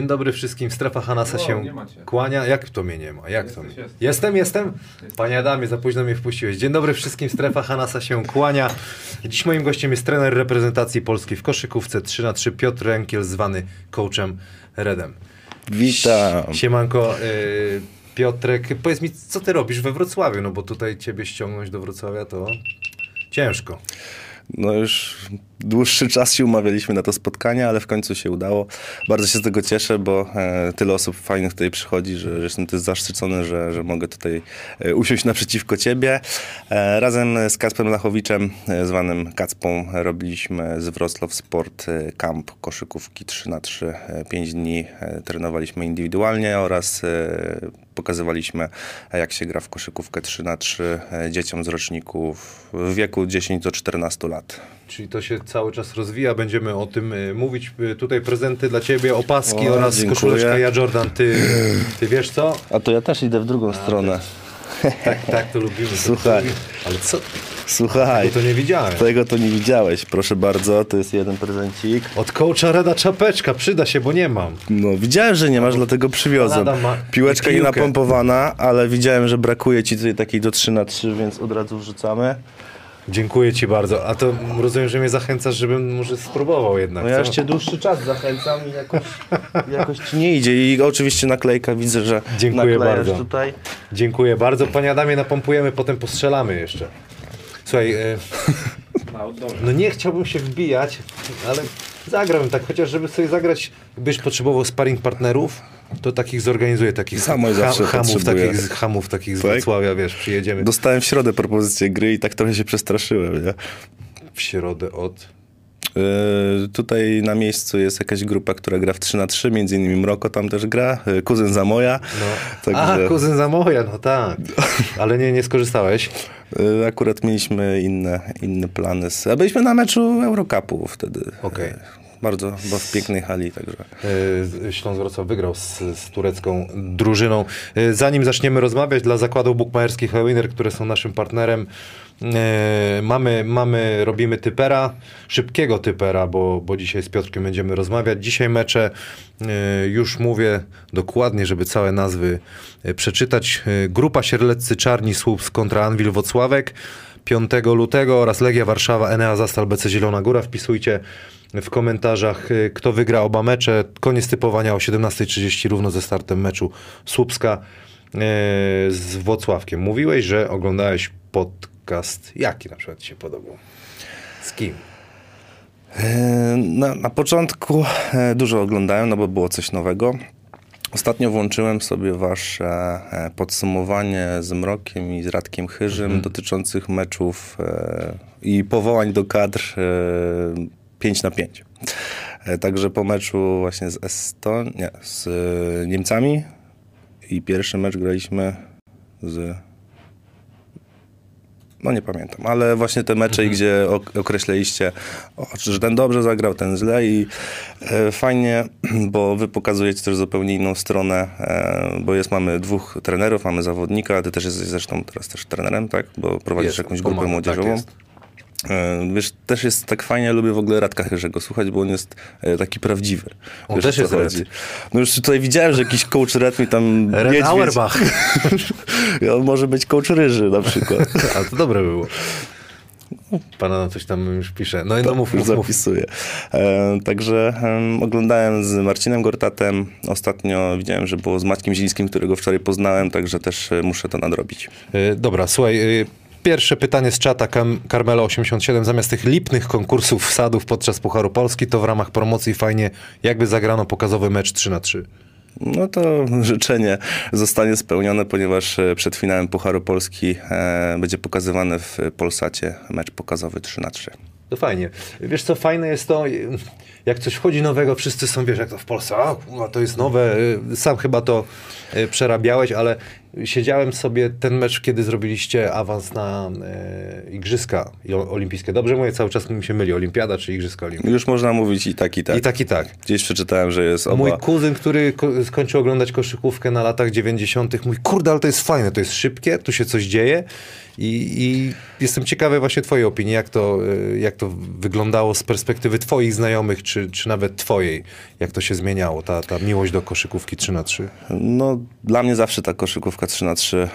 Dzień dobry wszystkim. Strefa Hanasa O, się kłania. Jak to mnie nie ma? Jak to? Jesteś, jesteś. Jestem, jestem? Panie Adamie, za późno mnie wpuściłeś. Dzień dobry wszystkim. Strefa Hanasa się kłania. Dziś moim gościem jest trener reprezentacji Polski w koszykówce 3 na 3 Piotr Rękiel, zwany coachem Redem. Witam. Siemanko. Y, Piotrek, powiedz mi, co ty robisz we Wrocławiu? No bo tutaj ciebie ściągnąć do Wrocławia to ciężko. No już dłuższy czas się umawialiśmy na to spotkanie, ale w końcu się udało. Bardzo się z tego cieszę, bo e, tyle osób fajnych tutaj przychodzi, że, że jestem też zaszczycony, że, że mogę tutaj e, usiąść naprzeciwko ciebie. E, razem z Kacprem Lachowiczem, zwanym Kacpą, robiliśmy z Wrocław Sport Camp koszykówki 3 na 3 e, 5 dni trenowaliśmy indywidualnie oraz pokazywaliśmy, e, jak się gra w koszykówkę 3 na 3 e, dzieciom z roczników w wieku 10 do 14 lat. Czyli to się cały czas rozwija, będziemy o tym y, mówić. Y, Tutaj prezenty dla ciebie, opaski O, oraz dziękuję. koszuleczka Ja Jordan. Ty, ty wiesz co? A to ja też idę w drugą stronę. Tak, tak to lubimy. to Słuchaj. lubimy. Ale co? Słuchaj, Bo to nie widziałem. tego to nie widziałeś. Proszę bardzo, to jest jeden prezencik. Od coacha Reda czapeczka, przyda się, bo nie mam. No, widziałem, że nie masz, dlatego przywiozłem. Ma Piłeczka nie napompowana, ale widziałem, że brakuje ci tutaj takiej do 3 na 3 więc od razu wrzucamy. Dziękuję ci bardzo. A to rozumiem, że mnie zachęcasz, żebym może spróbował jednak. No ja już cię dłuższy czas zachęcam i jakoś, jakoś ci nie idzie. I oczywiście naklejka widzę, że Dziękuję bardzo. tutaj. Dziękuję bardzo. Panie Adamie, napompujemy, potem postrzelamy jeszcze. Słuchaj, y, No, no nie chciałbym się wbijać, ale zagrałbym tak, chociaż żeby sobie zagrać, byś potrzebował sparring partnerów, to takich zorganizuję, takich Samo zawsze hamów, takich, z- hamów takich z Tak? Wrocławia, wiesz, przyjedziemy Dostałem w środę propozycję gry i tak trochę się przestraszyłem, nie? w środę od... Yy, tutaj na miejscu jest jakaś grupa, która gra w 3 na 3 między innymi Mroko tam też gra, yy, kuzyn Zamoja. No. Także A, kuzyn Zamoja, no tak. Ale nie, nie skorzystałeś. yy, akurat mieliśmy inne, inne plany. Z, byliśmy na meczu Eurocupu wtedy. Okej. Yy, Bardzo chyba w pięknej hali, także. Y, Śląsk Wrocław wygrał z, z turecką drużyną. Y, Zanim zaczniemy rozmawiać, dla zakładów bukmacherskich Winner, które są naszym partnerem, y, mamy, mamy, robimy typera, szybkiego typera, bo, bo dzisiaj z Piotrkiem będziemy rozmawiać. Dzisiaj mecze, y, już mówię dokładnie, żeby całe nazwy y, przeczytać. Grupa Sierleccy Czarni Słups kontra Anwil Wocławek. 5 lutego oraz Legia Warszawa, Enea Zastal, BC Zielona Góra. Wpisujcie w komentarzach, kto wygra oba mecze. Koniec typowania o 17.30 równo ze startem meczu Słupska z Włocławkiem. Mówiłeś, że oglądałeś podcast. Jaki na przykład ci się podobał? Z kim? Yy, Na, na początku e, dużo oglądałem, no bo było coś nowego. Ostatnio włączyłem sobie wasze e, podsumowanie z Mrokiem i z Radkiem Chyżym dotyczących meczów e, i powołań do kadr e, 5 na 5. E, Także po meczu właśnie z Eston, nie, z e, Niemcami i pierwszy mecz graliśmy z no nie pamiętam, ale właśnie te mecze, gdzie ok- określiliście, o, że ten dobrze zagrał, ten źle i e, fajnie, bo wy pokazujecie też zupełnie inną stronę, e, bo jest, mamy dwóch trenerów, mamy zawodnika, ty też jesteś zresztą teraz też trenerem, tak? Bo prowadzisz Jest, jakąś grupę tak młodzieżową. jest. E, Wiesz, też jest tak fajnie, lubię w ogóle Radka Chyrzego słuchać, bo on jest e, taki prawdziwy. On Wiesz, też jest? Red. No już tutaj widziałem, że jakiś coach Red mi tam Red niedźwiedź- Auerbach. I on może być coach Ryży na przykład. Ale to dobre było. Pana na coś tam już pisze. No i no mów, już mów, zapisuję. E, także em, oglądałem z Marcinem Gortatem. Ostatnio widziałem, że było z Maćkiem Ziliskim, którego wczoraj poznałem, także też e, muszę to nadrobić. Y, Dobra, słuchaj. Pierwsze pytanie z czata Kam- Carmelo87. Zamiast tych lipnych konkursów wsadów podczas Pucharu Polski, to w ramach promocji fajnie jakby zagrano pokazowy mecz 3 na 3 No to życzenie zostanie spełnione, ponieważ e, przed finałem Pucharu Polski e, będzie pokazywany w Polsacie mecz pokazowy 3 na 3 To fajnie. Wiesz co, fajne jest to, jak coś wchodzi nowego, wszyscy są, wiesz, jak to w Polsce, a to jest nowe. Y, Sam chyba to przerabiałeś, ale siedziałem sobie ten mecz, kiedy zrobiliście awans na y, Igrzyska Olimpijskie. Dobrze mówię, cały czas mi się myli, Olimpiada czy Igrzyska Olimpijskie. Już można mówić i tak, i tak. I tak, i tak. Gdzieś przeczytałem, że jest oba. Mój kuzyn, który ko- skończył oglądać koszykówkę na latach 90., mówi, kurde, ale to jest fajne, to jest szybkie, tu się coś dzieje I, I jestem ciekawy właśnie twojej opinii, jak to, y, jak to wyglądało z perspektywy twoich znajomych, czy, czy nawet twojej, jak to się zmieniało, ta, ta miłość do koszykówki 3 na 3 No, dla mnie zawsze ta koszykówka 3 na 3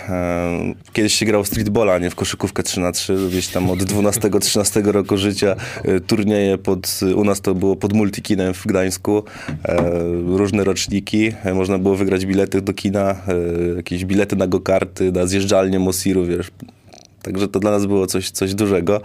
Kiedyś się grał w streetballa, nie w koszykówkę 3 na 3 Gdzieś tam od 12-13 roku życia e, turnieje pod, u nas to było pod Multikinem w Gdańsku. E, różne roczniki. E, można było wygrać bilety do kina, jakieś bilety na go-karty, na zjeżdżalnię Mosiru, wiesz, Także to dla nas było coś, coś dużego.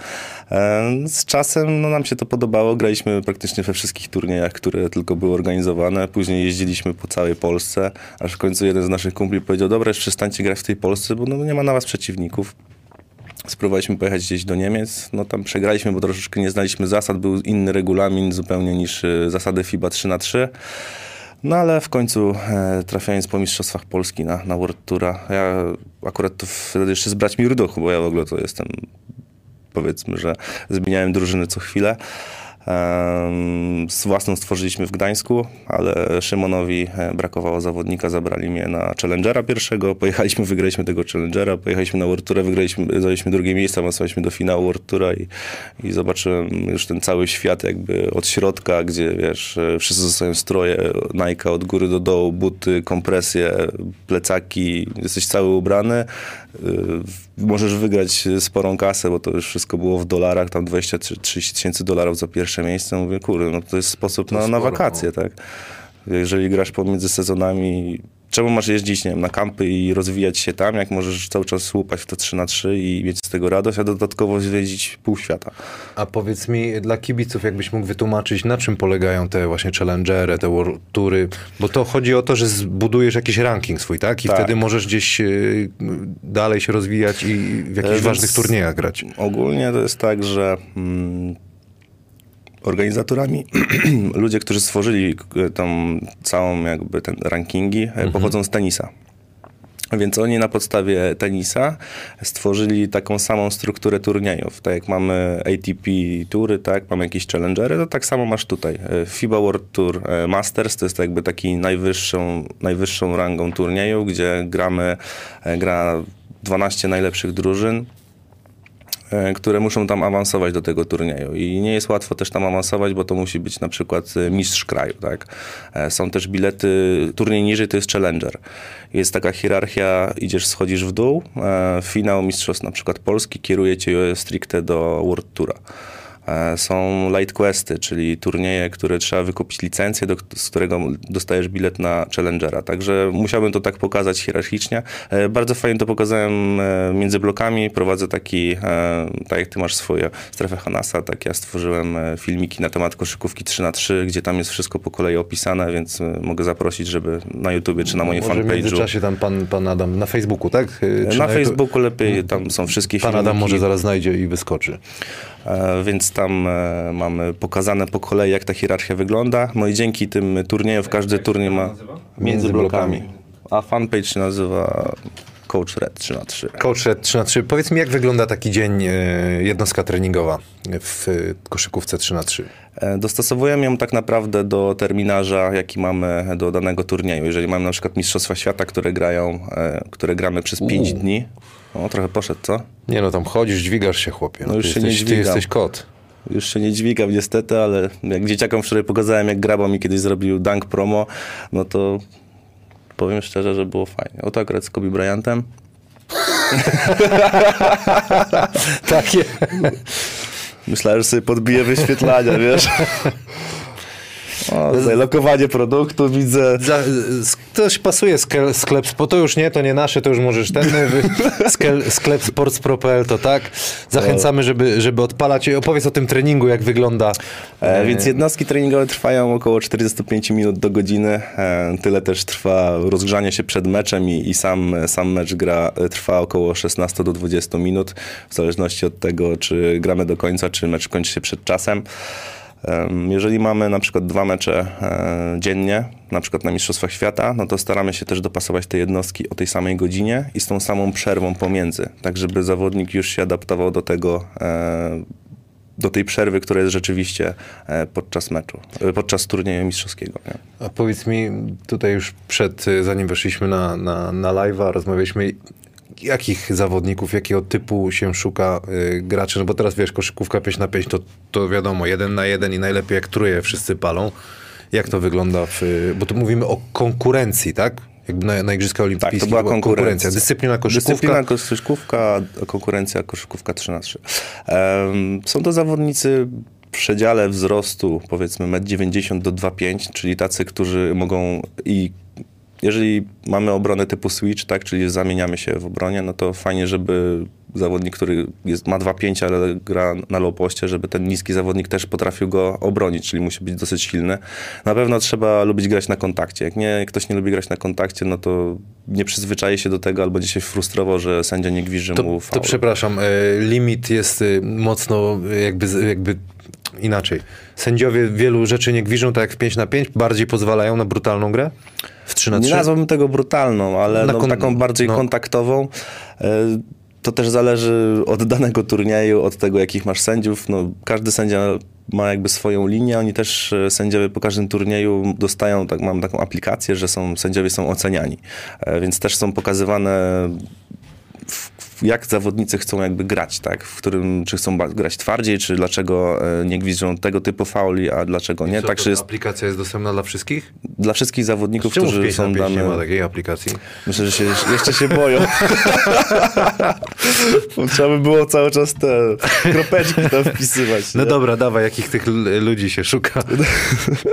Z czasem no, nam się to podobało. Graliśmy praktycznie we wszystkich turniejach, które tylko były organizowane. Później jeździliśmy po całej Polsce, aż w końcu jeden z naszych kumpli powiedział, dobra, przestańcie grać w tej Polsce, bo no, nie ma na was przeciwników. Spróbowaliśmy pojechać gdzieś do Niemiec, no tam przegraliśmy, bo troszeczkę nie znaliśmy zasad, był inny regulamin zupełnie niż y, zasady FIBA 3 na 3 no ale w końcu e, trafiając po Mistrzostwach Polski na, na World Toura, ja akurat to wtedy jeszcze z braćmi Rudochu, bo ja w ogóle to jestem, powiedzmy, że zmieniałem drużyny co chwilę. Z własną stworzyliśmy w Gdańsku, ale Szymonowi e, brakowało zawodnika, zabrali mnie na Challengera pierwszego, pojechaliśmy, wygraliśmy tego Challengera, pojechaliśmy na World Tour, wygraliśmy, zajęliśmy drugie miejsce, awansowaliśmy do finału World Toura i, i zobaczyłem już ten cały świat jakby od środka, gdzie wiesz, e, wszyscy zostają stroje, Nike od góry do dołu, buty, kompresje, plecaki, jesteś cały ubrany, możesz wygrać sporą kasę, bo to już wszystko było w dolarach, tam 20-30 tysięcy dolarów za pierwsze pierwsze miejsce, mówię, kurde, no to jest sposób to na, sporo, na wakacje, no. tak? Jeżeli grasz pomiędzy sezonami, czemu masz jeździć, nie wiem, na kampy i rozwijać się tam, jak możesz cały czas łupać w to 3 na 3 i mieć z tego radość, a dodatkowo zwiedzić pół świata. A powiedz mi, dla kibiców, jakbyś mógł wytłumaczyć, na czym polegają te właśnie challengery, te world tury, bo to chodzi o to, że zbudujesz jakiś ranking swój, tak? I tak. wtedy możesz gdzieś y, dalej się rozwijać i w jakichś Więc ważnych turniejach grać. Ogólnie to jest tak, że... Mm, organizatorami, ludzie, którzy stworzyli e, tą całą jakby ten rankingi, e, mhm. pochodzą z tenisa. Więc oni na podstawie tenisa stworzyli taką samą strukturę turniejów. Tak jak mamy ATP tury, tak, mamy jakieś challengery, to tak samo masz tutaj. E, FIBA World Tour Masters to jest jakby taki najwyższą, najwyższą rangą turnieju, gdzie gramy, gra 12 najlepszych drużyn które muszą tam awansować do tego turnieju. I nie jest łatwo też tam awansować, bo to musi być na przykład e, mistrz kraju. Tak? E, są też bilety, turniej niżej to jest challenger. Jest taka hierarchia, idziesz, schodzisz w dół, finał mistrzostw na przykład Polski kieruje cię stricte do World Toura. E, są light questy, czyli turnieje, które trzeba wykupić licencję, do, z którego dostajesz bilet na Challengera. Także musiałbym to tak pokazać hierarchicznie. E, bardzo fajnie to pokazałem e, między blokami. Prowadzę taki, tak jak ty masz swoje strefę Hanasa, tak ja stworzyłem filmiki na temat koszykówki 3 na 3 gdzie tam jest wszystko po kolei opisane, więc mogę zaprosić, żeby na YouTubie czy na moim fanpage'u. w międzyczasie tam pan, pan Adam na Facebooku, tak? Czy na, na Facebooku lepiej, tam są wszystkie pan filmiki. Pan Adam może zaraz znajdzie i wyskoczy. Więc tam e, mamy pokazane po kolei, jak ta hierarchia wygląda. No i dzięki tym turniejom, każdy turniej ma między blokami. A fanpage się nazywa Coach Red 3 na 3 Coach Red 3 na 3 Powiedz mi, jak wygląda taki dzień, e, jednostka treningowa w koszykówce 3 na 3 e, Dostosowujemy ją tak naprawdę do terminarza, jaki mamy do danego turnieju. Jeżeli mamy na przykład Mistrzostwa Świata, które grają, które gramy przez 5 dni, o, trochę poszedł, co? Nie no, tam chodzisz, dźwigasz się, chłopie. No, już się nie dźwigam. Ty jesteś kot. Już się nie dźwigam niestety, ale jak dzieciakom wczoraj pokazałem, jak Graba mi kiedyś zrobił dunk promo, no to powiem szczerze, że było fajnie. Oto akurat z Kobe Bryantem. Takie. Myślałem, że sobie podbiję wyświetlania, wiesz. O, tutaj lokowanie produktu widzę. Za, ktoś pasuje sklep, sklep, bo to już nie, to nie nasze, to już możesz ten, sklep sportspro.pl to tak. Zachęcamy, żeby, żeby odpalać. Opowiedz o tym treningu, jak wygląda. E, więc jednostki treningowe trwają około 45 minut do godziny. E, tyle też trwa rozgrzanie się przed meczem i, i sam, sam mecz gra trwa około 16 do 20 minut, w zależności od tego, czy gramy do końca, czy mecz kończy się przed czasem. Jeżeli mamy na przykład dwa mecze e, dziennie, na przykład na Mistrzostwach Świata, no to staramy się też dopasować te jednostki o tej samej godzinie i z tą samą przerwą pomiędzy, tak żeby zawodnik już się adaptował do tego, e, do tej przerwy, która jest rzeczywiście e, podczas meczu, podczas turnieju mistrzowskiego. Nie? A powiedz mi, tutaj już przed, zanim weszliśmy na, na, na live'a, rozmawialiśmy, jakich zawodników, jakiego typu się szuka y, graczy? No bo teraz wiesz, koszykówka 5 na 5 to, to wiadomo, jeden na jeden i najlepiej jak truje wszyscy palą. Jak to wygląda w, y, bo tu mówimy o konkurencji, tak? Jakby na, na Igrzyska Olimpijskich Tak, to była konkurencja. Dyscyplina koszykówka. Dyscyplina koszykówka, konkurencja koszykówka 3 na 3. Um, są to zawodnicy w przedziale wzrostu powiedzmy 1,90 m do 2,5 czyli tacy, którzy mogą i jeżeli mamy obronę typu switch, tak, czyli zamieniamy się w obronie, no to fajnie, żeby zawodnik, który jest, ma 2,5, ale gra na low poście, żeby ten niski zawodnik też potrafił go obronić, czyli musi być dosyć silny. Na pewno trzeba lubić grać na kontakcie. Jak nie, jak ktoś nie lubi grać na kontakcie, no to nie przyzwyczaje się do tego albo będzie się frustrował, że sędzia nie gwizdże To, mu to faul. przepraszam, e, limit jest y, mocno y, jakby, jakby inaczej. Sędziowie wielu rzeczy nie gwiżdżą, tak jak w 5 na 5, bardziej pozwalają na brutalną grę? W 3 na 3? Nie nazwałbym tego brutalną, ale no, taką bardziej no. kontaktową. E, To też zależy od danego turnieju, od tego, jakich masz sędziów. No, każdy sędzia ma jakby swoją linię. Oni też, e, sędziowie po każdym turnieju dostają, tak, mam taką aplikację, że są, sędziowie są oceniani. E, Więc też są pokazywane jak zawodnicy chcą jakby grać, tak? W którym, czy chcą grać twardziej, czy dlaczego e, nie gwizdżą tego typu fauli, a dlaczego nie. Co, Tak, to że jest aplikacja jest dostępna dla wszystkich? dla wszystkich zawodników, Czemu którzy 5 na są 5 nie dane... ma takiej aplikacji? Myślę, że się jeszcze się boją. Bo Trzeba by było cały czas te kropeczki tam wpisywać. No nie? dobra, dawaj, jakich tych ludzi się szuka?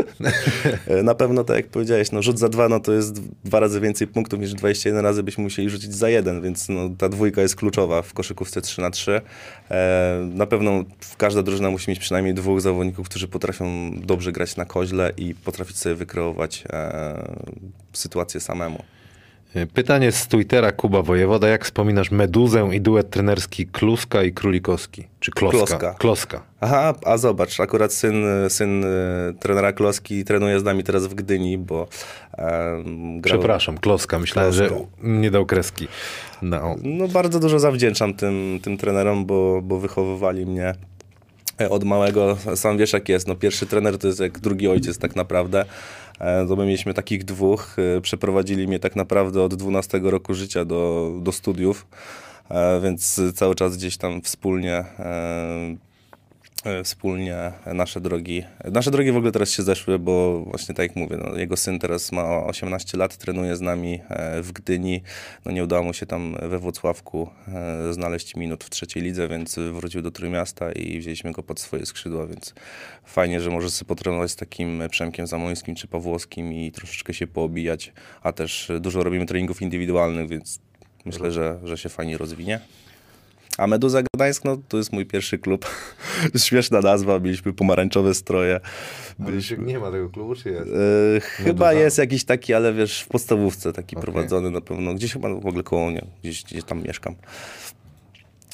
Na pewno, tak jak powiedziałeś, no, rzut za dwa no, to jest dwa razy więcej punktów niż 21 razy byśmy musieli rzucić za jeden, więc no, ta dwójka jest kluczowa w koszykówce 3 na 3 e, Na pewno każda drużyna musi mieć przynajmniej dwóch zawodników, którzy potrafią dobrze grać na koźle i potrafić sobie wykreować e, sytuację samemu. Pytanie z Twittera Kuba Wojewoda. Jak wspominasz Meduzę i duet trenerski Kluska i Królikowski? Czy Kloska? Kloska. Kloska. Aha, a zobacz, akurat syn, syn e, trenera Kloski trenuje z nami teraz w Gdyni, bo um, grał... Przepraszam, Kloska. Myślałem, że Kloską. nie dał kreski. No. No bardzo dużo zawdzięczam tym, tym trenerom, bo, bo wychowywali mnie e, od małego. Sam wiesz jak jest, no pierwszy trener to jest jak drugi ojciec tak naprawdę. E, To my mieliśmy takich dwóch, e, przeprowadzili mnie tak naprawdę od 12 roku życia do, do studiów, e, więc cały czas gdzieś tam wspólnie e, e, wspólnie nasze drogi. Nasze drogi w ogóle teraz się zeszły, bo właśnie tak jak mówię, no, jego syn teraz ma 18 lat, trenuje z nami e, w Gdyni. No, nie udało mu się tam we Włocławku e, znaleźć minut w trzeciej lidze, więc wrócił do Trójmiasta i wzięliśmy go pod swoje skrzydła, więc fajnie, że może sobie potrenować z takim Przemkiem Zamońskim czy Pawłowskim i troszeczkę się poobijać, a też dużo robimy treningów indywidualnych, więc myślę, że, że się fajnie rozwinie. A Meduza Gdańsk, no to jest mój pierwszy klub. Śmieszna nazwa, mieliśmy pomarańczowe stroje. Byliśmy, Nie ma tego klubu, czy jest? e, chyba jest jakiś taki, ale wiesz, w podstawówce taki Okej. prowadzony na pewno. Gdzieś chyba w ogóle koło mnie, gdzieś, gdzieś tam mieszkam.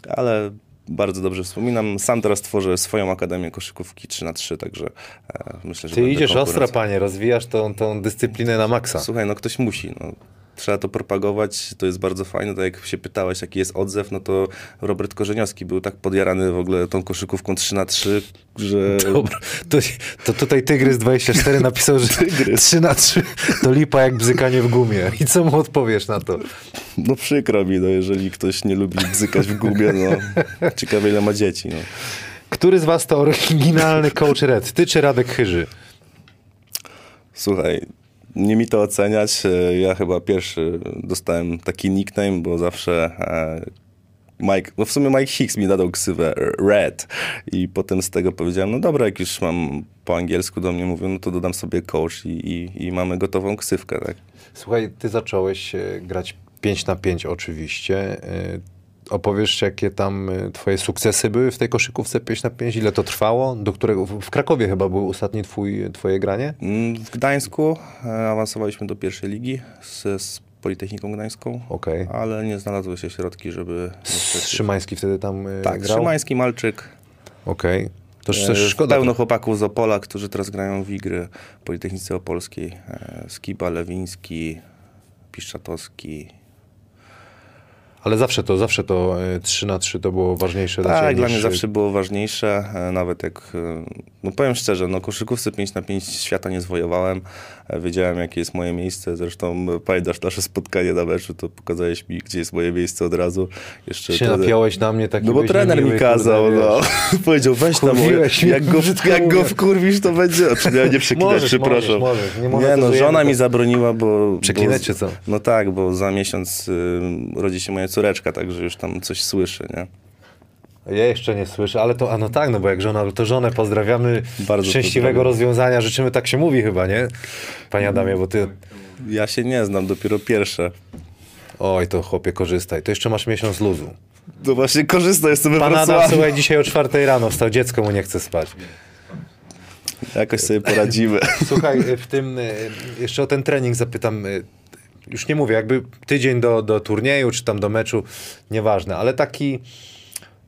Ale bardzo dobrze wspominam. Sam teraz tworzę swoją akademię koszykówki 3 na 3 także e, myślę, że Ty idziesz ostro, panie, rozwijasz tą, tą dyscyplinę na maksa. Słuchaj, no ktoś musi. No. Trzeba to propagować, to jest bardzo fajne. Tak jak się pytałeś, jaki jest odzew, no to Robert Korzeniowski był tak podjarany w ogóle tą koszykówką 3 na 3 że... Dobra, to, to tutaj Tygrys 24 napisał, że 3 na 3 to lipa jak bzykanie w gumie. I co mu odpowiesz na to? No przykro mi, no, jeżeli ktoś nie lubi bzykać w gumie, no ciekawe ile ma dzieci. No. Który z was to oryginalny coach Red? Ty czy Radek Chyży? Słuchaj, nie mi to oceniać. E, Ja chyba pierwszy dostałem taki nickname, bo zawsze e, Mike, no w sumie Mike Hicks mi dał ksywę Red i potem z tego powiedziałem, no dobra, jak już mam po angielsku do mnie mówią, no to dodam sobie coach i, i, i mamy gotową ksywkę, tak? Słuchaj, ty zacząłeś e, grać 5 na 5 oczywiście. Opowiesz, jakie tam e, twoje sukcesy były w tej koszykówce 5 na 5? Ile to trwało? Do którego, w Krakowie chyba był ostatni twój, twoje granie? Mm, W Gdańsku e, awansowaliśmy do pierwszej ligi z, z Politechniką Gdańską, Okej. ale nie znalazły się środki, żeby... Szymański wtedy tam e, Tak, grał? Szymański, Malczyk, Okej. To E, też szkoda. Pełno chłopaków z Opola, którzy teraz grają w Igry w Politechnice Opolskiej. Skiba, Lewiński, Piszczatowski. Ale zawsze to, zawsze to e, 3 na 3 to było ważniejsze dla Ciebie Tak, dla mnie zawsze było ważniejsze, e, nawet jak, e, no powiem szczerze, no koszykówce 5 na 5 świata nie zwojowałem, E, wiedziałem jakie jest moje miejsce, zresztą e, pamiętasz nasze spotkanie na meczu, to pokazałeś mi, gdzie jest moje miejsce od razu. Jeszcze się trener- napiąłeś na mnie taki No bo trener mi kazał, kurde, no. Powiedział, weź tam, jak go, jak go wkurwisz, to będzie... Znaczy, nie, nie przeklinać, przepraszam. możesz, możesz. Nie Nie, no, żona mi zabroniła, bo... Przeklinać czy co? No tak, bo za miesiąc y, rodzi się moja córeczka, także już tam coś słyszy, nie? Ja jeszcze nie słyszę, ale to, a no tak, no bo jak żona, to żonę pozdrawiamy, Bardzo szczęśliwego pozdrawiam. rozwiązania życzymy, tak się mówi chyba, nie? Panie Adamie, bo ty, Ja się nie znam, dopiero pierwsze. oj to chłopie korzystaj, to jeszcze masz miesiąc luzu. No właśnie korzystam, jestem Pan Adam, słuchaj, dzisiaj o czwartej rano wstał, dziecko mu nie chce spać. Jakoś sobie poradzimy. Słuchaj, w tym, y, jeszcze o ten trening zapytam, y, już nie mówię, jakby tydzień do, do turnieju, czy tam do meczu, nieważne, ale taki,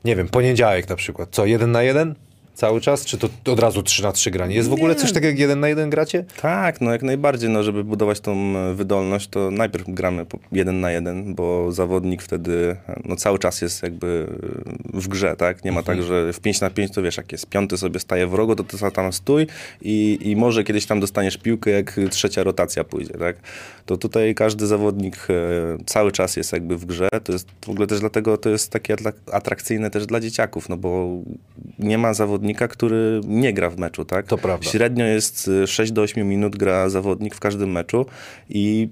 nie wiem, poniedziałek na przykład, co, jeden na jeden? Cały czas? Czy to od razu 3 na 3 granie? Jest w ogóle coś takiego jak jeden na jeden gracie? Tak, no jak najbardziej, no żeby budować tą e, wydolność, to najpierw gramy jeden na jeden, bo zawodnik wtedy no cały czas jest jakby e, w grze, tak? Nie ma tak, że w 5 na 5 to wiesz, jak jest piąty sobie staje w rogu, to ty tam stój i, i może kiedyś tam dostaniesz piłkę, jak trzecia rotacja pójdzie, tak? To tutaj każdy zawodnik e, cały czas jest jakby w grze, to jest w ogóle też dlatego to jest takie atrakcyjne też dla dzieciaków, no bo nie ma zawodnika, który nie gra w meczu, tak? To prawda. Średnio jest y, 6 do 8 minut gra zawodnik w każdym meczu i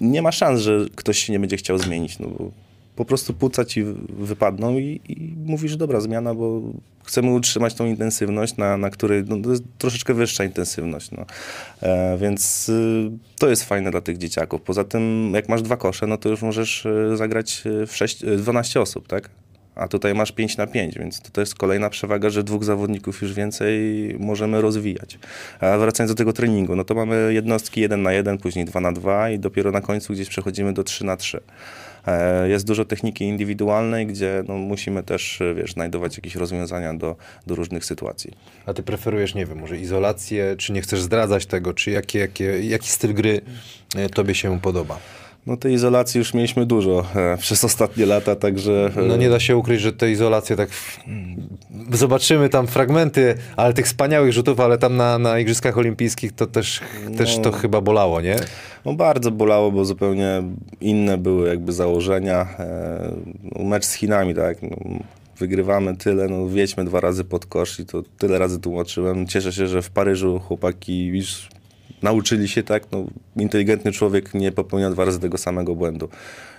nie ma szans, że ktoś się nie będzie chciał zmienić. No bo po prostu płuca ci wy- wypadną i, i mówisz, dobra, zmiana, bo chcemy utrzymać tą intensywność, na, na której no, to jest troszeczkę wyższa intensywność. No. E, więc y, to jest fajne dla tych dzieciaków. Poza tym, jak masz dwa kosze, no to już możesz y, zagrać y, w 6, y, 12 osób, tak? A tutaj masz 5 na 5, więc to, to jest kolejna przewaga, że dwóch zawodników już więcej możemy rozwijać. A wracając do tego treningu, no to mamy jednostki 1 na 1, później 2 na 2 i dopiero na końcu gdzieś przechodzimy do 3 na 3. E, Jest dużo techniki indywidualnej, gdzie no, musimy też, wiesz, znajdować jakieś rozwiązania do, do różnych sytuacji. A ty preferujesz, nie wiem, może izolację, czy nie chcesz zdradzać tego, czy jakie, jakie, jaki styl gry e, tobie się podoba? No tej izolacji już mieliśmy dużo e, przez ostatnie lata, także... e, No nie da się ukryć, że te izolacje tak... Zobaczymy tam fragmenty, ale tych wspaniałych rzutów, ale tam na, na Igrzyskach Olimpijskich to też, też to chyba bolało, nie? No bardzo bolało, bo zupełnie inne były jakby założenia. E, no, mecz z Chinami, tak. No, wygrywamy tyle, no wiedźmy dwa razy pod kosz i to tyle razy tłumaczyłem. Cieszę się, że w Paryżu chłopaki już nauczyli się tak, no inteligentny człowiek nie popełnia dwa razy tego samego błędu.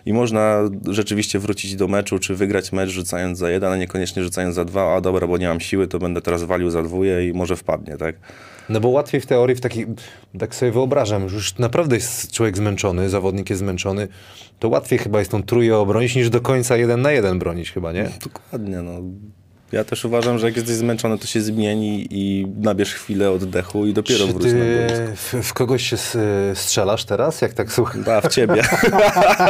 I można rzeczywiście wrócić do meczu, czy wygrać mecz rzucając za jeden, a niekoniecznie rzucając za dwa. A dobra, bo nie mam siły, to będę teraz walił za dwóje i może wpadnie, tak? No bo łatwiej w teorii, w takich, tak sobie wyobrażam, już naprawdę jest człowiek zmęczony, zawodnik jest zmęczony, to łatwiej chyba jest tą trójkę obronić, niż do końca jeden na jeden bronić chyba, nie? Dokładnie, no. Ja też uważam, że jak jesteś zmęczony, to się zmieni i nabierz chwilę oddechu i dopiero Czy wróć na boisko. w, w kogoś się s- strzelasz teraz, jak tak słucham? A, w ciebie.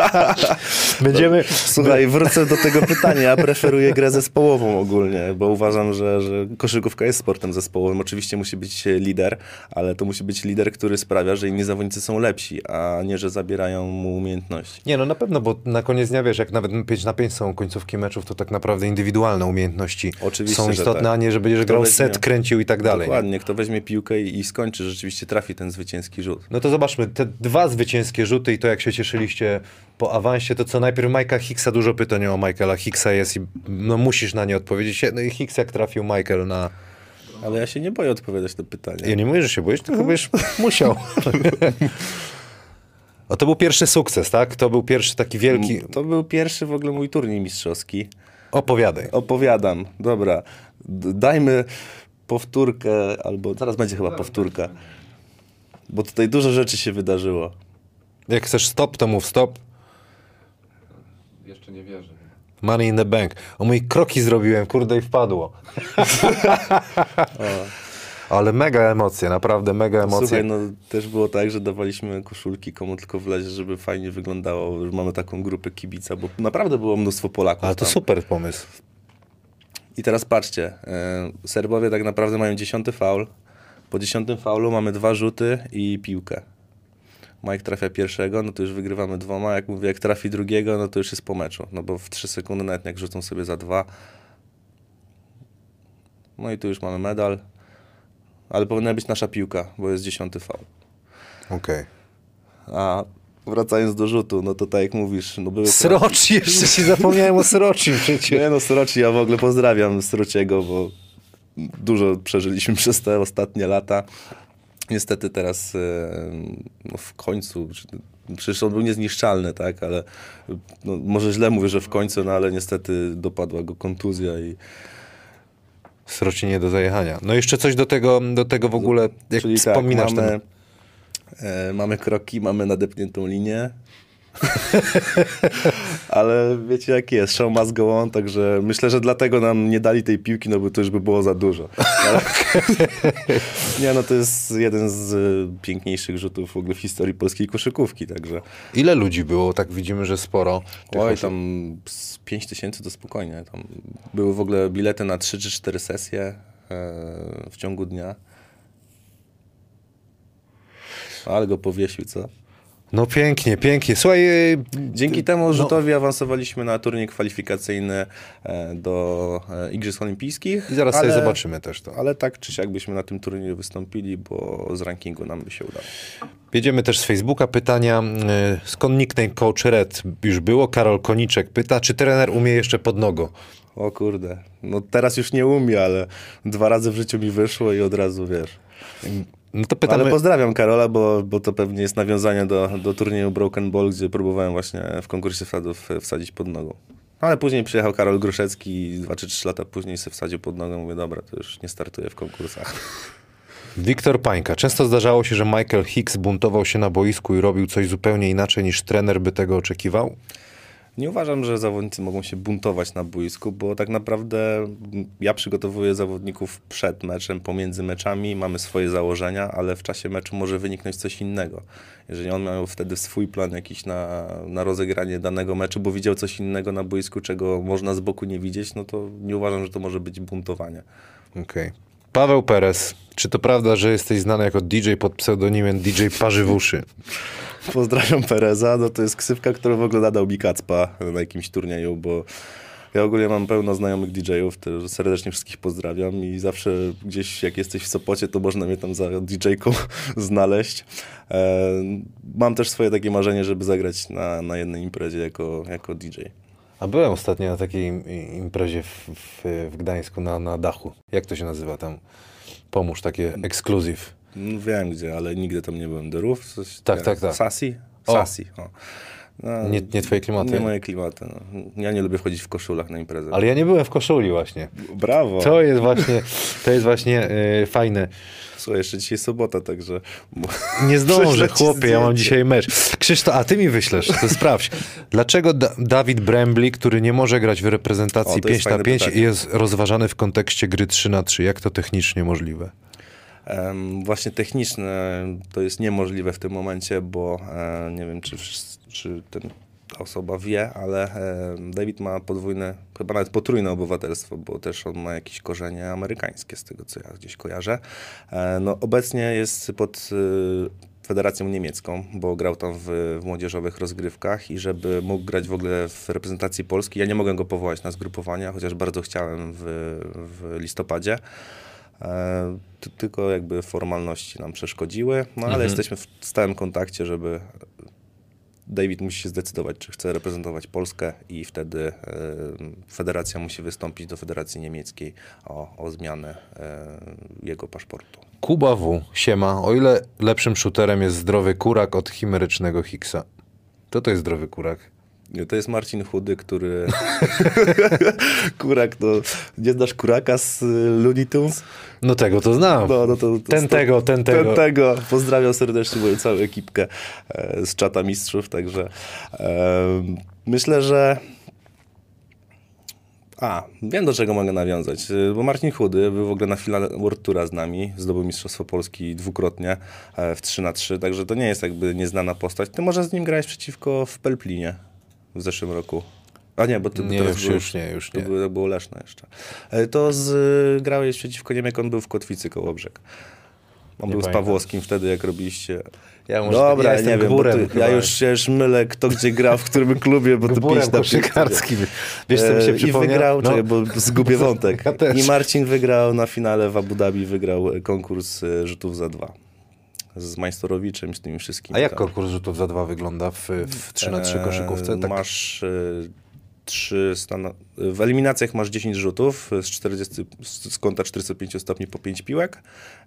Będziemy... Słuchaj, wrócę do tego pytania. Ja preferuję grę zespołową ogólnie, bo uważam, że, że koszykówka jest sportem zespołowym. Oczywiście musi być lider, ale to musi być lider, który sprawia, że inni zawodnicy są lepsi, a nie, że zabierają mu umiejętności. Nie, no na pewno, bo na koniec dnia, wiesz, jak nawet 5 na 5 są końcówki meczów, to tak naprawdę indywidualne umiejętności Oczywiście, są istotne, tak. a nie, że będziesz grał weźmie- set, kręcił i tak dalej. nie? Dokładnie, kto weźmie piłkę i, i skończy, rzeczywiście trafi ten zwycięski rzut. No to zobaczmy, te dwa zwycięskie rzuty i to jak się cieszyliście po awansie, to co najpierw Majka Hicksa, dużo pytań o Michaela Hicksa jest i no musisz na nie odpowiedzieć. No i Hicks jak trafił Michael na... Ale ja się nie boję odpowiadać na pytania. Ja nie mówię, że się boisz, tylko byś musiał. O, to był pierwszy sukces, tak? To był pierwszy taki wielki... To był pierwszy w ogóle mój turniej mistrzowski. Opowiadaj. Opowiadam, dobra. Dajmy powtórkę, albo zaraz będzie chyba powtórka. Bo tutaj dużo rzeczy się wydarzyło. Jak chcesz stop, to mów stop. Jeszcze nie wierzę. Money in the bank. O mój kroki zrobiłem, kurde i wpadło. Ale mega emocje, naprawdę mega emocje. Słuchaj, no też było tak, że dawaliśmy koszulki komu tylko wlezie, żeby fajnie wyglądało, że mamy taką grupę kibica, bo naprawdę było mnóstwo Polaków Ale to tam. super pomysł. I teraz patrzcie, e, Serbowie tak naprawdę mają dziesiąty faul. Po dziesiątym faulu mamy dwa rzuty i piłkę. Mike trafia pierwszego, no to już wygrywamy dwoma. Jak mówię, jak trafi drugiego, no to już jest po meczu. No bo w 3 sekundy, nawet jak rzucą sobie za dwa. No i tu już mamy medal. Ale powinna być nasza piłka, bo jest dziesiąty faul. Okej. A wracając do rzutu, no to tak jak mówisz, no były... Sroci, jeszcze się zapomniałem o Sroci przecież. Nie no, Sroci, ja w ogóle pozdrawiam Srociego, bo dużo przeżyliśmy przez te ostatnie lata. Niestety teraz e, no w końcu, przecież on był niezniszczalny, tak, ale no, może źle mówię, że w końcu, no ale niestety dopadła go kontuzja i Sroci nie do zajechania. No jeszcze coś do tego, do tego w ogóle, jak Czyli wspominasz tak, mamy, ten... e, mamy kroki, mamy nadepniętą linię. Ale wiecie jak jest, show must go on, także myślę, że dlatego nam nie dali tej piłki, no bo to już by było za dużo. Ale... nie no, to jest jeden z e, piękniejszych rzutów w ogóle w historii polskiej koszykówki, także Ile ludzi było? Tak widzimy, że sporo. oj, tam z 5 tysięcy to spokojnie. Tam były w ogóle bilety na 3 czy 4 sesje e, w ciągu dnia. Ale go powiesił, co? No pięknie, pięknie. Słuchaj, yy, Dzięki temu rzutowi awansowaliśmy na turniej kwalifikacyjny e, do e, Igrzysk Olimpijskich. i zaraz ale, sobie zobaczymy też to. Ale tak czy siak byśmy na tym turnieju wystąpili, bo z rankingu nam by się udało. Jedziemy też z Facebooka pytania. Skąd nickname Coach Red już było? Karol Koniczek pyta, czy trener umie jeszcze pod nogą? O kurde, no teraz już nie umie, ale dwa razy w życiu mi wyszło i od razu wiesz. No to pytamy... Ale pozdrawiam Karola, bo, bo to pewnie jest nawiązanie do, do turnieju Broken Ball, gdzie próbowałem właśnie w konkursie wsadów wsadzić pod nogą. Ale później przyjechał Karol Gruszecki i dwa czy trzy lata później sobie wsadził pod nogą. Mówię, dobra, to już nie startuję w konkursach. Wiktor Pańka. Często zdarzało się, że Michael Hicks buntował się na boisku i robił coś zupełnie inaczej niż trener by tego oczekiwał? Nie uważam, że zawodnicy mogą się buntować na boisku, bo tak naprawdę ja przygotowuję zawodników przed meczem, pomiędzy meczami, mamy swoje założenia, ale w czasie meczu może wyniknąć coś innego. Jeżeli on miał wtedy swój plan jakiś na, na rozegranie danego meczu, bo widział coś innego na boisku, czego można z boku nie widzieć, no to nie uważam, że to może być buntowanie. Okej. Paweł Perez. Czy to prawda, że jesteś znany jako DJ pod pseudonimem DJ Parzywuszy? Pozdrawiam Pereza, no to jest ksywka, którą w ogóle nadał mi Kacpa na jakimś turnieju, bo ja ogólnie mam pełno znajomych DJ-ów, serdecznie wszystkich pozdrawiam i zawsze gdzieś jak jesteś w Sopocie, to można mnie tam za DJ-ką znaleźć. E, mam też swoje takie marzenie, żeby zagrać na, na jednej imprezie jako, jako DJ. A byłem ostatnio na takiej im- imprezie w, w, w Gdańsku na, na dachu. Jak to się nazywa tam? Pomóż, takie ekskluzyw. No, wiem gdzie, ale nigdy tam nie byłem. The Roof? Coś, Tak, tak, tak. Sasi? Sasi, o. No, Nie, nie twoje klimaty. Nie moje klimaty. No. Ja nie lubię chodzić w koszulach na imprezę. Ale ja nie byłem w koszuli właśnie. Brawo. To jest właśnie, to jest właśnie e, fajne. Słuchaj, jeszcze dzisiaj sobota, także... Nie zdążę, chłopie, ja mam dzisiaj mecz. Krzysztof, a ty mi wyślesz, to sprawdź. Dlaczego da Dawid Brembli, który nie może grać w reprezentacji O, to jest 5 na fajne 5 pytanie. jest rozważany w kontekście gry 3 na 3 Jak to technicznie możliwe? Em, Właśnie techniczne to jest niemożliwe w tym momencie, bo e, nie wiem, czy, czy ten, ta osoba wie, ale e, David ma podwójne, chyba nawet potrójne obywatelstwo, bo też on ma jakieś korzenie amerykańskie, z tego co ja gdzieś kojarzę. E, No, obecnie jest pod e, Federacją Niemiecką, bo grał tam w, w młodzieżowych rozgrywkach i żeby mógł grać w ogóle w reprezentacji Polski, ja nie mogłem go powołać na zgrupowania, chociaż bardzo chciałem w, w listopadzie. E, ty- tylko jakby formalności nam przeszkodziły, no ale jesteśmy w stałym kontakcie, żeby David musi się zdecydować, czy chce reprezentować Polskę i wtedy e, federacja musi wystąpić do Federacji Niemieckiej o, o zmianę e, jego paszportu. Kuba W. Siema. O ile lepszym shooterem jest zdrowy kurak od chimerycznego Hicksa? To to jest zdrowy kurak. To jest Marcin Chudy, który... Kurak, to... Nie znasz Kuraka z y, Looney Tunes? No tego to znam. No, no to, to ten tego, ten tego. Ten tego. Pozdrawiam serdecznie moją całą ekipkę e, z czata mistrzów, także e, myślę, że a, wiem do czego mogę nawiązać, e, bo Marcin Chudy był w ogóle na finale World Toura z nami, zdobył Mistrzostwo Polski dwukrotnie e, w 3 na 3 także to nie jest jakby nieznana postać. Ty może z nim grałeś przeciwko w Pelplinie w zeszłym roku. A nie, bo ty Nie, teraz już- byłeś- już nie, już to nie. Było, to było Leszno jeszcze. E, To z, grałeś przeciwko nim, jak on był w Kotwicy koło brzeg. On Nie był z pamiętam. Pawłowskim wtedy, jak robiliście. Ja może- Dobra, ja nie wiem, tu, chyba. ja już się już mylę, kto gdzie gra, w którym klubie, bo to pięć na koszykarskim. Wiesz, co mi się E, I przypomniał? wygrał, No. czekaj, bo zgubię wątek. Ja. I Marcin wygrał na finale w Abu Dhabi, wygrał e, konkurs rzutów za dwa. Z Majstorowiczem i z tymi wszystkimi. A jak tam. konkurs rzutów za dwa wygląda w, w 3 na 3 E, koszykówce? Tak, Masz e, trzy stana... W eliminacjach masz 10 rzutów z, 40, z kąta 45 stopni po 5 piłek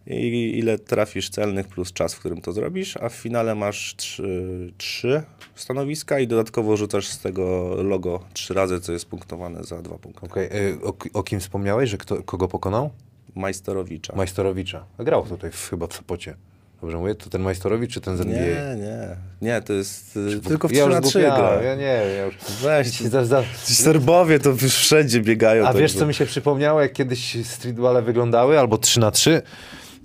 i ile trafisz celnych plus czas, w którym to zrobisz, a w finale masz 3, trzy stanowiska i dodatkowo rzucasz z tego logo trzy razy, co jest punktowane za dwa punkty. Okej, y, o, o kim wspomniałeś, że kto, kogo pokonał? Majsterowicza. Majsterowicza. Grał tutaj w, chyba w Sopocie. Dobrze mówię? To ten Majsterowicz czy ten z NBA? Nie, nie. Nie, to jest y, tylko w ja 3 już na 3 zgubiałem, gra. Ja nie, ja już... Weź, Ci za, za... Ci Serbowie to już wszędzie biegają. A tak wiesz, że- co mi się przypomniało, jak kiedyś streetballe wyglądały, albo 3 na 3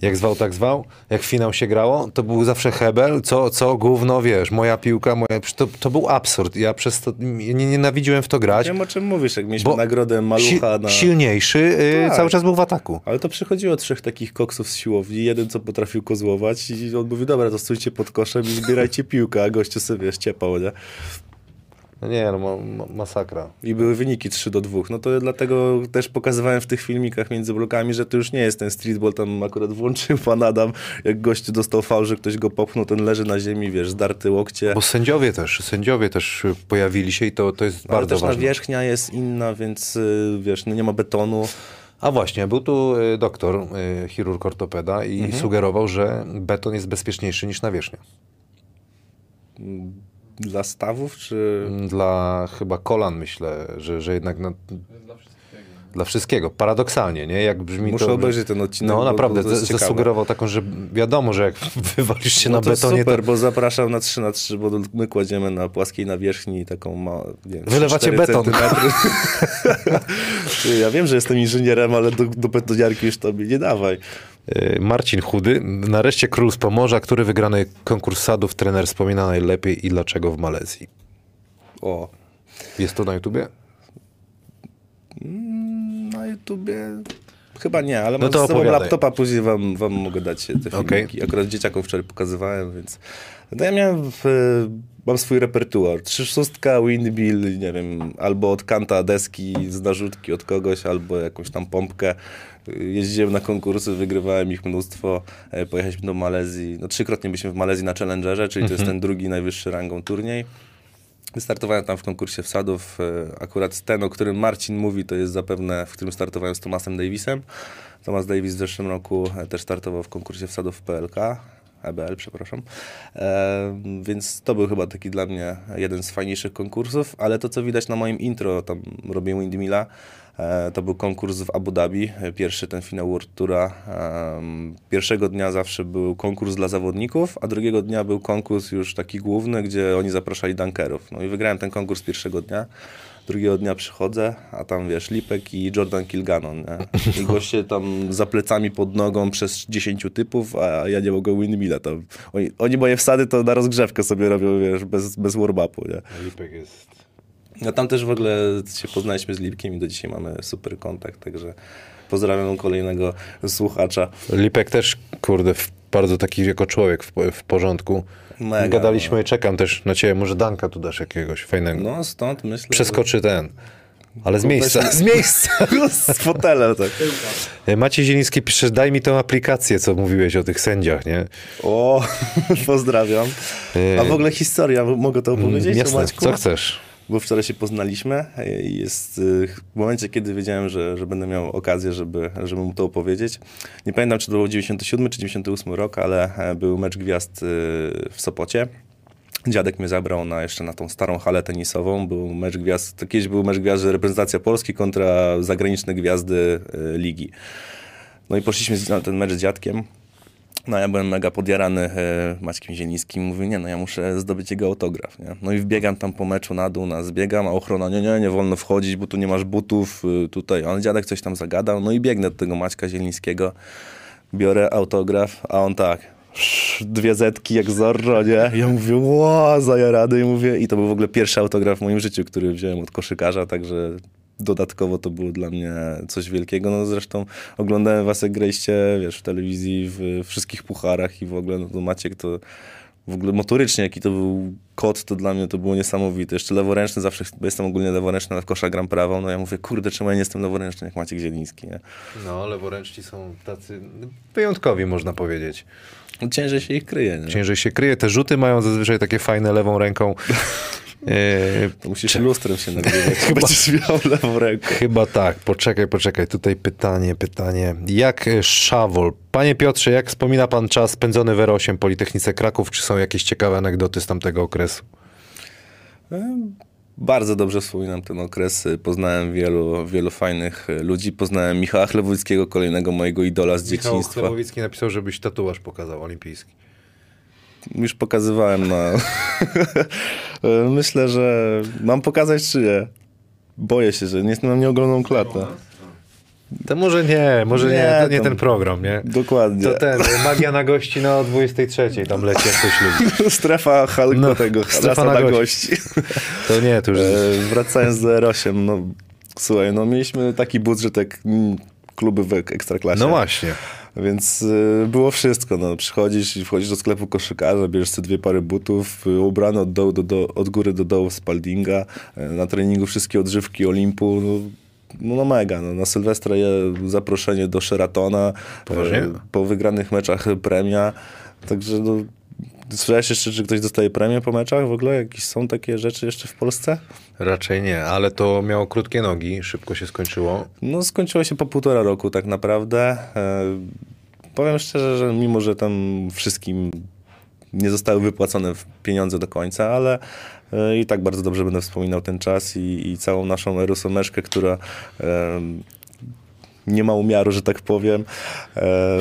jak zwał, tak zwał, jak finał się grało, to był zawsze hebel, co, co gówno, wiesz, moja piłka, moja... To, to był absurd. Ja przez to nie nienawidziłem w to grać, Wiem o czym mówisz, jak mieliśmy nagrodę si- Malucha na... silniejszy y, Tak. cały czas był w ataku. Ale to przychodziło trzech takich koksów z siłowni, jeden co potrafił kozłować i on mówi, dobra, to stójcie pod koszem i zbierajcie piłkę, a gościu sobie wiesz, ciepał, nie? No nie, no ma, ma, masakra. I były wyniki 3 do 2. No to dlatego też pokazywałem w tych filmikach między blokami, że to już nie jest ten streetball, tam akurat włączył pan Adam, jak gościu dostał fał, że ktoś go popchnął, ten leży na ziemi, wiesz, zdarty łokcie. Bo sędziowie też, sędziowie też pojawili się i to, to jest Ale bardzo też ważne. nawierzchnia jest inna, więc y, wiesz, no nie ma betonu. A właśnie, był tu y, doktor, y, chirurg ortopeda i Mhm. sugerował, że beton jest bezpieczniejszy niż nawierzchnia. Dla stawów, czy... Dla chyba kolan myślę, że, że jednak na, dla wszystkiego. Paradoksalnie, nie? Jak brzmi Muszę to... obejrzeć ten odcinek, No naprawdę, zasugerował taką, że wiadomo, że jak wywalisz się No na to betonie, super, to bo zapraszam na 3 na 3 bo my kładziemy na płaskiej nawierzchni taką ma, wiem, Wylewacie 3-4 beton. ja wiem, że jestem inżynierem, ale do, do betoniarki już tobie nie dawaj. Y, Marcin Chudy, nareszcie król z Pomorza, który wygrany konkurs sadów trener wspomina najlepiej i dlaczego w Malezji. O, Jest to na YouTubie? na YouTubie chyba nie, ale No mam to z sobą opowiadaj. laptopa, później wam, wam mogę dać te filmiki. Okej. Akurat dzieciakom wczoraj pokazywałem, więc... No ja miałem, w, mam swój repertuar. Trzy szóstka, windmill, nie wiem, albo od kanta deski z narzutki od kogoś, albo jakąś tam pompkę. Jeździłem na konkursy, wygrywałem ich mnóstwo. E, Pojechaliśmy do Malezji. No trzykrotnie byliśmy w Malezji na Challengerze, czyli to jest ten drugi najwyższy rangą turniej. Wystartowałem tam w konkursie wsadów. e, Akurat ten, o którym Marcin mówi, to jest zapewne, w którym startowałem z Tomasem Davisem. Thomas Davis w zeszłym roku e, też startował w konkursie wsadów w PLK. EBL, przepraszam. E, więc to był chyba taki dla mnie jeden z fajniejszych konkursów, ale to, co widać na moim intro, tam robię Windmilla, to był konkurs w Abu Dhabi, e, pierwszy ten finał World Toura. Em, Pierwszego dnia zawsze był konkurs dla zawodników, a drugiego dnia był konkurs już taki główny, gdzie oni zapraszali dunkerów. No i wygrałem ten konkurs pierwszego dnia. Drugiego dnia przychodzę, a tam wiesz, Lipek i Jordan Kilganon, nie? I goście tam za plecami pod nogą przez 10 typów, a ja nie mogę windmilla. Oni, oni moje wsady to na rozgrzewkę sobie robią, wiesz, bez, bez warm-upu? Lipek jest... No tam też w ogóle się poznaliśmy z Lipkiem i do dzisiaj mamy super kontakt, także pozdrawiam kolejnego słuchacza. Lipek też, kurde, bardzo taki jako człowiek w, w porządku. Mega, Gadaliśmy, czekam też na ciebie, może Danka tu dasz jakiegoś fajnego. No stąd myślę, Przeskoczy ten. Ale z miejsca, z miejsca. że... z fotela, tak. E, Maciej Zieliński pisze, daj mi tą aplikację, co mówiłeś o tych sędziach, nie? O, pozdrawiam. Yy, A w ogóle historia, mogę to opowiedzieć? o Jasne, co chcesz? Bo wczoraj się poznaliśmy i jest y, w momencie, kiedy wiedziałem, że, że będę miał okazję, żeby, żeby mu to opowiedzieć. Nie pamiętam, czy to był 97 czy 98 rok, ale e, był mecz gwiazd w Sopocie. Dziadek mnie zabrał na, jeszcze na tą starą halę tenisową. Był mecz gwiazd, kiedyś był mecz gwiazd, reprezentacja Polski kontra zagraniczne gwiazdy ligi. No i poszliśmy na ten mecz z dziadkiem. No ja byłem mega podjarany e, Maćkiem Zielińskim. Mówię, nie no, ja muszę zdobyć jego autograf, nie? No i wbiegam tam po meczu na dół, na zbiegam, a ochrona, nie, nie, nie wolno wchodzić, bo tu nie masz butów, y, tutaj. On dziadek coś tam zagadał, no i biegnę do tego Maćka Zielińskiego, biorę autograf, a on tak, dwie zetki jak Zorro, nie? Ja mówię, ło, zajarady i mówię, i to był w ogóle pierwszy autograf w moim życiu, który wziąłem od koszykarza, także dodatkowo to było dla mnie coś wielkiego. No zresztą oglądałem was jak graliście, wiesz, w telewizji, w wszystkich pucharach i w ogóle, no to Maciek to w ogóle motorycznie, jaki to był kod, to dla mnie to było niesamowite. Jeszcze leworęczny, zawsze bo jestem ogólnie leworęczny, ale w kosza gram prawą. No ja mówię, kurde, czemu ja nie jestem leworęczny jak Maciek Zieliński, nie? No, leworęczni są tacy wyjątkowi, można powiedzieć. Ciężej się ich kryje, nie? Ciężej się kryje. Te rzuty mają zazwyczaj takie fajne lewą ręką. E, To musisz lustrem się nagrywać, chyba będziesz miał lewą rękę. Chyba tak. Poczekaj, poczekaj. Tutaj pytanie, pytanie. Jak e, Szawol? Panie Piotrze, jak wspomina pan czas spędzony w R8 Politechnice Kraków? Czy są jakieś ciekawe anegdoty z tamtego okresu? Bardzo dobrze wspominam ten okres. Poznałem wielu, wielu fajnych ludzi. Poznałem Michała Chlewuckiego, kolejnego mojego idola z Michał dzieciństwa. Chlebowicki napisał, żebyś tatuaż pokazał olimpijski. Już pokazywałem na... Myślę, że mam pokazać czy nie? Boję się, że nie mam nieoglądaną klatę. To może nie, może nie, Nie, to nie to- ten program, nie? Dokładnie. To ten, magia na gości na 23, tam leci jak ktoś lubi. Strefa Halko No, tego, strefa strefa na na gości. gości. To nie, to już... E, wracając do R8, no słuchaj, no mieliśmy taki budżet jak mm, kluby w Ekstraklasie. No właśnie. Więc y, było wszystko. No. Przychodzisz i wchodzisz do sklepu koszykarza, bierzesz sobie dwie pary butów, y, ubrany od, dołu do, do, od góry do dołu Spaldinga, y, na treningu wszystkie odżywki Olimpu. No, no, no mega. No. Na Sylwestra zaproszenie do Sheratona. Po wygranych meczach premia. Także no, słyszałeś jeszcze, czy ktoś dostaje premię po meczach w ogóle? Jakieś są takie rzeczy jeszcze w Polsce? Raczej nie, ale to miało krótkie nogi, szybko się skończyło. No skończyło się po półtora roku tak naprawdę. E, powiem szczerze, że mimo, że tam wszystkim nie zostały wypłacone pieniądze do końca, ale e, i tak bardzo dobrze będę wspominał ten czas i, i całą naszą erosomeszkę, która e, nie ma umiaru, że tak powiem. E,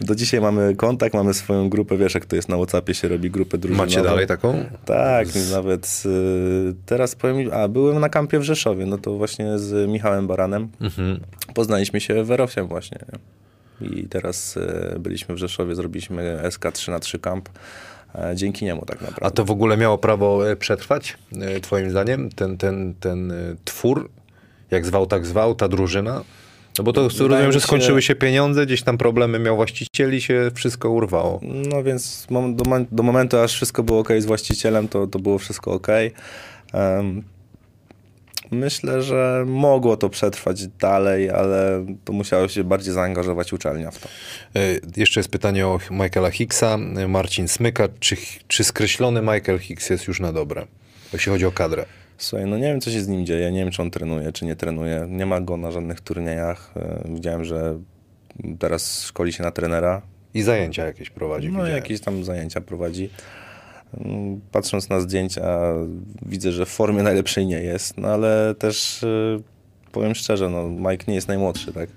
do dzisiaj mamy kontakt, mamy swoją grupę, wiesz jak to jest na Whatsappie się robi grupę drużynową. Macie dalej taką? Tak, nawet y, teraz powiem, a byłem na kampie w Rzeszowie, no to właśnie z Michałem Baranem Mhm. poznaliśmy się w Erosiem właśnie. nie? I teraz y, byliśmy w Rzeszowie, zrobiliśmy SK 3 na 3 kamp. e, Dzięki niemu tak A naprawdę. to w ogóle miało prawo e, przetrwać, twoim zdaniem, ten, ten, ten twór? Jak zwał, tak zwał, ta drużyna? No bo to rozumiem, mi że skończyły się pieniądze, gdzieś tam problemy miał właścicieli, się wszystko urwało. No więc do, do momentu, aż wszystko było ok z właścicielem, to, to było wszystko ok. Em, myślę, że mogło to przetrwać dalej, ale to musiało się bardziej zaangażować uczelnia w to. E, Jeszcze jest pytanie o Michaela Hicksa. Marcin Smyka. Czy, czy skreślony Michael Hicks jest już na dobre, jeśli chodzi o kadrę? Słuchaj, no nie wiem, co się z nim dzieje. Nie wiem, czy on trenuje, czy nie trenuje. Nie ma go na żadnych turniejach. E, Widziałem, że teraz szkoli się na trenera. I zajęcia jakieś prowadzi. No, widziałem. jakieś tam zajęcia prowadzi. Mm, Patrząc na zdjęcia, widzę, że w formie najlepszej nie jest, no ale też e, powiem szczerze, no Mike nie jest najmłodszy, tak?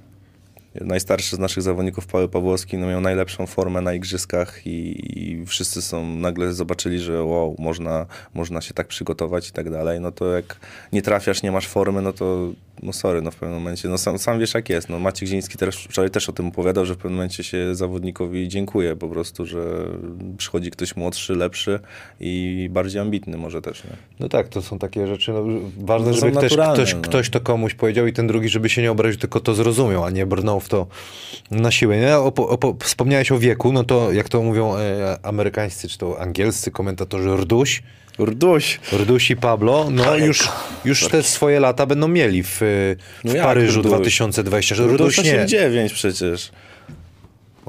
Najstarszy z naszych zawodników, Paweł Pawłowski, no miał najlepszą formę na igrzyskach i, i wszyscy są, nagle zobaczyli, że wow, można, można się tak przygotować i tak dalej, no to jak nie trafiasz, nie masz formy, no to no sorry, no w pewnym momencie, no sam, sam wiesz jak jest, no Maciek Ziński też, wczoraj też o tym opowiadał, że w pewnym momencie się zawodnikowi dziękuję po prostu, że przychodzi ktoś młodszy, lepszy i bardziej ambitny może też, nie? No tak, to są takie rzeczy. No, ważne, No żeby naturalne, ktoś, no. ktoś to komuś powiedział i ten drugi, żeby się nie obraził, tylko to zrozumiał, a nie brnął w to na siłę. Nie? Opo, opo, wspomniałeś o wieku, no to jak to mówią e, amerykańscy czy to angielscy komentatorzy rduś, Rduś! Rduś i Pablo, no już, już te swoje lata będą mieli w, e, w No Paryżu Rduś? 2026. Rduś Rduś nie. 8-9 przecież.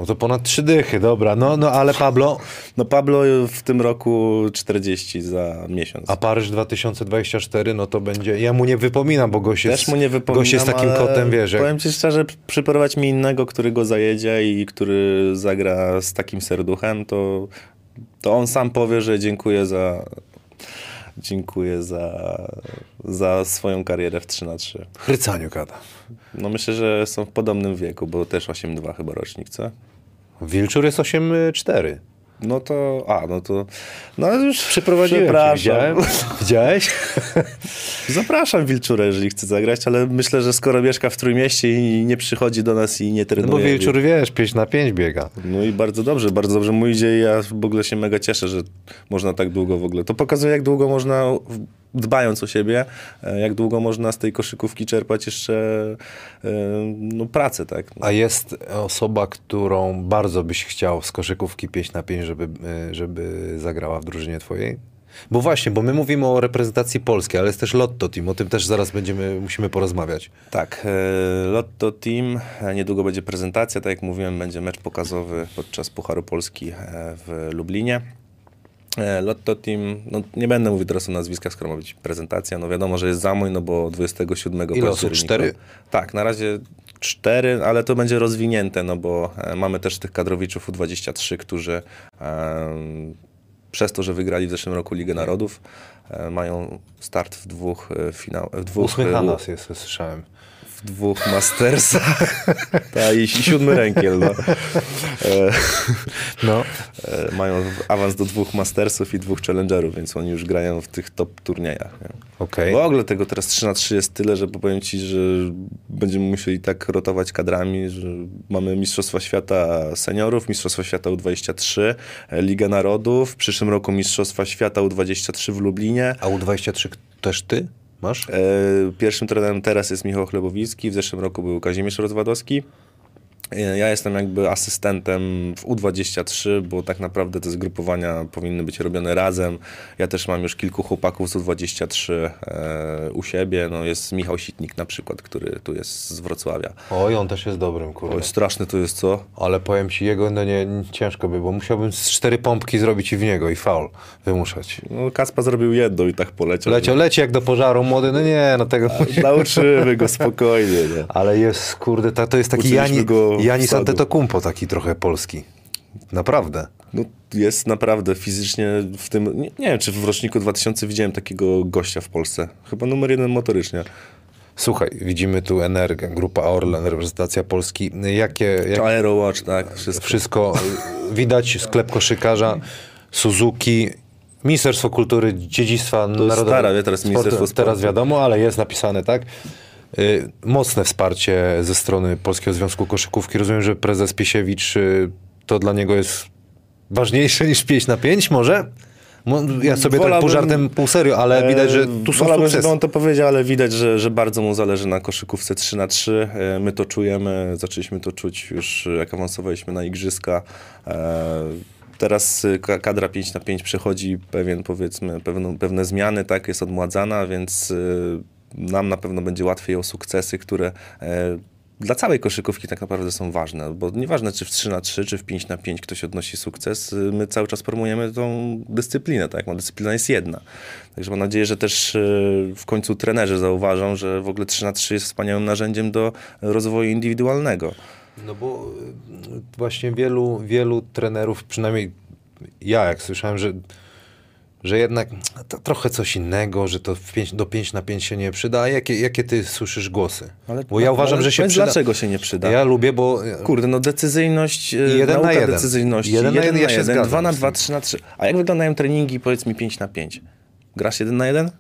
No to ponad trzy dychy, dobra. No, no ale Pablo, No Pablo w tym roku 40 za miesiąc. a Paryż 2024, no to będzie, ja mu nie wypominam, bo gość jest, Też mu nie wypominam, gość jest takim kotem, wiesz, jak, Powiem ci szczerze, przyprowadź mi innego, który go zajedzie i który zagra z takim serduchem, to, to on sam powie, że dziękuję za dziękuję za, za swoją karierę w 3 na 3 Chrycaniu gada. No myślę, że są w podobnym wieku, bo też 8-2 chyba rocznik, co? Wilczur jest 8-4. No to, a, no to, no już Przyprowadziłem cię, przepraszam. widziałem. Widziałeś? Zapraszam Wilczura, jeżeli chce zagrać, ale myślę, że skoro mieszka w Trójmieście i nie przychodzi do nas i nie No trenuje. bo Wilczur, wiesz, 5 na 5 biega. No i bardzo dobrze, bardzo dobrze mu idzie i ja w ogóle się mega cieszę, że można tak długo w ogóle. To pokazuje, jak długo można dbając o siebie, e, jak długo można z tej koszykówki czerpać jeszcze e, no, pracę, tak? A jest osoba, którą bardzo byś chciał z koszykówki 5 na 5, żeby, e, żeby zagrała w drużynie twojej? Bo właśnie, bo my mówimy o reprezentacji polskiej, ale jest też Lotto Team, o tym też zaraz będziemy, musimy porozmawiać. Tak, e, Lotto Team, e, niedługo będzie prezentacja, tak jak mówiłem, będzie mecz pokazowy podczas Pucharu Polski w Lublinie. Lotto Team, no nie będę mówił teraz o nazwiskach, skoro ma być prezentacja, no wiadomo, że jest zamój, no bo 27 Ile osób? października- Cztery? Tak, na razie cztery, ale to będzie rozwinięte, no bo e, mamy też tych kadrowiczów U23, którzy em, przez to, że wygrali w zeszłym roku Ligę Narodów, e, mają start w dwóch e, finał, w dwóch, Ósmy e, Hanas jest, słyszałem. W dwóch Mastersach. Ta, i, siódmy rękiel. No. E, No. e, mają awans do dwóch Mastersów i dwóch Challengerów, więc oni już grają w tych top turniejach. Nie? Okej. W ogóle tego teraz 3 na 3 jest tyle, że powiem ci, że będziemy musieli tak rotować kadrami, że mamy Mistrzostwa Świata Seniorów, Mistrzostwa Świata U23, e, Liga Narodów, w przyszłym roku Mistrzostwa Świata U23 w Lublinie. A U23 też ty masz? E, Pierwszym trenerem teraz jest Michał Chlebowicki, w zeszłym roku był Kazimierz Rozwadowski. Ja jestem jakby asystentem w U23, bo tak naprawdę te zgrupowania powinny być robione razem. Ja też mam już kilku chłopaków z U23 e, u siebie. No jest Michał Sitnik na przykład, który tu jest z Wrocławia. Oj, on też jest dobrym, kurde. Oj, straszny to jest co? Ale powiem ci, jego no nie, ciężko by, bo musiałbym z cztery pompki zrobić i w niego i faul wymuszać. No, Kaspa zrobił jedno i tak poleciał. Leciał, leci jak do pożaru, młody, no nie, no tego... Nauczymy go spokojnie. Nie? Ale jest, kurde, ta, to jest taki Uczyliśmy Jani, go Janis wsadu. Antetokounmpo, taki trochę polski. Naprawdę. No, jest naprawdę fizycznie w tym. Nie, nie wiem, czy w roczniku 2000 widziałem takiego gościa w Polsce. Chyba numer jeden motorycznie. Słuchaj, widzimy tu Energę, Grupa Orlen, reprezentacja Polski. Jakie, jak, Aerowatch, tak, wszystko. wszystko widać, sklep koszykarza, Suzuki, Ministerstwo Kultury, Dziedzictwa Narodowego. stara, teraz Ministerstwo Sportu. Teraz wiadomo, ale jest napisane, tak? Y, Mocne wsparcie ze strony Polskiego Związku Koszykówki. Rozumiem, że prezes Piesiewicz y, to dla niego jest ważniejsze niż 5 na 5 może? Mo- Ja sobie tak Wolałbym- pół żartem, pół serio, ale widać, że tu są Wolałbym, sukcesy. on to powiedział, ale widać, że, że bardzo mu zależy na koszykówce 3 na 3 E, My to czujemy, zaczęliśmy to czuć już jak awansowaliśmy na igrzyska. E, Teraz y, ka- kadra 5 na 5 przechodzi pewien, powiedzmy, pewną, pewne zmiany, tak, jest odmładzana, więc nam na pewno będzie łatwiej o sukcesy, które e, dla całej koszykówki tak naprawdę są ważne, bo nieważne czy w 3 na 3 czy w 5 na 5 ktoś odnosi sukces, y, my cały czas promujemy tą dyscyplinę, tak, bo dyscyplina jest jedna. Także mam nadzieję, że też y, w końcu trenerzy zauważą, że w ogóle 3 na 3 jest wspaniałym narzędziem do rozwoju indywidualnego. No bo y, właśnie wielu, wielu trenerów, przynajmniej ja jak słyszałem, że, że jednak to trochę coś innego, że to w pięć, do 5 na 5 się nie przyda. A jakie, jakie ty słyszysz głosy? bo ja uważam, ale że się przyda. Dlaczego się nie przyda? Ja lubię, bo Kurde, no decyzyjność, Jeden jeden na jeden. decyzyjności. Jeden na jeden, ja się zgadzam 2 na z 2, tym. 3 na 3. A jak wyglądają treningi, powiedz mi 5 na 5? Grasz 1 na 1?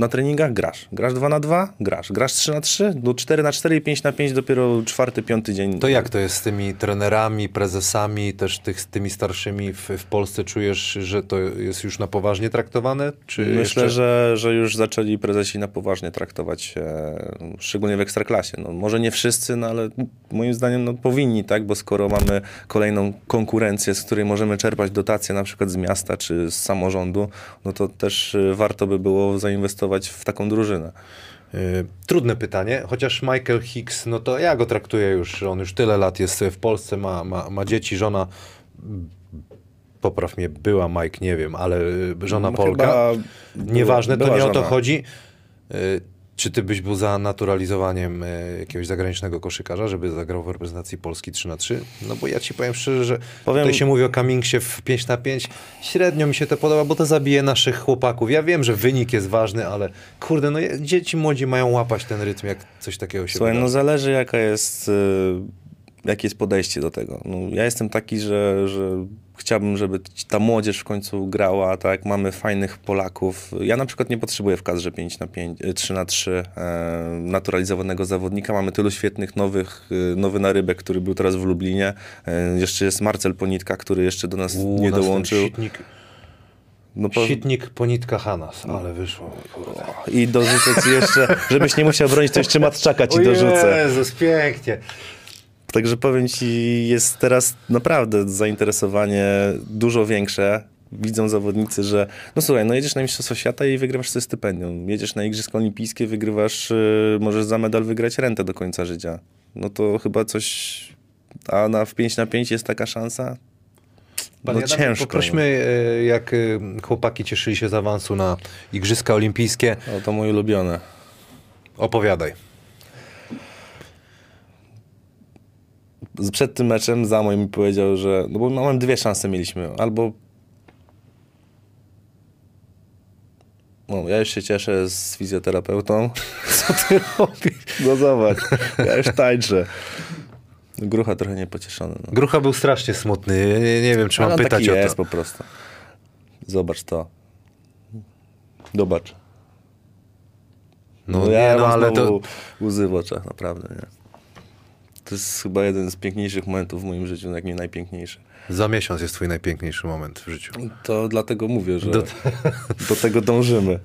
Na treningach grasz. Grasz 2 na 2? Grasz. Grasz 3 na 3? Do 4 na 4 i 5 na 5 dopiero czwarty, piąty dzień. to jak to jest z tymi trenerami, prezesami, też tych, z tymi starszymi w, w Polsce? Czujesz, że to jest już na poważnie traktowane? Czy Myślę, jeszcze... że, że już zaczęli prezesi na poważnie traktować, e, szczególnie w Ekstraklasie. No, może nie wszyscy, no, ale moim zdaniem no, powinni, tak? Bo skoro mamy kolejną konkurencję, z której możemy czerpać dotacje na przykład z miasta czy z samorządu, no to też e, warto by było zainwestować w taką drużynę. Y, Trudne pytanie, chociaż Michael Hicks, no to ja go traktuję już, on już tyle lat jest w Polsce, ma, ma, ma dzieci, żona, popraw mnie, była Mike, nie wiem, ale y, żona No, Polka. Nieważne, to nie o to żona. chodzi. Czy ty byś był za naturalizowaniem y, jakiegoś zagranicznego koszykarza, żeby zagrał w reprezentacji Polski 3 na 3 No bo ja ci powiem szczerze, że Powiem- tutaj się mówi o Cummingsie w 5 na 5 Średnio mi się to podoba, bo to zabije naszych chłopaków. Ja wiem, że wynik jest ważny, ale kurde, no dzieci młodzi mają łapać ten rytm, jak coś takiego się Słuchaj, no wydarzy. zależy jaka jest, y, jakie jest podejście do tego. No, ja jestem taki, że, że chciałbym, żeby ta młodzież w końcu grała, tak, mamy fajnych Polaków. Ja na przykład nie potrzebuję w kadrze 5 na 5, y, 3 na 3 e, naturalizowanego zawodnika. Mamy tylu świetnych nowych, y, nowy narybek, który był teraz w Lublinie. E, jeszcze jest Marcel Ponitka, który jeszcze do nas U, nie dołączył. No po... Sitnik, ponitka, Hanas, ale wyszło. Kurde. I dorzucę ci jeszcze, żebyś nie musiał bronić, to jeszcze Matczaka ci O dorzucę. Jezus, pięknie. Także powiem ci, jest teraz naprawdę zainteresowanie dużo większe. Widzą zawodnicy, że no słuchaj, no jedziesz na Mistrzostwo Świata i wygrywasz sobie stypendium. Jedziesz na Igrzyska Olimpijskie, wygrywasz, yy, możesz za medal wygrać rentę do końca życia. No to chyba coś... A na w 5 na 5 jest taka szansa? Panie no Adamie, ciężko. Poprośmy, e, jak e, chłopaki cieszyli się z awansu na Igrzyska Olimpijskie. No, to moje ulubione. Opowiadaj. Przed tym meczem Zamoj mi powiedział, że... No bo mamy dwie szanse mieliśmy. Albo No, ja już się cieszę z fizjoterapeutą. Co ty robisz? No zobacz, ja już tańczę. Grucha trochę niepocieszony. No. Grucha był strasznie smutny. Nie, nie wiem, czy mam pytać taki o jest to. po prostu. Zobacz to. Zobacz. No, No, nie, ja no mam ale to... łzy w oczach, naprawdę, nie? To jest chyba jeden z piękniejszych momentów w moim życiu, jak nie najpiękniejszy. Za miesiąc jest twój najpiękniejszy moment w życiu. To dlatego mówię, że Do- do tego dążymy.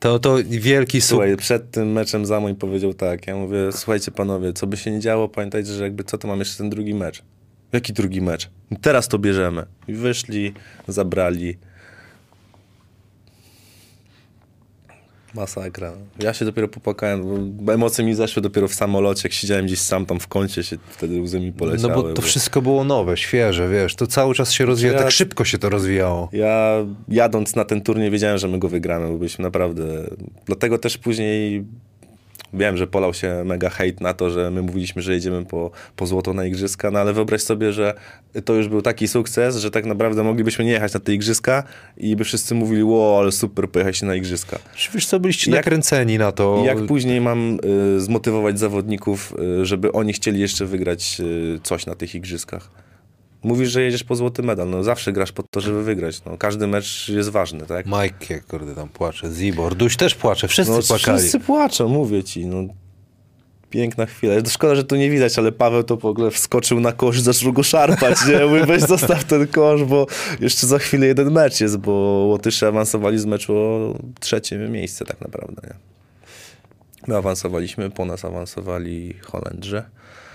To, to wielki sukces. Słuchaj, przed tym meczem Zamoń powiedział tak, ja mówię, słuchajcie panowie, co by się nie działo, pamiętajcie, że jakby co, to mam jeszcze ten drugi mecz. Jaki drugi mecz? Teraz to bierzemy. I wyszli, zabrali. Masakra. Ja się dopiero popłakałem, bo emocje mi zeszły dopiero w samolocie, jak siedziałem gdzieś sam tam w kącie, się wtedy łzy mi No poleciały. bo to wszystko było nowe, świeże, wiesz, to cały czas się rozwija, Ja- tak szybko się to rozwijało. Ja jadąc na ten turniej wiedziałem, że my go wygramy, bo byliśmy naprawdę... Dlatego też później wiem, że polał się mega hejt na to, że my mówiliśmy, że jedziemy po, po złoto na igrzyska, no ale wyobraź sobie, że to już był taki sukces, że tak naprawdę moglibyśmy nie jechać na te igrzyska i by wszyscy mówili, ło, ale super, pojechać na igrzyska. Czy wiesz co, byliście Jak- nakręceni na to. Jak później mam y, zmotywować zawodników, y, żeby oni chcieli jeszcze wygrać y, coś na tych igrzyskach? Mówisz, że jedziesz po złoty medal. No zawsze grasz po to, żeby wygrać. No, każdy mecz jest ważny, tak? Mike, jak kurde tam płacze, Zibor, Duś też płacze, wszyscy No, płakali. wszyscy płaczą, mówię ci. No. Piękna chwila. Szkoda, że tu nie widać, ale Paweł to w ogóle wskoczył na kosz i zaczął go szarpać. Nie? Mówię, weź zostaw ten kosz, bo jeszcze za chwilę jeden mecz jest, bo Łotysze awansowali z meczu o trzecie miejsce tak naprawdę. Nie? My awansowaliśmy, po nas awansowali Holendrzy.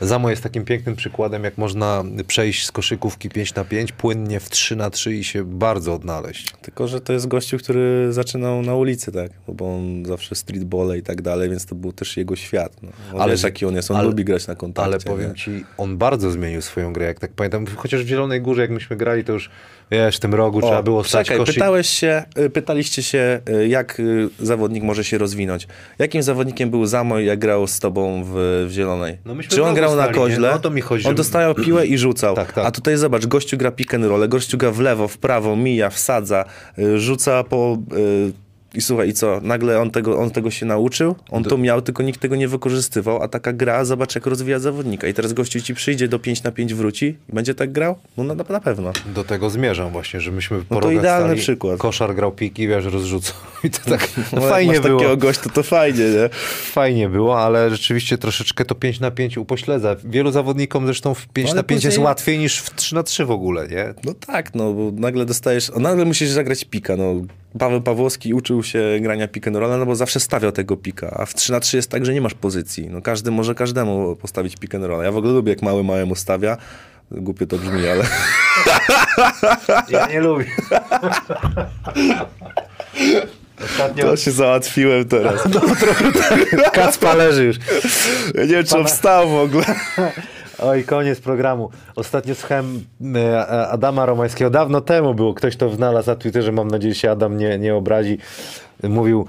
Zamo jest takim pięknym przykładem, jak można przejść z koszykówki 5 na 5 płynnie w 3 na 3 i się bardzo odnaleźć. Tylko, że to jest gościu, który zaczynał na ulicy, tak? Bo on zawsze streetbole i tak dalej, więc to był też jego świat. No. Ale- jaki on jest, on ale- lubi grać na kontakcie. Ale powiem nie? ci, on bardzo zmienił swoją grę, jak tak pamiętam. Chociaż w Zielonej Górze, jak myśmy grali, to już wiesz, w tym rogu trzeba było stać czekaj, koszyk. pytałeś się, y, pytaliście się, y, jak y, zawodnik może się rozwinąć. Jakim zawodnikiem był Zamoj, jak grał z tobą w, w Zielonej? No myśmy Czy on rogu grał na koźle? No to mi chodzi, On dostawał piłę i rzucał. Tak, tak. A tutaj zobacz, gościu gra pick and roll, gościu gra w lewo, w prawo, mija, wsadza, y, rzuca po... y, I słuchaj, i co? Nagle on tego, on tego się nauczył, on to miał, tylko nikt tego nie wykorzystywał, a taka gra, zobacz jak rozwija zawodnika. I teraz gościu ci przyjdzie do 5 na 5 wróci i będzie tak grał? No na, na pewno. Do tego zmierzam właśnie, że myśmy po No to idealny stali, przykład. Koszar grał piki, wiesz, rozrzucał. I to tak no, No, fajnie masz było. takiego gościa, to fajnie, nie? Fajnie było, ale rzeczywiście troszeczkę to 5 na 5 upośledza. Wielu zawodnikom zresztą w 5 Ale na 5 jest później- łatwiej niż w 3 na 3 w ogóle, nie? No tak, no bo nagle dostajesz, nagle musisz zagrać pika, no. Paweł Pawłowski uczył się grania pick and rolla, no bo zawsze stawiał tego pika, a w 3 na 3 jest tak, że nie masz pozycji. No każdy może każdemu postawić pick and rolla. Ja w ogóle lubię, jak mały małemu stawia. Głupio to brzmi, ale... Ja nie lubię. Ostatnio To się załatwiłem teraz. Kacpa leży już. Ja nie wiem, czy on wstał w ogóle. Oj, koniec programu. Ostatnio słuchałem e, e, Adama Romańskiego. Dawno temu było. Ktoś to znalazł na Twitterze. Mam nadzieję, że się Adam nie, nie obrazi. Mówił,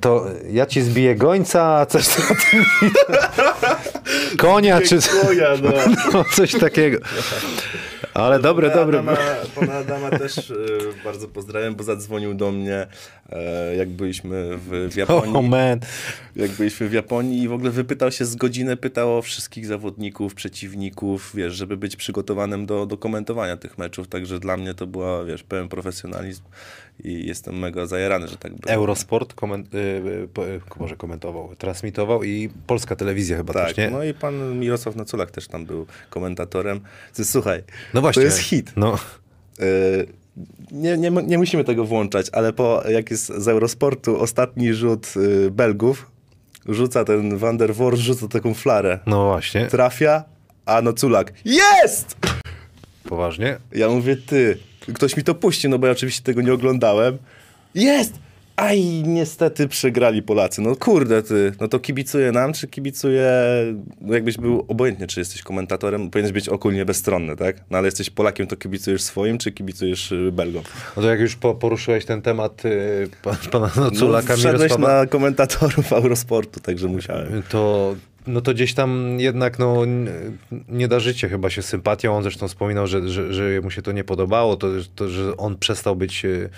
to ja ci zbiję gońca, a coś tam. Konia, czy Koja, no. no, coś takiego. Ale dobre, dobre. Adama, pana Adama też e, bardzo pozdrawiam, bo zadzwonił do mnie, e, jak byliśmy w, w Japonii. Oh man. jak byliśmy w Japonii i w ogóle wypytał się z godziny, pytał o wszystkich zawodników, przeciwników, wiesz, żeby być przygotowanym do, do komentowania tych meczów, także dla mnie to była, wiesz, pełen profesjonalizm i jestem mega zajarany, że tak było. Eurosport koment, y, y, y, może komentował, transmitował i polska telewizja chyba Tak, też, nie? no i pan Mirosław Naculak też tam był komentatorem. Słuchaj, No właśnie. to jest hit. No. Nie, nie, nie musimy tego włączać, ale po, jak jest z Eurosportu ostatni rzut y, Belgów, rzuca ten Van der Voort, rzuca taką flarę. No właśnie, Trafia, a no Culak, jest! poważnie. Ja mówię, ty, ktoś mi to puści, no bo ja oczywiście tego nie oglądałem. Jest! Aj, niestety przegrali Polacy. No kurde ty, no to kibicuję nam, czy kibicuję, no jakbyś był obojętnie, czy jesteś komentatorem, powinieneś być ogólnie bezstronny, tak? No ale jesteś Polakiem, to kibicujesz swoim, czy kibicujesz y, Belgom? No to jak już po, poruszyłeś ten temat y, pa, pana Noculaka, no, wszedłeś Mirosława, na komentatorów Eurosportu, także musiałem. to, no to gdzieś tam jednak no, nie darzycie chyba się sympatią. On zresztą wspominał, że, że, że mu się to nie podobało, to, to, że on przestał być... y,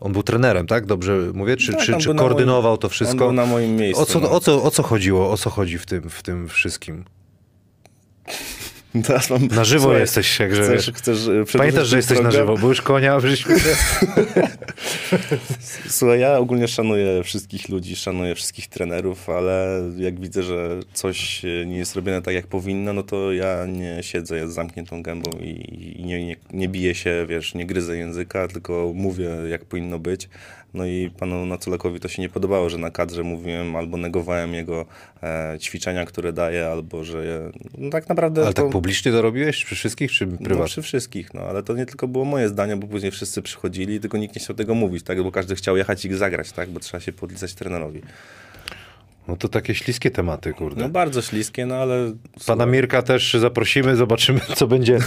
On był trenerem, tak? Dobrze mówię? Czy, Tak, czy, czy koordynował moim- to wszystko? na moim miejscu. O co, no. o, co, o co chodziło? O co chodzi w tym, w tym wszystkim? Teraz mam... Na żywo Słuchaj, jesteś, jakże Chcesz, chcesz przedłużyć Pamiętasz, że jesteś na program? żywo, bo już konia żeśmy... Słuchaj, ja ogólnie szanuję wszystkich ludzi, szanuję wszystkich trenerów, ale jak widzę, że coś e, nie jest robione tak, jak powinno, no to ja nie siedzę z zamkniętą gębą i, i nie, nie, nie biję się, wiesz, nie gryzę języka, tylko mówię, jak powinno być. No i panu Naculakowi to się nie podobało, że na kadrze mówiłem albo negowałem jego e, ćwiczenia, które daje, albo że je, no tak naprawdę... Ale to, tak publicznie to robiłeś? Przy wszystkich, czy no, prywatnie? przy wszystkich, no ale to nie tylko było moje zdanie, bo później wszyscy przychodzili, tylko nikt nie chciał tego mówić, tak? Bo każdy chciał jechać i zagrać, tak? Bo trzeba się podlisać trenerowi. No to takie śliskie tematy, kurde. No bardzo śliskie, no ale... Pana Mirka też zaprosimy, zobaczymy, co będzie,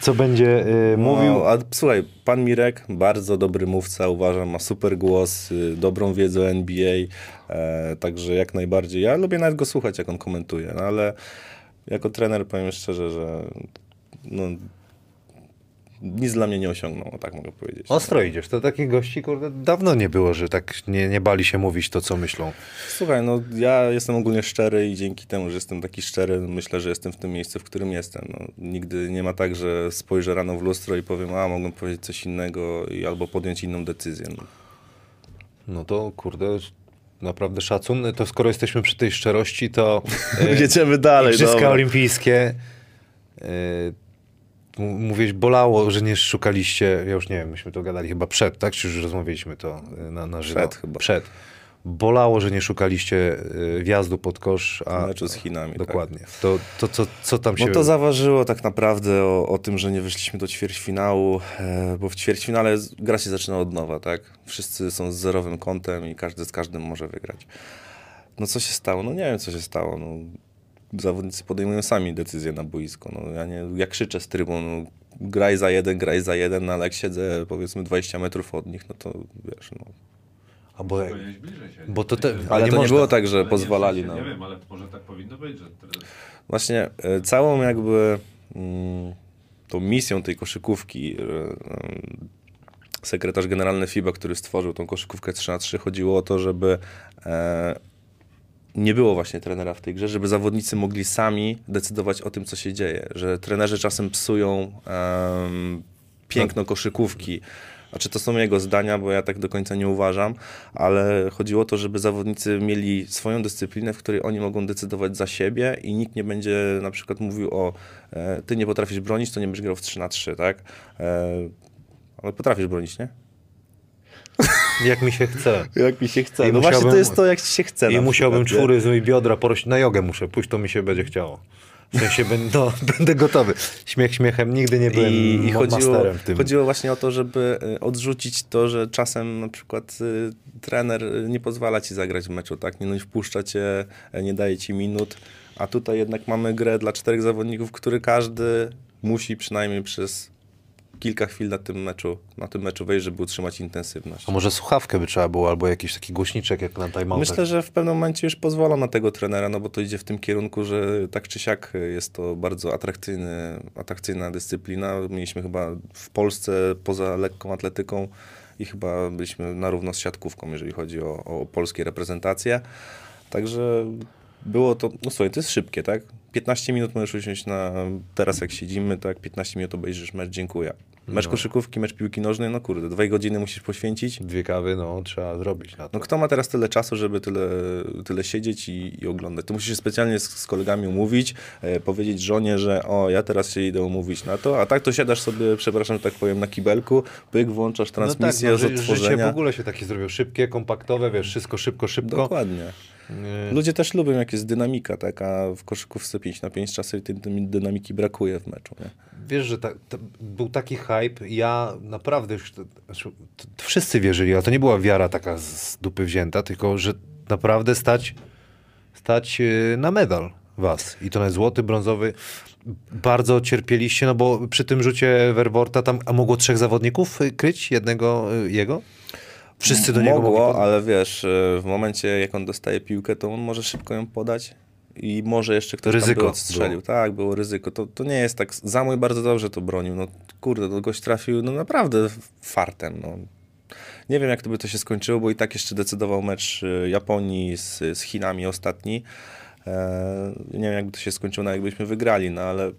co będzie y, mówił. No, a słuchaj, pan Mirek, bardzo dobry mówca, uważam, ma super głos, y, dobrą wiedzę o NBA, e, także jak najbardziej. Ja lubię nawet go słuchać, jak on komentuje, no ale jako trener powiem szczerze, że no, nic dla mnie nie osiągnął, tak mogę powiedzieć. Ostro idziesz, to takich gości, kurde, dawno nie było, że tak nie, nie bali się mówić to, co myślą. Słuchaj, no ja jestem ogólnie szczery i dzięki temu, że jestem taki szczery, myślę, że jestem w tym miejscu, w którym jestem. No, nigdy nie ma tak, że spojrzę rano w lustro i powiem, a mogłem powiedzieć coś innego i albo podjąć inną decyzję. No. No to, kurde, naprawdę szacun. To skoro jesteśmy przy tej szczerości, to y, Jedziemy dalej, Igrzyska. Olimpijskie, y, mówiłeś, bolało, że nie szukaliście, ja już nie wiem, myśmy to gadali chyba przed, tak? Czy już rozmawialiśmy to y, na, na żywo? Przed chyba. Przed. Bolało, że nie szukaliście y, wjazdu pod kosz, a... meczu z Chinami. tak. Dokładnie. To, to, to, co tam się... No to zaważyło tak naprawdę o, o tym, że nie wyszliśmy do ćwierćfinału, e, bo w ćwierćfinale gra się zaczyna od nowa, tak? Wszyscy są z zerowym kątem i każdy z każdym może wygrać. No co się stało? No nie wiem, co się stało. No, zawodnicy podejmują sami decyzje na boisko. No, ja nie, ja krzyczę z trybun, no, graj za jeden, graj za jeden, no, ale jak siedzę powiedzmy 20 metrów od nich, no to wiesz, no. Jak, Powinieneś bliżej się. bo to te, Ale, ale nie to nie można. było tak, że Ale nie, pozwalali sensie, na... Nie wiem, ale może tak powinno być, że... teraz- Właśnie e, całą jakby mm, tą misją tej koszykówki em, sekretarz generalny FIBA, który stworzył tą koszykówkę 3 na 3 chodziło o to, żeby e, nie było właśnie trenera w tej grze, żeby zawodnicy mogli sami decydować o tym, co się dzieje, że trenerzy czasem psują em, piękno koszykówki. Znaczy to są jego zdania, bo ja tak do końca nie uważam, ale chodziło o to, żeby zawodnicy mieli swoją dyscyplinę, w której oni mogą decydować za siebie i nikt nie będzie na przykład mówił o e, ty nie potrafisz bronić, to nie będziesz grał w 3 na 3, tak? E, ale potrafisz bronić, nie? Jak mi się chce. Jak mi się chce. I no właśnie to jest to, jak ci się chce. I musiałbym przykład, czwóry z mojej biodra porość. Na jogę muszę pójść, to mi się będzie chciało. W sensie będę, no, będę gotowy. Śmiech śmiechem, nigdy nie byłem I, i chodziło, w tym. chodziło właśnie o to, żeby y, odrzucić to, że czasem na przykład y, trener y, nie pozwala ci zagrać w meczu, tak? Nie, no, nie wpuszcza cię, y, nie daje ci minut, a tutaj jednak mamy grę dla czterech zawodników, który każdy musi przynajmniej przez kilka chwil na tym meczu, na tym meczu wejść, żeby utrzymać intensywność. A może słuchawkę by trzeba było, albo jakiś taki głośniczek jak na timeoutach. Myślę, że w pewnym momencie już pozwolą na tego trenera, no bo to idzie w tym kierunku, że tak czy siak jest to bardzo atrakcyjny, atrakcyjna dyscyplina. Mieliśmy chyba w Polsce poza lekką atletyką i chyba byliśmy na równo z siatkówką, jeżeli chodzi o, o polskie reprezentacje. Także było to, no słuchaj, to jest szybkie, tak? 15 minut możesz usiąść na, teraz jak siedzimy, tak? 15 minut obejrzysz mecz, dziękuję. Mecz koszykówki, mecz piłki nożnej, no kurde, dwie godziny musisz poświęcić. Dwie kawy, no trzeba zrobić na to. No kto ma teraz tyle czasu, żeby tyle, tyle siedzieć i, i oglądać? To musisz się specjalnie z, z kolegami umówić, e, powiedzieć żonie, że o, ja teraz się idę umówić na to, a tak to siadasz sobie, przepraszam, że tak powiem, na kibelku, pyk, włączasz transmisję no z tak, no, ży- odtworzenia. Życie w ogóle się takie zrobiło szybkie, kompaktowe, wiesz, wszystko szybko, szybko. Dokładnie. Ludzie też lubią, jak jest dynamika, tak, a w koszykówce 5 na 5 czasem tej dynamiki brakuje w meczu. Nie? Wiesz, że ta, był taki hype, ja naprawdę już, to, znaczy, to, to wszyscy wierzyli, ale to nie była wiara taka z dupy wzięta, tylko że naprawdę stać, stać yy, na medal was. I to na złoty, brązowy. Bardzo cierpieliście, no bo przy tym rzucie Werworta tam, a mogło trzech zawodników kryć jednego y, jego? Wszyscy do niego mogli Mogło, pod- ale wiesz, e, w momencie jak on dostaje piłkę, to on może szybko ją podać i może jeszcze ktoś Ryzyko tam odstrzelił. Tak, było ryzyko. To, to nie jest tak. Zamój bardzo dobrze to bronił. No kurde, to gość trafił no naprawdę fartem. No. Nie wiem, jak to by to się skończyło, bo i tak jeszcze decydował mecz e, Japonii z, z Chinami ostatni. E, nie wiem, jakby to się skończyło, no jakbyśmy wygrali, no ale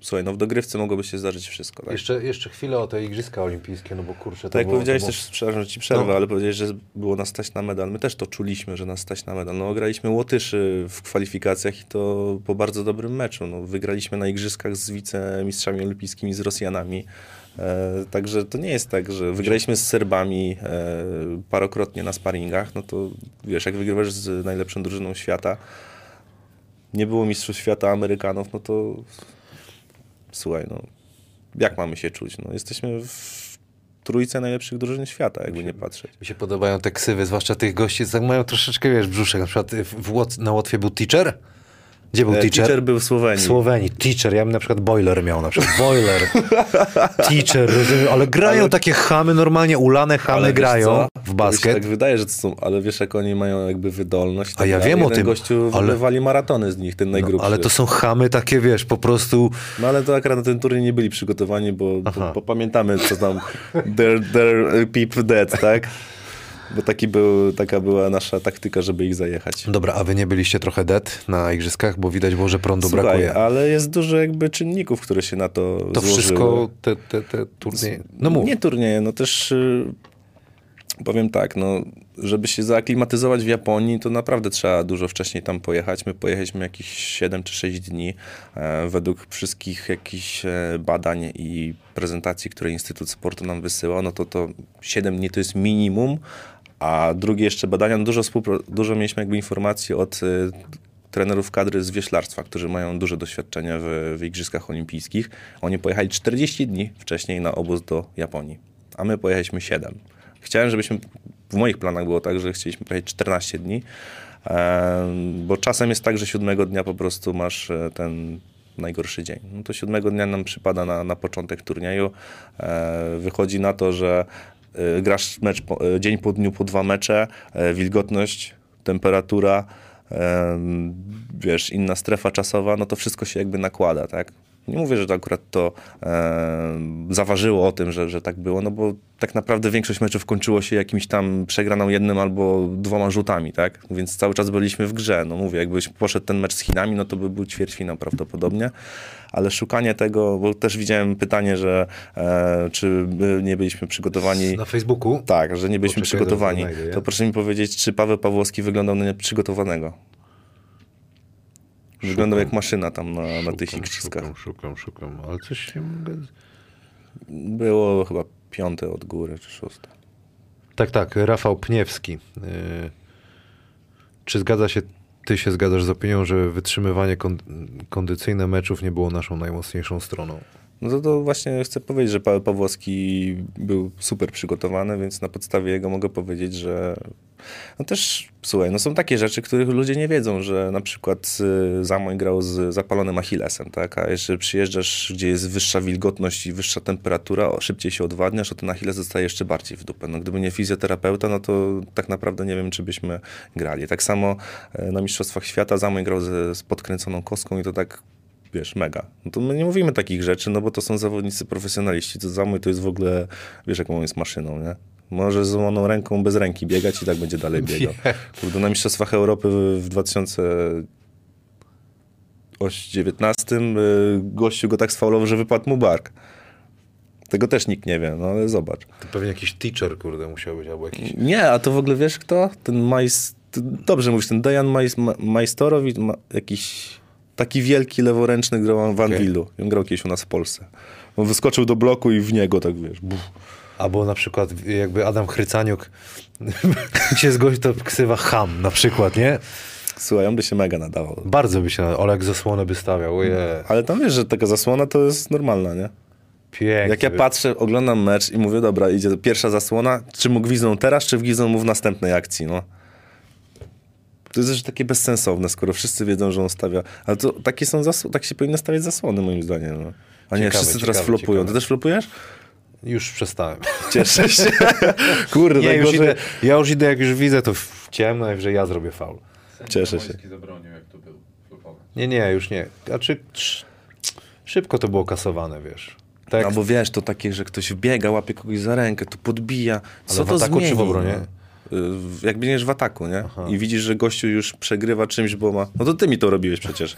słuchaj, no w dogrywce mogłoby się zdarzyć wszystko. Tak? Jeszcze, jeszcze chwilę o te Igrzyska Olimpijskie, no bo kurczę, to Tak jak było, powiedziałeś było... też, przepraszam, że ci przerwę, No. ale powiedziałeś, że było nas stać na medal. My też to czuliśmy, że nas stać na medal. No graliśmy Łotyszy w kwalifikacjach i to po bardzo dobrym meczu. No, wygraliśmy na igrzyskach z wicemistrzami olimpijskimi, z Rosjanami. E, także to nie jest tak, że wygraliśmy z Serbami e, parokrotnie na sparingach, no to wiesz, jak wygrywasz z najlepszą drużyną świata, nie było mistrzostw świata Amerykanów, no to słuchaj, no jak mamy się czuć? No, jesteśmy w trójce najlepszych drużyn świata, jakby nie patrzeć. Mi się podobają te ksywy, zwłaszcza tych gości, co mają troszeczkę, wiesz, brzuszek. Na przykład w, Łot- na Łotwie był teacher? Gdzie był E, teacher? Teacher był w W Słowenii. Słowenii. Teacher, ja bym na przykład boiler miał, na przykład boiler. teacher, ale grają Ale- takie chamy, normalnie ulane chamy Ale grają co? w basket. tak wydaje, że to są, ale wiesz, jak oni mają jakby wydolność. A ja dalej. wiem o Jeden tym, gościu ale- wywali maratony z nich, ten No, najgrubszy. ale to są chamy takie, wiesz, po prostu... No ale to akurat na ten turniej nie byli przygotowani, bo, bo, bo pamiętamy, co tam they're, they're people dead, tak? Bo taki był, taka była nasza taktyka, żeby ich zajechać. Dobra, a wy nie byliście trochę dead na igrzyskach, bo widać było, że prądu Słuchaj, brakuje. ale jest dużo jakby czynników, które się na to To złożyły. wszystko, te, te, te turnieje... No mów. Nie turnieje, no też y, powiem tak, no, żeby się zaaklimatyzować w Japonii, to naprawdę trzeba dużo wcześniej tam pojechać. My pojechaliśmy jakieś 7 czy 6 dni. E, według wszystkich jakichś e, badań i prezentacji, które Instytut Sportu nam wysyłał, no to to 7 dni to jest minimum, a drugie jeszcze badania, no dużo, dużo mieliśmy jakby informacji od y, trenerów kadry z wioślarstwa, którzy mają duże doświadczenie w, w Igrzyskach Olimpijskich. Oni pojechali 40 dni wcześniej na obóz do Japonii, a my pojechaliśmy 7. Chciałem, żebyśmy, w moich planach było tak, że chcieliśmy pojechać 14 dni, bo czasem jest tak, że siódmego dnia po prostu masz e, ten najgorszy dzień. No to siódmego dnia nam przypada na, na początek turnieju. E, wychodzi na to, że grasz mecz po, e, dzień po dniu po dwa mecze, e, wilgotność, temperatura, em, wiesz, inna strefa czasowa, no to wszystko się jakby nakłada, tak? Nie mówię, że to akurat to em, zaważyło o tym, że, że tak było, no bo tak naprawdę większość meczów kończyło się jakimś tam przegraną jednym albo dwoma rzutami, tak? Więc cały czas byliśmy w grze. No mówię, jakbyś poszedł ten mecz z Chinami, no to by był ćwierćfinał prawdopodobnie, ale szukanie tego, bo też widziałem pytanie, że e, czy nie byliśmy przygotowani Na Facebooku. tak, że nie byliśmy Poczekaj, przygotowani. znajdę, To ja. proszę mi powiedzieć, czy Paweł Pawłowski wyglądał na nieprzygotowanego? Wyglądał jak maszyna tam na, na tych igrzyskach. Szukam, szukam, szukam, ale coś się mogę... Było chyba piąte od góry, czy szóste. Tak, tak, Rafał Pniewski. Yy, Czy zgadza się, ty się zgadzasz z opinią, że wytrzymywanie kon- kondycyjne meczów nie było naszą najmocniejszą stroną? No to, to właśnie chcę powiedzieć, że Paweł Pawłowski był super przygotowany, więc na podstawie jego mogę powiedzieć, że no też, słuchaj, no są takie rzeczy, których ludzie nie wiedzą, że na przykład y, Zamoń grał z zapalonym Achillesem, tak? A jeszcze przyjeżdżasz, gdzie jest wyższa wilgotność i wyższa temperatura, szybciej się odwadniasz, to ten Achilles zostaje jeszcze bardziej w dupę. No gdyby nie fizjoterapeuta, no to tak naprawdę nie wiem, czy byśmy grali. Tak samo e, na Mistrzostwach Świata Zamoń grał z, z podkręconą kostką i to tak wiesz, mega. No to my nie mówimy takich rzeczy, no bo to są zawodnicy profesjonaliści. To Zamuj to jest w ogóle, wiesz, jaką jest maszyną, nie? Może z złamaną ręką bez ręki biegać i tak będzie dalej biegał. Kurde, Na Mistrzostwach Europy w 2019 y, gościu go tak sfaulował, że wypadł mu bark. Tego też nikt nie wie, no ale zobacz. To pewnie jakiś teacher, kurde, musiał być, albo jakiś... Nie, a to w ogóle wiesz kto? Ten Majs... ty Dobrze mówisz, ten Dejan Majs... Ma- Majstorowi, ma... jakiś taki wielki leworęczny grał w Anwilu. On grał kiedyś u nas w Polsce. On wyskoczył do bloku i w niego tak, wiesz, buf. Albo na przykład jakby Adam Chrycaniuk się zgodzi, to ksywa ham na przykład, nie? Słuchaj, on by się mega nadawał. Bardzo by się, Olek zasłonę by stawiał, oje, Ale tam wiesz, że taka zasłona to jest normalna, nie? pięknie. Jak ja patrzę, oglądam mecz i mówię, dobra, idzie pierwsza zasłona, czy mu gwizdną teraz, czy gwizdną mu w następnej akcji, no. To jest też takie bezsensowne, skoro wszyscy wiedzą, że on stawia. Ale to takie są zasł- tak się powinno stawiać zasłony, moim zdaniem. No. A nie, Ciekawe, wszyscy teraz ciekawe, flopują. Ty ciekawe. też flopujesz? Już przestałem. Cieszę się. Kurde, Nie, już idę, ja już idę, jak już widzę, to w ciemno, że ja zrobię faul. Cieszę się. Zabronił, jak to był flopowy. Nie, nie, już nie. Znaczy, trz- szybko to było kasowane, wiesz. Tak, Albo wiesz, to takie, że ktoś wbiega, łapie kogoś za rękę, to podbija. Co Ale w to ataku czy w zmieni, obronie? no? Y, Jak biegniesz w ataku, nie? I widzisz, że gościu już przegrywa czymś, bo ma... No to ty mi to robiłeś przecież.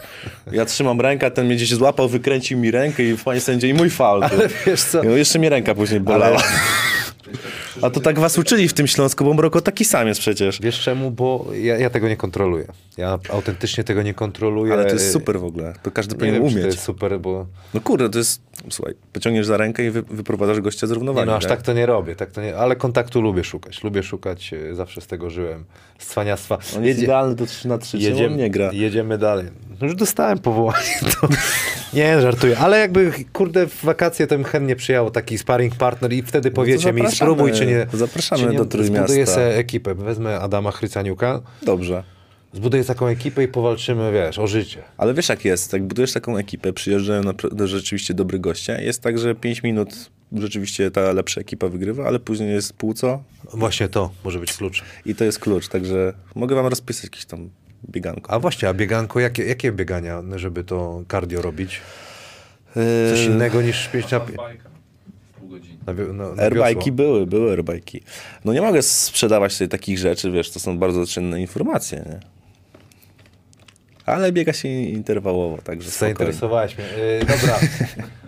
Ja trzymam rękę, ten mnie gdzieś złapał, wykręcił mi rękę i panie sędzia, i mój faul. ty. wiesz co? No jeszcze mi ręka później bolała. A to tak was uczyli w tym Śląsku, bo Mroko taki sam jest przecież. Wiesz czemu? Bo ja, ja tego nie kontroluję. Ja autentycznie tego nie kontroluję. Ale to jest super w ogóle. To każdy Nie powinien wiem, czy to umieć. jest super, bo... No kurde, to jest... Słuchaj, pociągniesz za rękę i wy, wyprowadzasz gościa z równowagi. Nie, no aż nie? tak to nie robię, tak to nie, ale kontaktu lubię szukać. Lubię szukać, e, zawsze z tego żyłem. Cwaniactwa. On jest idealny do 3 na 3, jedziemy, nie gra. jedziemy dalej. No już dostałem powołanie. To... Nie, żartuję. Ale jakby, kurde, w wakacje to bym chętnie przyjęło taki sparring partner i wtedy powiecie mi, No zapraszamy. spróbuj, czy nie. Zapraszamy czy nie do Trójmiasta. Zbuduję sobie ekipę. Wezmę Adama Chrycaniuka, Dobrze. Zbuduję taką ekipę i powalczymy, wiesz, o życie. Ale wiesz jak jest, jak budujesz taką ekipę, przyjeżdżają naprawdę rzeczywiście dobry goście, jest tak, że 5 minut rzeczywiście ta lepsza ekipa wygrywa, ale później jest półco Właśnie to może być klucz. i to jest klucz, także mogę wam rozpisać jakieś tam bieganko. A właśnie, a bieganko, jakie, jakie biegania, żeby to cardio robić? Eee, Coś innego niż 5 na, pi- Bajka w pół godziny. na, wi- na, na Airbike'i wiosło. były, były airbike'i. No nie mogę sprzedawać sobie takich rzeczy, wiesz, to są bardzo cenne informacje, nie? Ale biega się interwałowo, także. Zainteresowałeś mnie. Yy, dobra. Yy,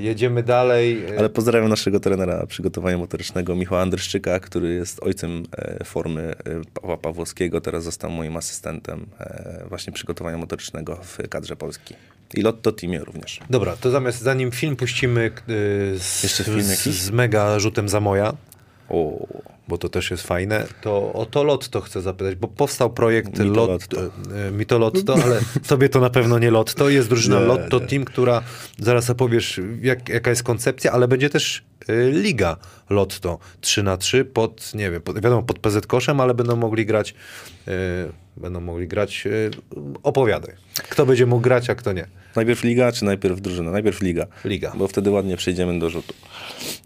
Jedziemy dalej. Yy, Ale pozdrawiam naszego trenera przygotowania motorycznego Michała Andryszczyka, który jest ojcem e, formy e, Pawła Pawłowskiego. Teraz został moim asystentem e, właśnie przygotowania motorycznego w kadrze Polski. I Lotto Teamie również. Dobra, to zamiast zanim film puścimy z, z, z mega rzutem za moja, O, bo to też jest fajne, to o to Lotto chcę zapytać, bo powstał projekt Mitolotto. Lotto, yy, Mitolotto, ale tobie to na pewno nie Lotto. Jest drużyna Nie, Lotto nie. Team, która zaraz opowiesz jak, jaka jest koncepcja, ale będzie też yy, liga Lotto 3 na 3 pod, nie wiem, pod, wiadomo, pod PZ Koszem, ale będą mogli grać, yy, będą mogli grać, opowiadaj. Kto będzie mógł grać, a kto nie. najpierw liga, czy najpierw drużyna? Najpierw liga. Liga. Bo wtedy ładnie przejdziemy do rzutu.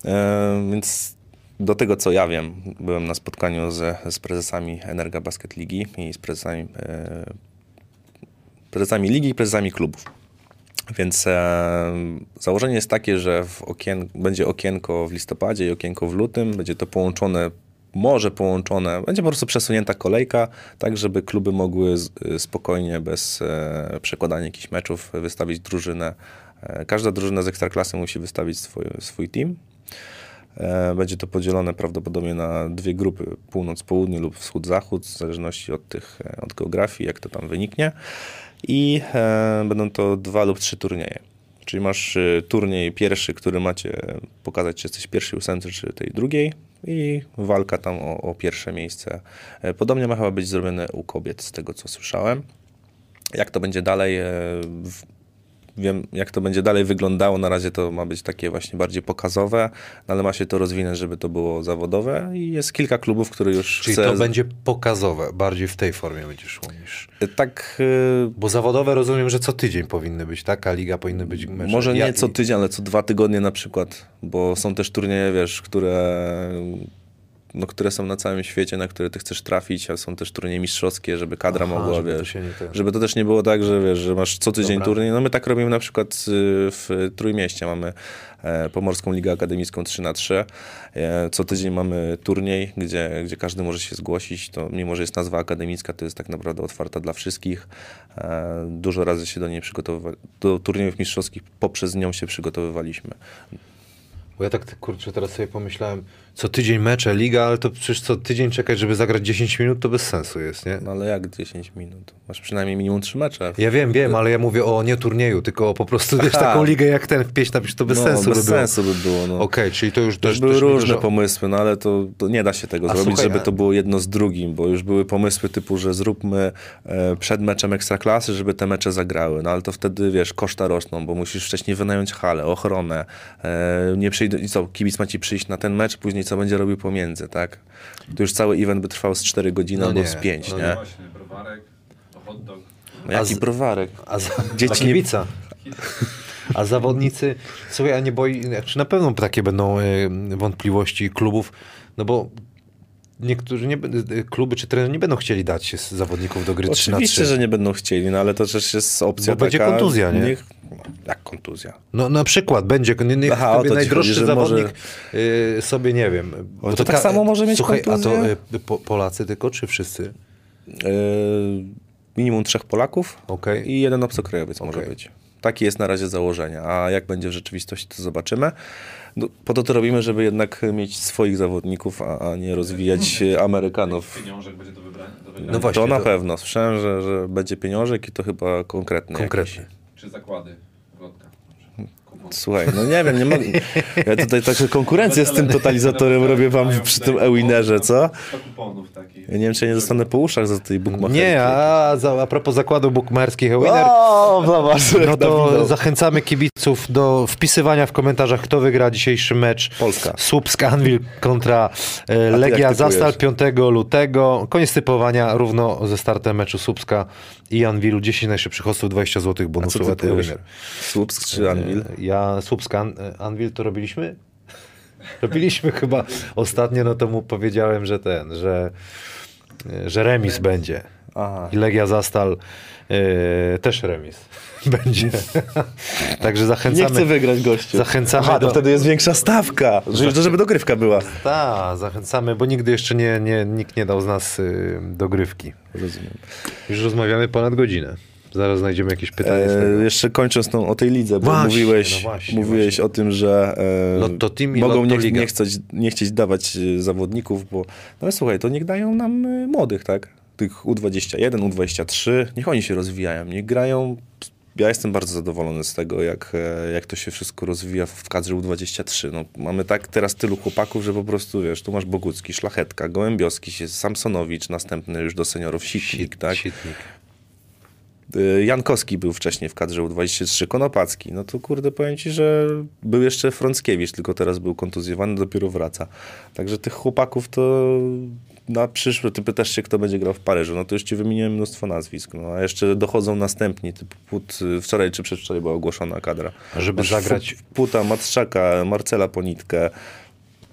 E, więc do tego, co ja wiem, byłem na spotkaniu z, z prezesami Energa Basket Ligi i z prezesami, e, prezesami ligi i prezesami klubów. Więc e, założenie jest takie, że okien, będzie okienko w listopadzie i okienko w lutym. Będzie to połączone, może połączone, będzie po prostu przesunięta kolejka, tak żeby kluby mogły z, spokojnie, bez e, przekładania jakichś meczów, wystawić drużynę. E, każda drużyna z ekstraklasy musi wystawić swój, swój team. E, Będzie to podzielone prawdopodobnie na dwie grupy, północ-południe lub wschód-zachód, w zależności od, tych, e, od geografii, jak to tam wyniknie. I e, będą to dwa lub trzy turnieje. Czyli masz turniej pierwszy, który macie pokazać, czy jesteś pierwszy ósemce, czy tej drugiej i walka tam o, o pierwsze miejsce. Podobnie ma chyba być zrobione u kobiet, z tego co słyszałem. Jak to będzie dalej, wiem jak to będzie dalej wyglądało. Na razie to ma być takie właśnie bardziej pokazowe, no ale ma się to rozwinąć, żeby to było zawodowe i jest kilka klubów, które już Czyli chce... to będzie pokazowe, bardziej w tej formie będzie szło niż... Tak, e, Bo zawodowe rozumiem, że co tydzień powinny być, tak? A liga powinny być mecze. Może nie Ja- co tydzień, ale co dwa tygodnie na przykład, bo są też turnieje, wiesz, które, no, które są na całym świecie, na które ty chcesz trafić, a są też turnieje mistrzowskie, żeby kadra Aha, mogła, żeby to wiesz, nie ten- żeby to też nie było tak, że wiesz, że masz co tydzień Dobra. turniej. No my tak robimy na przykład y, w Trójmieście, mamy e, Pomorską Ligę Akademicką 3 na 3 E, Co tydzień mamy turniej, gdzie, gdzie każdy może się zgłosić. To mimo, że jest nazwa akademicka, to jest tak naprawdę otwarta dla wszystkich. E, Dużo razy się do niej przygotowywali, do turniejów mistrzowskich poprzez nią się przygotowywaliśmy. Bo ja tak kurczę teraz sobie pomyślałem, co tydzień mecze, liga, ale to przecież co tydzień czekać, żeby zagrać 10 minut, to bez sensu jest, nie? No ale jak 10 minut? Masz przynajmniej minimum 3 mecze. Ja wiem, wiem, ale ja mówię o nie turnieju, tylko o po prostu wiesz, taką ligę jak ten wpieść napisz, to bez no, sensu bez by było. sensu by było. No. Okej, czyli to już też, były też różne dużo- pomysły, no ale to, to nie da się tego A zrobić, słuchaj, żeby to było jedno z drugim, bo już były pomysły typu, że zróbmy e, przed meczem ekstraklasy, żeby te mecze zagrały, no ale to wtedy, wiesz, koszta rosną, bo musisz wcześniej wynająć halę, ochronę, e, nie przyjdą, i co, kibic ma ci przyjść na ten mecz, później co będzie robił pomiędzy, tak? To już cały event by trwał z 4 godziny No albo nie, z 5, no nie? Właśnie, browarek, hot dog. No Jaki A z- browarek? A za, Dzieci nie- kibica. A zawodnicy, słuchaj, a nie boi, czy na pewno takie będą y, wątpliwości klubów, no bo niektórzy nie, kluby czy trenerzy nie będą chcieli dać się z zawodników do gry 3 na 3. Oczywiście, że nie będą chcieli, no ale to też jest opcja Bo będzie taka... kontuzja, nie? Niech, jak kontuzja? No na przykład będzie, nie, nie, Aha, to sobie najdroższy chodzi, zawodnik może- y, sobie, nie wiem. bo to tak samo może mieć Słuchaj, a to kontuzję? y, po, Polacy tylko, czy wszyscy? Yy, minimum trzech Polaków Okej. i jeden obcokrajowiec może Okej. być. Takie jest na razie założenie, a jak będzie w rzeczywistości, to zobaczymy. No, po to to robimy, żeby jednak mieć swoich zawodników, a, a nie rozwijać e, Amerykanów. Pieniążek będzie do wybrania. Do wygrania. No właśnie, to na to- pewno. Słyszałem, że, że będzie pieniążek i to chyba konkretny. Konkretnie. Jakiś. Czy zakłady. Słuchaj, no nie wiem, nie mogę. Ja tutaj taką konkurencję z tym totalizatorem robię wam przy tym Ewinerze, co? 100 kuponów takich. Ja nie wiem, czy ja nie zostanę po uszach za tej bookmacherki. Nie, a, za, a propos zakładu O, zobacz. no to zachęcamy kibiców do wpisywania w komentarzach, kto wygra dzisiejszy mecz. Polska. Słupsk Anwil kontra e, Legia? Zastal 5 lutego. Koniec typowania równo ze startem meczu Słupska i Anwilu. 10 najszybszych osób, 20 zł A co bonusu ty? Winner. Słupsk czy Anvil? Ja Słupsk An, Anwil to robiliśmy? Robiliśmy chyba ostatnio, no to mu powiedziałem, że ten, że, że remis będzie. Aha. I Legia Zastal e, też remis będzie. Także Nie zachęcamy. chcę wygrać gościu. Zachęcamy Aha, to do- wtedy jest większa stawka. Żeby, żeby dogrywka była. Tak, zachęcamy, bo nigdy jeszcze nie, nie, nikt nie dał z nas y, dogrywki. Rozumiem. Już rozmawiamy ponad godzinę. Zaraz znajdziemy jakieś pytanie. z E, jeszcze kończąc tą, o tej lidze, bo Właśnie, mówiłeś, no właśnie, mówiłeś właśnie. o tym, że e, Lotto Team i mogą Lotto nie, nie, chcieć, nie chcieć dawać e, zawodników, bo no ale słuchaj, to niech dają nam e, młodych, tak? Tych U21, U23, niech oni się rozwijają, niech grają. Ja jestem bardzo zadowolony z tego, jak, e, jak to się wszystko rozwija w kadrze U23. No, mamy tak teraz tylu chłopaków, że po prostu, wiesz, tu masz Bogucki, Szlachetka, Gołębioski, się- Samsonowicz, następny już do seniorów, Sitnik, tak? Sitnik. Y, Jankowski był wcześniej w kadrze U23, Konopacki. No to kurde, powiem ci, że był jeszcze Frąckiewicz, tylko teraz był kontuzjowany, dopiero wraca. Także tych chłopaków to na przyszły, ty pytasz się, kto będzie grał w Paryżu, no to już ci wymieniłem mnóstwo nazwisk. No, a jeszcze dochodzą następni, typu Put, wczoraj czy przedwczoraj była ogłoszona kadra. A żeby Masz zagrać- Puta, Matszaka, Marcela Ponitkę.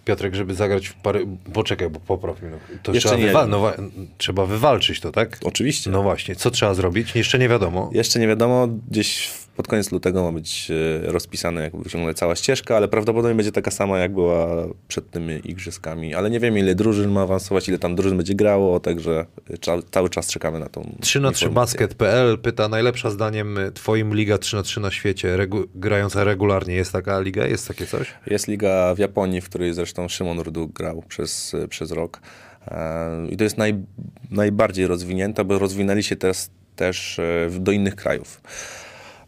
Piotrek, żeby zagrać w pary... Poczekaj, bo popraw mi. No. To Jeszcze trzeba, nie wywal... no, wa- trzeba wywalczyć to, tak? Oczywiście. No właśnie. Co trzeba zrobić? Jeszcze nie wiadomo. Jeszcze nie wiadomo, gdzieś pod koniec lutego ma być e, rozpisana jak wygląda cała ścieżka, ale prawdopodobnie będzie taka sama, jak była przed tymi igrzyskami. Ale nie wiem, ile drużyn ma awansować, ile tam drużyn będzie grało, także cza, cały czas czekamy na tą 3 na 3 informację. basket.pl pyta, najlepsza zdaniem y, twoim liga 3 na 3 na świecie, regu... grająca regularnie. Jest taka liga? Jest takie coś? Jest liga w Japonii, w której zresztą Szymon Ruduk grał przez, przez rok. E, I to jest naj, najbardziej rozwinięta, bo rozwinęli się teraz też e, do innych krajów.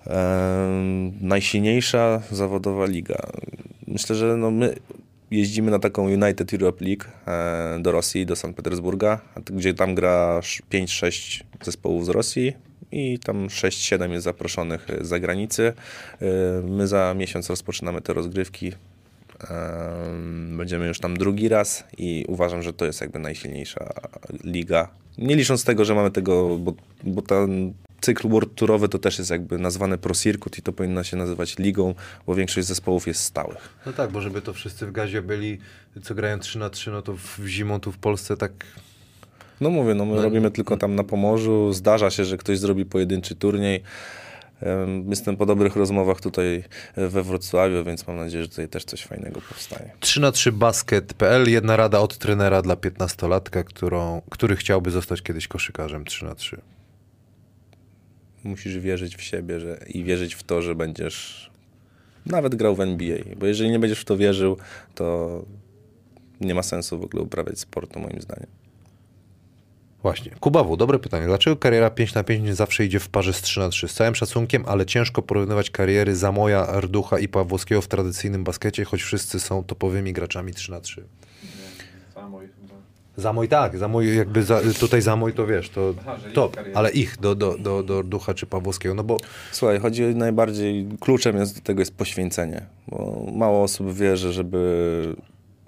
E, najsilniejsza zawodowa liga. Myślę, że no my jeździmy na taką United Europe League e, do Rosji, do Sankt Petersburga, gdzie tam gra sz- 5-6 zespołów z Rosji i tam 6-7 jest zaproszonych z zagranicy. E, My za miesiąc rozpoczynamy te rozgrywki. Em, Będziemy już tam drugi raz i uważam, że to jest jakby najsilniejsza liga. Nie licząc tego, że mamy tego, bo, bo ten cykl World Tourowy to też jest jakby nazwany Pro Circuit i to powinno się nazywać ligą, bo większość zespołów jest stałych. No tak, bo żeby to wszyscy w gazie byli, co grają 3 na 3 no to w zimą tu w Polsce tak No mówię, no my robimy tylko tam na Pomorzu. Zdarza się, że ktoś zrobi pojedynczy turniej. Em, Jestem po dobrych rozmowach tutaj we Wrocławiu, więc mam nadzieję, że tutaj też coś fajnego powstanie. 3 na 3 basket.pl. Jedna rada od trenera dla 15-latka, którą, który chciałby zostać kiedyś koszykarzem 3 na 3 Musisz wierzyć w siebie że, i wierzyć w to, że będziesz nawet grał w NBA. Bo jeżeli nie będziesz w to wierzył, to nie ma sensu w ogóle uprawiać sportu, moim zdaniem. Właśnie. Kubawu, dobre pytanie. Dlaczego kariera 5 na 5 nie zawsze idzie w parze z 3 na 3? Z całym szacunkiem, ale ciężko porównywać kariery Zamoja, Arducha i Pawłowskiego w tradycyjnym baskecie, choć wszyscy są topowymi graczami 3 na 3 Samo chyba. Zamoj tak, Zamoj jakby za, tutaj Zamoj to wiesz, to Aha, top, ale ich do, do, do, do Ducha czy Pawłowskiego, no bo Słuchaj, chodzi o najbardziej, kluczem jest do tego jest poświęcenie, bo mało osób wie, że żeby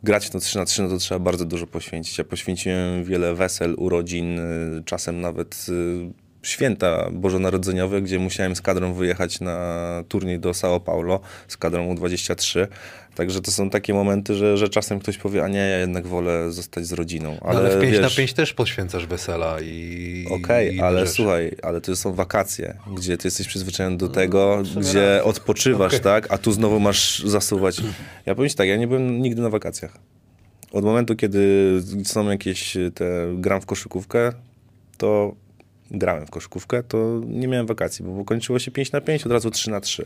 grać to 3 na 3, no to trzeba bardzo dużo poświęcić. Ja poświęciłem wiele wesel, urodzin, czasem nawet y, święta bożonarodzeniowe, gdzie musiałem z kadrą wyjechać na turniej do São Paulo z kadrą U23. Także to są takie momenty, że, że czasem ktoś powie, a nie, ja jednak wolę zostać z rodziną. ale, ale w 5 wiesz, na 5 też poświęcasz wesela i Okej, inne ale rzeczy. słuchaj, ale to są wakacje, gdzie ty jesteś przyzwyczajony do tego, sumie gdzie odpoczywasz, Okej. tak? A tu znowu masz zasuwać. Ja powiem ci tak, ja nie byłem nigdy na wakacjach. Od momentu, kiedy są jakieś te, gram w koszykówkę, to grałem w koszykówkę, to nie miałem wakacji, bo kończyło się 5 na 5, od razu 3 na 3.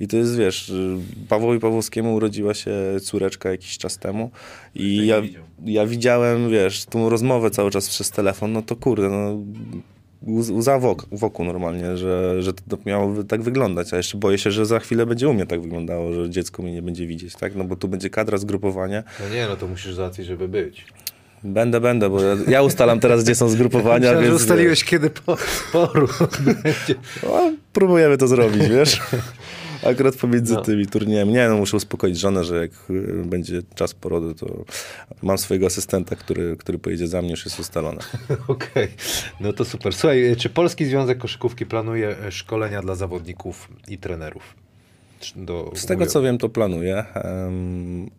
I to jest, wiesz, y, Pawłowi Pawłowskiemu urodziła się córeczka jakiś czas temu i ja, ja widziałem, wiesz, tą rozmowę cały czas przez telefon, no to kurde, no łz- łza wok, wokół normalnie, że, że to miało tak wyglądać, a jeszcze boję się, że za chwilę będzie u mnie tak wyglądało, że dziecko mnie nie będzie widzieć, tak? No bo tu będzie kadra zgrupowania. No nie, no to musisz załatwić, żeby być. Będę, będę, bo ja, ja ustalam teraz, gdzie są zgrupowania, że więc... ustaliłeś kiedy po, poród będzie. No, próbujemy to zrobić, wiesz? Akurat pomiędzy No. tymi turniejami. Nie, no muszę uspokoić żonę, że jak y, będzie czas porodu, to mam swojego asystenta, który, który pojedzie za mnie, już jest ustalone. Okej, no to super. Słuchaj, czy Polski Związek Koszykówki planuje e, szkolenia dla zawodników i trenerów? Do, Z tego co wiem, to planuję,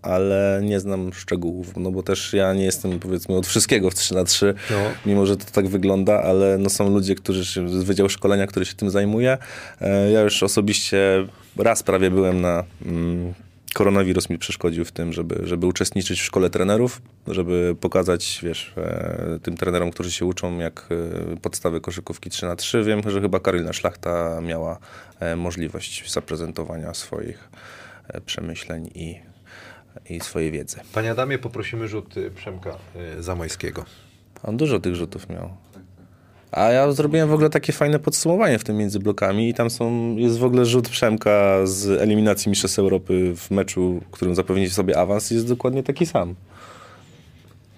ale nie znam szczegółów, no bo też ja nie jestem powiedzmy od wszystkiego w 3 na 3 No. mimo że to tak wygląda, ale no są ludzie, którzy się, z Wydziału Szkolenia, który się tym zajmuje. E, Ja już osobiście raz prawie byłem na... Koronawirus mi przeszkodził w tym, żeby, żeby uczestniczyć w szkole trenerów, żeby pokazać, wiesz, e, tym trenerom, którzy się uczą, jak e, podstawy koszykówki 3 na 3 Wiem, że chyba Karolina Szlachta miała e, możliwość zaprezentowania swoich przemyśleń i, i swojej wiedzy. Panie Adamie, poprosimy rzut Przemka Zamojskiego. On dużo tych rzutów miał. A ja zrobiłem w ogóle takie fajne podsumowanie w tym między blokami i tam są, jest w ogóle rzut Przemka z eliminacji Mistrzostw Europy w meczu, którym zapewniliście sobie awans jest dokładnie taki sam.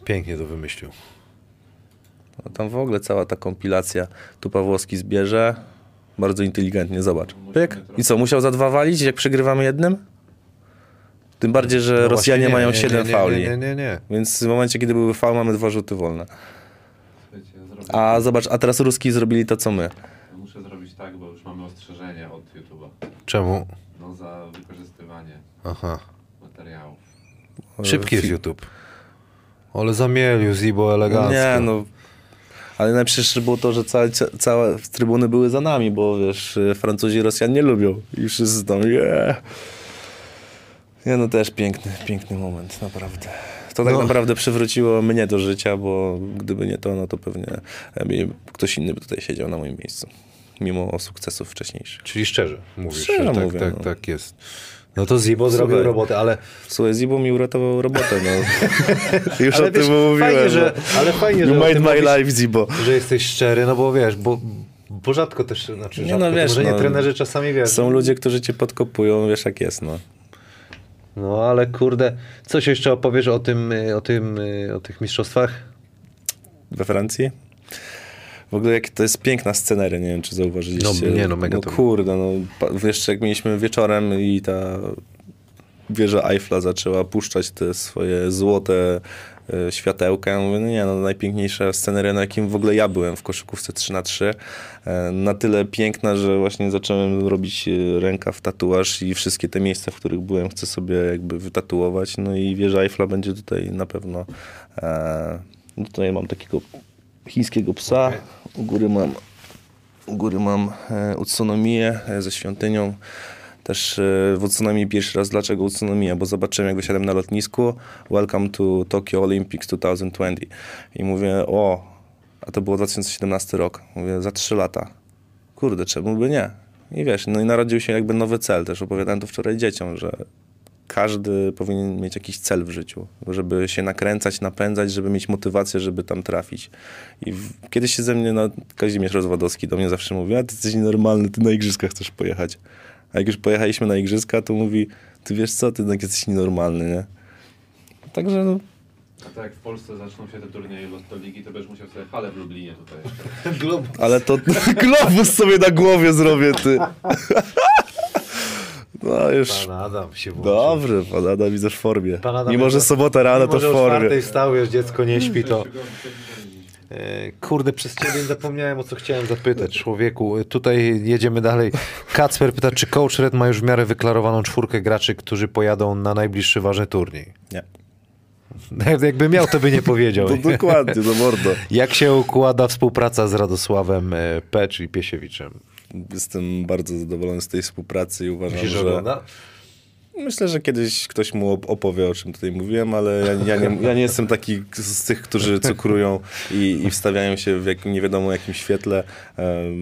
Pięknie to wymyślił. No, tam w ogóle cała ta kompilacja tu Pawłowski zbierze. Bardzo inteligentnie, zobacz. Pyk. I co, musiał za dwa walić, jak przegrywamy jednym? Tym bardziej, że No Rosjanie nie, mają nie, siedem nie, fauli. Nie, nie, nie, nie. Więc w momencie, kiedy były faul, mamy dwa rzuty wolne. A zobacz, a teraz Ruski zrobili to, co my. ja muszę zrobić tak, bo już mamy ostrzeżenie od YouTube'a. Czemu? No za wykorzystywanie Aha. materiałów. Szybki jest YouTube. Ale zamielił Zibo elegancko. Nie, no. Ale najpierw było to, że całe, całe trybuny były za nami, bo wiesz, Francuzi i Rosjan nie lubią. I wszyscy tam, yeah. Nie, no też piękny, piękny moment, naprawdę. To tak No. naprawdę przywróciło mnie do życia, bo gdyby nie to, no to pewnie ktoś inny by tutaj siedział na moim miejscu. Mimo sukcesów wcześniejszych. Czyli szczerze mówisz, Szczerze że tak, mówię, tak, no. tak jest. No to Zibo zrobił Słuchaj. robotę, ale, Słuchaj, Zibo mi uratował robotę, no. Już ale o tym wiesz, mówiłem. fajnie, że, no. ale fajnie, You że made tym my mówisz, life, Zibo. że jesteś szczery, no bo wiesz, bo, bo rzadko też, znaczy Nie, rzadko, no to wiesz, może nie no. trenerzy czasami wiesz. Są ludzie, którzy cię podkopują, wiesz jak jest, no. No ale kurde, coś jeszcze opowiesz o tym, y, o tym, y, o tych mistrzostwach? we Francji. W ogóle jak to jest piękna sceneria, nie wiem czy zauważyliście. No, nie, no, mega no to- kurde, no jeszcze jak mieliśmy wieczorem i ta wieża Eiffla zaczęła puszczać te swoje złote światełka. Ja mówię, no nie, no najpiękniejsza sceneria, na jakim w ogóle ja byłem w koszykówce 3 na 3 e, Na tyle piękna, że właśnie zacząłem robić e, rękaw, tatuaż i wszystkie te miejsca, w których byłem, chcę sobie jakby wytatuować. No i wieża Eiffla będzie tutaj na pewno. E, no tutaj mam takiego chińskiego psa. U góry mam, u góry mam e, Utsunomię ze świątynią. Też e, w Utsunomii pierwszy raz. Dlaczego Utsunomiya? Bo zobaczyłem, jak wysiadłem na lotnisku. Welcome to Tokyo Olympics 2020. I mówię, o, a to było 2017 rok. Mówię, za trzy lata. Kurde, czemu by nie? I wiesz, no i narodził się jakby nowy cel. Też opowiadałem to wczoraj dzieciom, że każdy powinien mieć jakiś cel w życiu, żeby się nakręcać, napędzać, żeby mieć motywację, żeby tam trafić. I w, kiedyś się ze mnie, no, Kazimierz Rozwadowski do mnie zawsze mówi, a ty jesteś nienormalny, ty na igrzyska chcesz pojechać. A jak już pojechaliśmy na igrzyska, to mówi, ty wiesz co, ty jednak jesteś nienormalny, nie? Także no, A tak jak w Polsce zaczną się te turnieje Lotto Ligi, to będziesz musiał sobie halę w Lublinie tutaj jeszcze. Ale to globus sobie na głowie zrobię, ty. No już. Pan Adam się włączył. Dobry, pan Adam widzę w formie. Pan Adam Mimo, że sobota rano, to Mimo, w że o formie. czwartej wstał, już dziecko nie śpi, to... E, Kurde, przez ciebie zapomniałem o co chciałem zapytać, człowieku. Tutaj jedziemy dalej. Kacper pyta, czy Coach Red ma już w miarę wyklarowaną czwórkę graczy, którzy pojadą na najbliższy ważny turniej? Nie. Jakby miał, to by nie powiedział. To dokładnie, do mordo. Jak się układa współpraca z Radosławem e, P, czyli Piesiewiczem? Jestem bardzo zadowolony z tej współpracy i uważam, Myślisz, że że... ogląda? Myślę, że kiedyś ktoś mu op- opowie, o czym tutaj mówiłem, ale ja, ja, nie, ja nie jestem taki z tych, którzy cukrują i, i wstawiają się w jakim, nie wiadomo jakim świetle.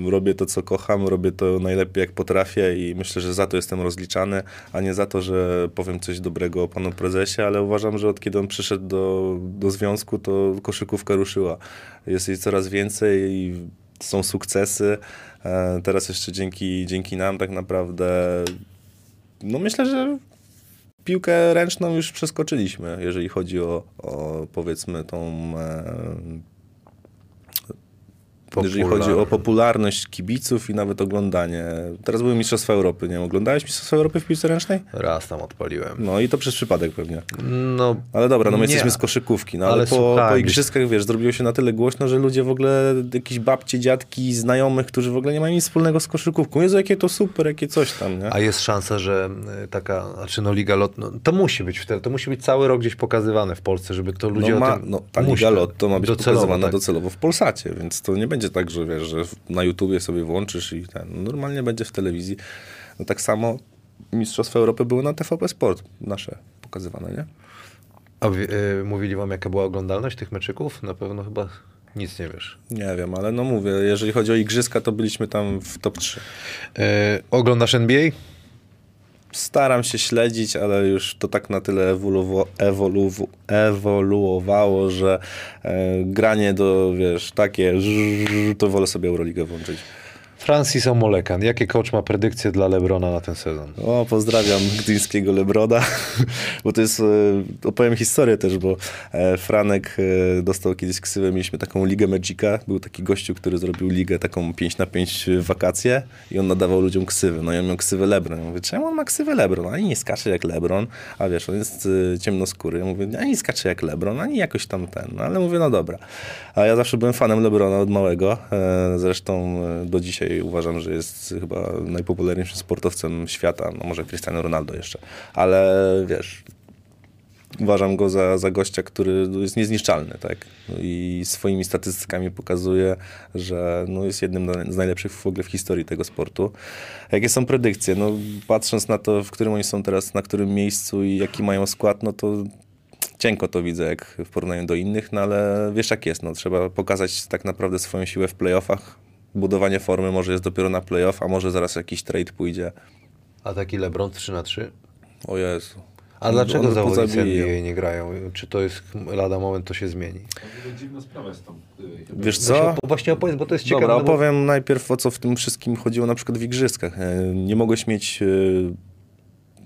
Robię to, co kocham, robię to najlepiej, jak potrafię i myślę, że za to jestem rozliczany, a nie za to, że powiem coś dobrego o panu prezesie, ale uważam, że od kiedy on przyszedł do, do związku, to koszykówka ruszyła. Jest jej coraz więcej i są sukcesy. E, Teraz jeszcze dzięki, dzięki nam tak naprawdę no myślę, że piłkę ręczną już przeskoczyliśmy, jeżeli chodzi o, o powiedzmy tą. E, jeżeli chodzi o Popularność. kibiców i nawet oglądanie. Teraz były Mistrzostwa Europy, nie wiem, oglądałeś Mistrzostwa Europy w piłce ręcznej? Raz tam odpaliłem. No i to przez przypadek pewnie. No, Ale dobra, no my Nie. jesteśmy z koszykówki, no ale, Ale po, po igrzyskach, wiesz, zrobiło się na tyle głośno, że ludzie w ogóle, jakieś babcie, dziadki, znajomych, którzy w ogóle nie mają nic wspólnego z koszykówką. Jezu, jakie to super, jakie coś tam, nie? A jest szansa, że y, taka, znaczy no Liga Lot, no, to musi być wtedy, to musi być cały rok gdzieś pokazywane w Polsce, żeby to ludzie no, ma, o tym... no, ta Liga Lot to ma być docelowo, pokazywana tak. docelowo w Polsacie, więc to nie będzie tak, że wiesz, że na YouTubie sobie włączysz i ten, no, normalnie będzie w telewizji. No tak samo Mistrzostwa Europy były na TVP Sport, nasze pokazywane, nie? A y, mówili wam, jaka była oglądalność tych meczyków? Na pewno chyba nic nie wiesz. Nie wiem, ale no mówię, jeżeli chodzi o igrzyska, to byliśmy tam w top 3. Y, oglądasz NBA? Staram się śledzić, ale już to tak na tyle ewoluwo, ewoluwo, ewoluowało, że e, granie do, wiesz, takie, to wolę sobie Euroligę włączyć. Francis Omolekan. Jakie coach ma predykcje dla Lebrona na ten sezon? O, pozdrawiam gdyńskiego Lebroda, bo to jest, e, opowiem historię też, bo e, Franek e, dostał kiedyś ksywę, mieliśmy taką ligę Magica, był taki gościu, który zrobił ligę taką 5 na 5 w wakacje i on nadawał ludziom ksywy, no i on miał ksywę Lebron. Ja mówię, czemu on ma ksywę Lebron? Ani nie skacze jak Lebron, a wiesz, on jest ciemnoskóry. Ja mówię, ani nie skacze jak Lebron, ani jakoś tam ten, no ale mówię, no dobra. A ja zawsze byłem fanem Lebrona od małego, zresztą do dzisiaj uważam, że jest chyba najpopularniejszym sportowcem świata, no może Cristiano Ronaldo jeszcze, ale wiesz, uważam go za, za gościa, który jest niezniszczalny, tak? I swoimi statystykami pokazuje, że no jest jednym z najlepszych w ogóle w historii tego sportu. Jakie są predykcje? No, patrząc na to, w którym oni są teraz, na którym miejscu i jaki mają skład, no to cienko to widzę jak w porównaniu do innych, no ale wiesz jak jest, no trzeba pokazać tak naprawdę swoją siłę w playoffach. Budowanie formy może jest dopiero na playoff, a może zaraz jakiś trade pójdzie. A taki Lebron 3 na 3 O Jezu. A dlaczego zawodnicy. NBA nie grają? Czy to jest lada moment, to się zmieni? Dziwna sprawa jest. Wiesz co? właśnie opowiedz, bo to jest ciekawe. Dobra, no opowiem najpierw o co w tym wszystkim chodziło na przykład w igrzyskach. E, Nie mogłeś mieć, e,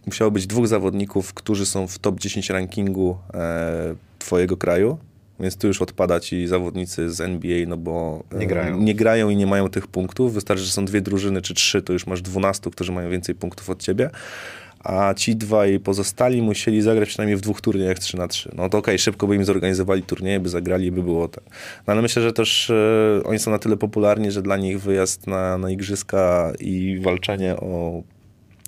musiało być dwóch zawodników, którzy są w top 10 rankingu e, twojego kraju, więc tu już odpada ci zawodnicy z NBA, no bo e, Nie grają. nie grają i nie mają tych punktów. Wystarczy, że są dwie drużyny czy trzy, to już masz 12, którzy mają więcej punktów od ciebie. A ci dwaj pozostali musieli zagrać przynajmniej w dwóch turniejach 3 na 3 No to okej, szybko by im zorganizowali turnieje, by zagrali i by było tak. No ale myślę, że też e, oni są na tyle popularni, że dla nich wyjazd na, na igrzyska i walczenie o...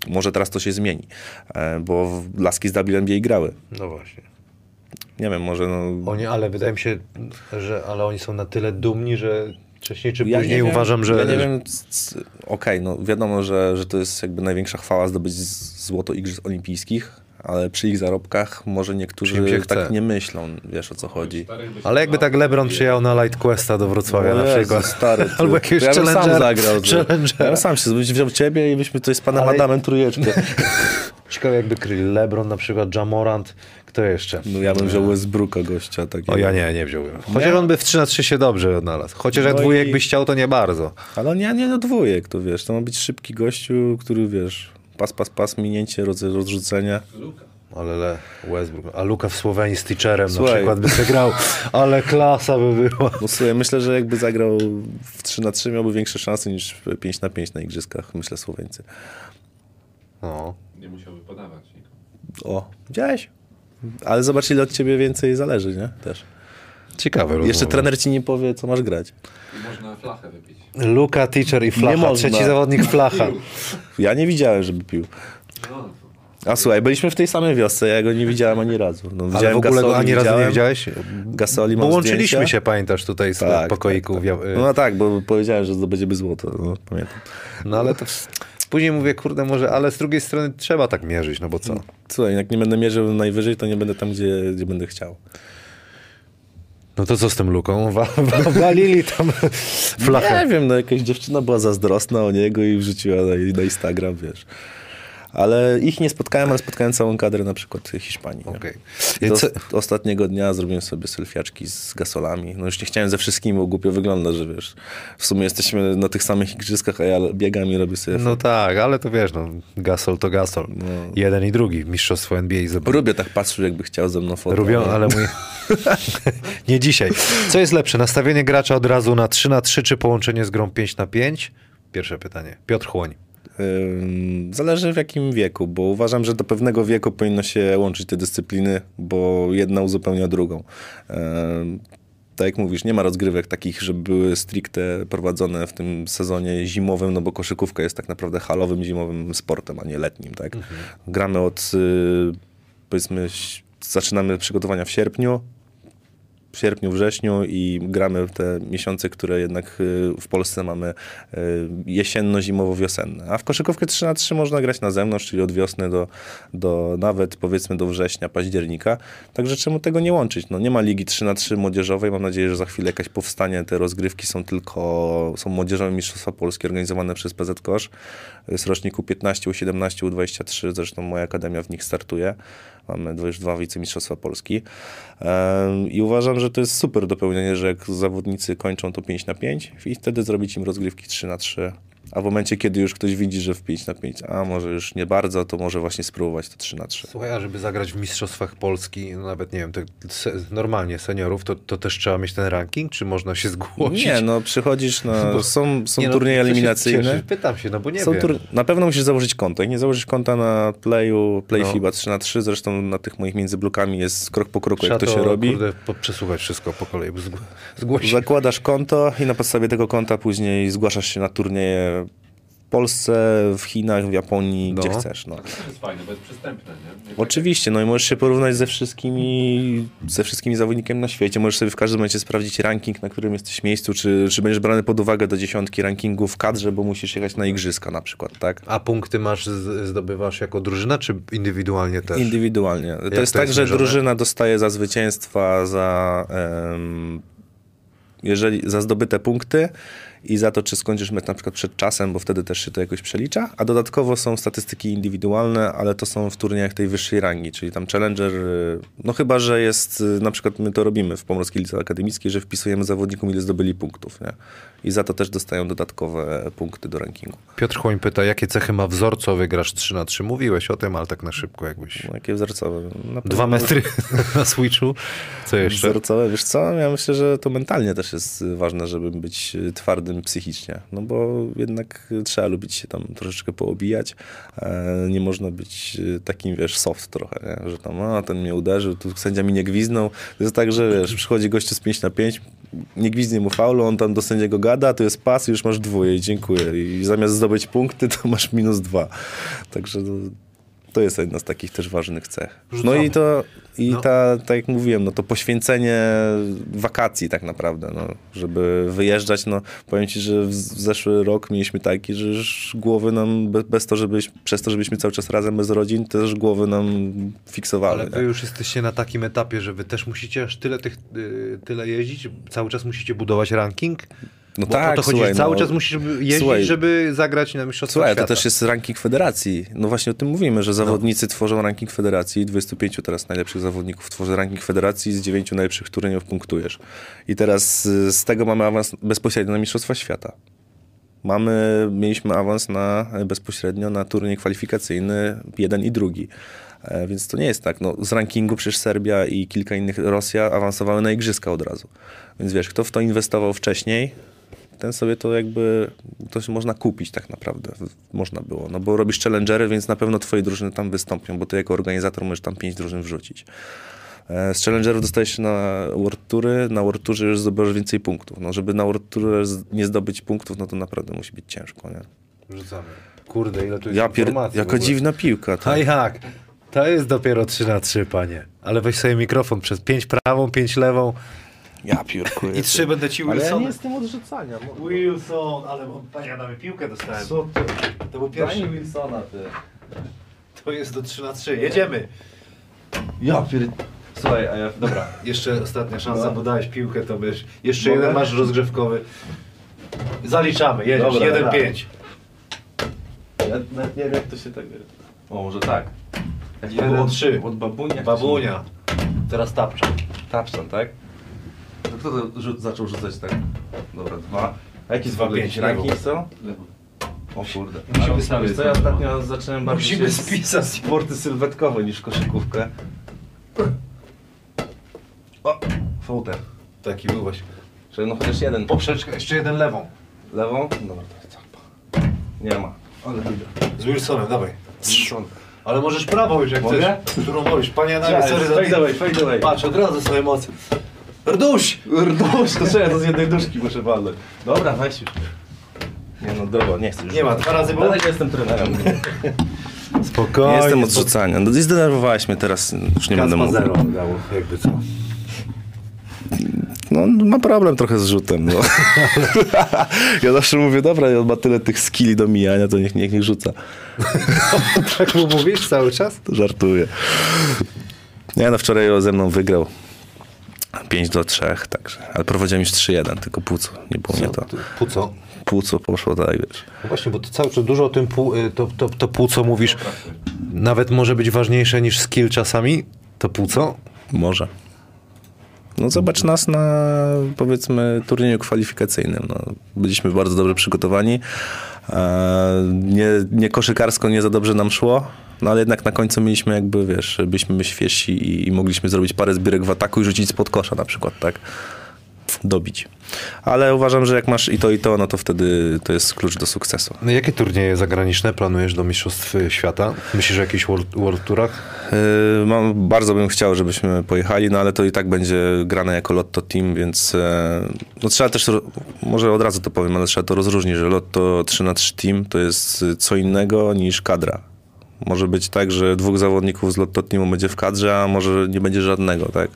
Może teraz to się zmieni, e, bo w- laski z WNBA grały. No właśnie. Nie wiem, może no... Oni, ale wydaje mi się, że ale oni są na tyle dumni, że wcześniej czy Ja później nie wiem, uważam, że... Ja nie wiem, okej, no wiadomo, że, że to jest jakby największa chwała zdobyć złoto Igrzysk Olimpijskich, ale przy ich zarobkach może niektórzy chce. tak nie myślą, wiesz o co chodzi. Ale jakby tak. LeBron przyjechał na Light Questa do Wrocławia na Jezu, przykład. stary, ty. Albo jakiegoś ja bym sam challengera- zagrał. challengera. Ja sam się wziął ciebie i byśmy tutaj z panem Ale- Adamem trójeczkę. Ciekawe jakby kryli LeBron na przykład, Jamorant, kto jeszcze? No ja bym wziął Westbrooka gościa takiego. O ja nie, nie wziąłbym. Chociaż on by w 3 na 3 się dobrze odnalazł. Chociaż jak No dwójek i- byś chciał, to nie bardzo. Ale on nie, nie do dwójek, to wiesz, to ma być szybki gościu, który wiesz, pas, pas, pas, minięcie, roz, rozrzucenie. Luka. Ale le, Westbrook. A Luka w Słowenii z teacherem na Słuchaj. przykład by przegrał. Ale klasa by była. No słuchaj, myślę, że jakby zagrał w 3 na 3 miałby większe szanse niż w 5 na 5 na igrzyskach, myślę, Słoweńcy. No. Nie musiałby podawać nikomu. O, widziałeś? Ale zobacz, ile od ciebie więcej zależy, nie? Też. Ciekawe Jeszcze rozmowy. trener ci nie powie, co masz grać. I można flachę wypić. Luka, teacher i Flacha. można. Trzeci zawodnik Flacha. Ja nie widziałem, żeby pił. A słuchaj, byliśmy w tej samej wiosce, ja go nie widziałem ani razu. No, Ale widziałem w ogóle go ani razu nie widziałeś? Gasoli Bo łączyliśmy zdjęcia. się, pamiętasz, tutaj z Tak, pokoiku. tak, wia- tak. No tak, bo powiedziałem, że zdobędziemy złoto, no, pamiętam. No ale to później mówię, kurde, może, ale z drugiej strony trzeba tak mierzyć, no bo co? Słuchaj, jak nie będę mierzył najwyżej, to nie będę tam, gdzie, gdzie będę chciał. No to co z tym Luką? Wa- wa- Walili tam flachę. Nie wiem, no jakaś dziewczyna była zazdrosna o niego i wrzuciła na, na Instagram, wiesz. Ale ich nie spotkałem, ale spotkałem całą kadrę na przykład Hiszpanii. I Do, Co- ostatniego dnia zrobiłem sobie selfiaczki z gasolami. No już nie chciałem ze wszystkimi, bo głupio wygląda, że wiesz, w sumie jesteśmy na tych samych igrzyskach, a ja biegam i robię sobie... No tak, ale to wiesz, no, Gasol to Gasol. No. Jeden i drugi, mistrzostwo NBA. Zobacz. Lubię tak patrzeć, jakby chciał ze mną. Robią, nie? ale mój... nie dzisiaj. Co jest lepsze, nastawienie gracza od razu na 3 na 3 czy połączenie z grą 5 na 5? Pierwsze pytanie. Piotr Chłoń. Zależy w jakim wieku, bo uważam, że do pewnego wieku powinno się łączyć te dyscypliny, bo jedna uzupełnia drugą. Tak jak mówisz, nie ma rozgrywek takich, żeby były stricte prowadzone w tym sezonie zimowym, no bo koszykówka jest tak naprawdę halowym, zimowym sportem, a nie letnim. Tak? Gramy od, y, powiedzmy, zaczynamy przygotowania w sierpniu, sierpniu, wrześniu i gramy te miesiące, które jednak y, w Polsce mamy y, jesienno-zimowo-wiosenne. A w koszykówkę 3 na 3 można grać na zewnątrz, czyli od wiosny do, do nawet powiedzmy do września, października. Także czemu tego nie łączyć? No, nie ma ligi 3 na 3 młodzieżowej. Mam nadzieję, że za chwilę jakaś powstanie. Te rozgrywki są tylko, są młodzieżowe mistrzostwa Polskie organizowane przez PZ Kosz. Z roczniku 15, U17, U23. Zresztą moja akademia w nich startuje. Mamy już dwa wicemistrzostwa Polski. I uważam, że to jest super dopełnienie, że jak zawodnicy kończą to 5 na 5 i wtedy zrobić im rozgrywki 3 na 3 a w momencie, kiedy już ktoś widzi, że w 5 na 5, a może już nie bardzo, to może właśnie spróbować to 3 na 3 Słuchaj, a żeby zagrać w Mistrzostwach Polski, no nawet nie wiem, se, normalnie seniorów, to, to też trzeba mieć ten ranking, czy można się zgłosić? Nie, no przychodzisz na... Bo- Są, są Nie, no, turnieje się eliminacyjne. cieszę. Pytam się, no bo nie Są wiem. tur... Na pewno musisz założyć konto. Jak nie założysz konta na Playu, Play No. FIBA 3 na 3 zresztą na tych moich międzyblokami jest krok po kroku, Trzeba jak to się robi. Kurde, przesłuchać wszystko po kolei, zg- zgłosić. Zakładasz konto i na podstawie tego konta później zgłaszasz się na turnieje Polsce, w Chinach, w Japonii, No. gdzie chcesz. No. To jest fajne, bo jest przystępne, nie? nie? Oczywiście, no i możesz się porównać ze wszystkimi, ze wszystkimi zawodnikami na świecie. Możesz sobie w każdym momencie sprawdzić ranking, na którym jesteś miejscu, czy, czy będziesz brany pod uwagę do dziesiątki rankingu w kadrze, bo musisz jechać na igrzyska na przykład, tak? A punkty masz, zdobywasz jako drużyna, czy indywidualnie też? Indywidualnie. To jest to tak, jest że mierzone? drużyna dostaje za zwycięstwa, za, em, jeżeli, za zdobyte punkty i za to, czy skończysz mecz na przykład przed czasem, bo wtedy też się to jakoś przelicza, a dodatkowo są statystyki indywidualne, ale to są w turniejach tej wyższej rangi, czyli tam Challenger, y, no chyba, że jest, y, na przykład my to robimy w Pomorskiej Lidze Akademickiej, że wpisujemy zawodnikom, ile zdobyli punktów, nie? I za to też dostają dodatkowe punkty do rankingu. Piotr Chłoń pyta, jakie cechy ma wzorcowy grasz 3 na 3 Mówiłeś o tym, ale tak na szybko jakbyś. No, Jakie wzorcowe? Na Dwa metry na switchu. Co jeszcze? Wzorcowe, wiesz co, ja myślę, że to mentalnie też jest ważne, żeby być y, twardym psychicznie, no bo jednak trzeba lubić się tam troszeczkę poobijać, e, nie można być y, takim, wiesz, soft trochę, nie? że tam, a ten mnie uderzył, tu sędzia mi nie gwiznął, to jest tak, że wiesz, przychodzi gościu z 5 na 5, nie gwizdnie mu faulu, on tam do sędziego gada, to jest pas już masz dwóje i dziękuję. I zamiast zdobyć punkty, to masz minus dwa, także no, To jest jedna z takich też ważnych cech. No Rzucamy. i to, i No. ta, tak jak mówiłem, no to poświęcenie wakacji tak naprawdę, no, żeby wyjeżdżać, no powiem ci, że w zeszły rok mieliśmy taki, że już głowy nam, be- bez to, żebyś, przez to, żebyśmy cały czas razem bez rodzin, też głowy nam fiksowały. Ale wy nie? już jesteście na takim etapie, że wy też musicie aż tyle, tych, y, tyle jeździć? Cały czas musicie budować ranking? No Bo tak, o to chodzi, słuchaj, cały no, czas musisz jeździć, słuchaj, żeby zagrać na Mistrzostwach Słuchaj, Świata. to też jest ranking federacji. No właśnie o tym mówimy, że zawodnicy tworzą ranking federacji. 25 teraz najlepszych zawodników tworzy ranking federacji, z 9 najlepszych turniejów punktujesz. I teraz y, z tego mamy awans bezpośrednio na Mistrzostwa Świata. Mamy, mieliśmy awans na, bezpośrednio na turniej kwalifikacyjny jeden i drugi. E, Więc to nie jest tak. No, z rankingu przecież Serbia i kilka innych, Rosja awansowały na igrzyska od razu. Więc wiesz, kto w to inwestował wcześniej, ten sobie to jakby, to się można kupić tak naprawdę, można było, no bo robisz challengery, więc na pewno twoje drużyny tam wystąpią, bo ty jako organizator możesz tam pięć drużyn wrzucić. E, Z challengerów dostajesz się na World Toury, na World Tourze już zdobywasz więcej punktów. No, żeby na World Tourze z- nie zdobyć punktów, no to naprawdę musi być ciężko, nie? Rzucamy. Kurde, ile tu jest Ja informacji Jaka dziwna piłka. To. A jak? To jest dopiero 3 na 3, panie. Ale weź sobie mikrofon przez 5 prawą, 5 lewą Ja piórkuję. i 3 będę ci Ale ja nie jestem odrzucania. Wilson, ale panie, ja nawet piłkę dostałem. To był pierwszy. Wilsona, ty. To jest do 3 na 3. Jedziemy. Ja pier... Słuchaj, a ja... Dobra, jeszcze ostatnia szansa, No. bo dałeś piłkę, to wiesz. Jeszcze Mogę? jeden masz rozgrzewkowy. Zaliczamy, jedziesz, Dobra, 1-5. Ja nawet nie wiem, jak to się tak... O, może tak. Jak to Jeden, było od, trzy. od babunia? Babunia. Teraz tapcza. Tapson, tak? To kto to rzu- zaczął rzucać tak? Dobra, dwa. A jaki jest w Dwa, pięć, lewo. są? O kurde. Musimy Ale stawiać wiesz co, ja znowu. ostatnio zacząłem bardziej Musimy się spisać. sporty sylwetkowe niż koszykówkę. O, fołter. Taki był właśnie. Czyli no chociaż jeden. Poprzeczka, jeszcze jeden lewą. Lewą? Dobra, to jest capa. Nie ma. Ale widzę. Z Wilsonem, dawaj. Wilson. Ale możesz prawą już, jak Mogę? chcesz. Którą wolisz. Panie Adamie, sorry za fade away, fade away. Patrz, od razu swoje mocy. Rduś! Rduś, to trzeba, to z jednej duszki muszę walnąć. Dobra, weź już. Nie no, dobra, nie chcę już. Nie ma, dwa razy było? Dlatego jestem trenerem. Spokojnie. Nie jestem odrzucania. No i zdenerwowałeś mnie teraz, już nie będę mówił. zero dało, jakby co. No, ma problem trochę z rzutem. No. ja zawsze mówię, dobra, on ma tyle tych skilli do mijania, to niech, niech, niech rzuca. Tak mu mówisz cały czas? To żartuję. Nie no, wczoraj ze mną wygrał 5 do 3, także. Ale prowadziłem już 3-1, tylko płuco. Nie było mnie to. Płuco. Płuco poszło tak, wiesz. No właśnie, bo to cały czas dużo o tym pół, y, to, to, to płuco mówisz. Nawet może być ważniejsze niż skill czasami. To płuco. Może. No zobacz nas na powiedzmy turnieju kwalifikacyjnym. No, byliśmy bardzo dobrze przygotowani. E, Nie, nie koszykarsko nie za dobrze nam szło, no ale jednak na końcu mieliśmy jakby, wiesz, byliśmy świeżsi i, i mogliśmy zrobić parę zbiórek w ataku i rzucić spod kosza na przykład, tak? Dobić. Ale uważam, że jak masz i to i to, no to wtedy to jest klucz do sukcesu. No, jakie turnieje zagraniczne planujesz do Mistrzostw y, Świata? Myślisz o jakichś World, World Tourach? Yy, Mam, bardzo bym chciał, żebyśmy pojechali, no ale to i tak będzie grane jako Lotto Team, więc e, no trzeba też, może od razu to powiem, ale trzeba to rozróżnić, że Lotto 3 na 3 Team to jest co innego niż kadra. Może być tak, że dwóch zawodników z Lotto Teamu będzie w kadrze, a może nie będzie żadnego, tak?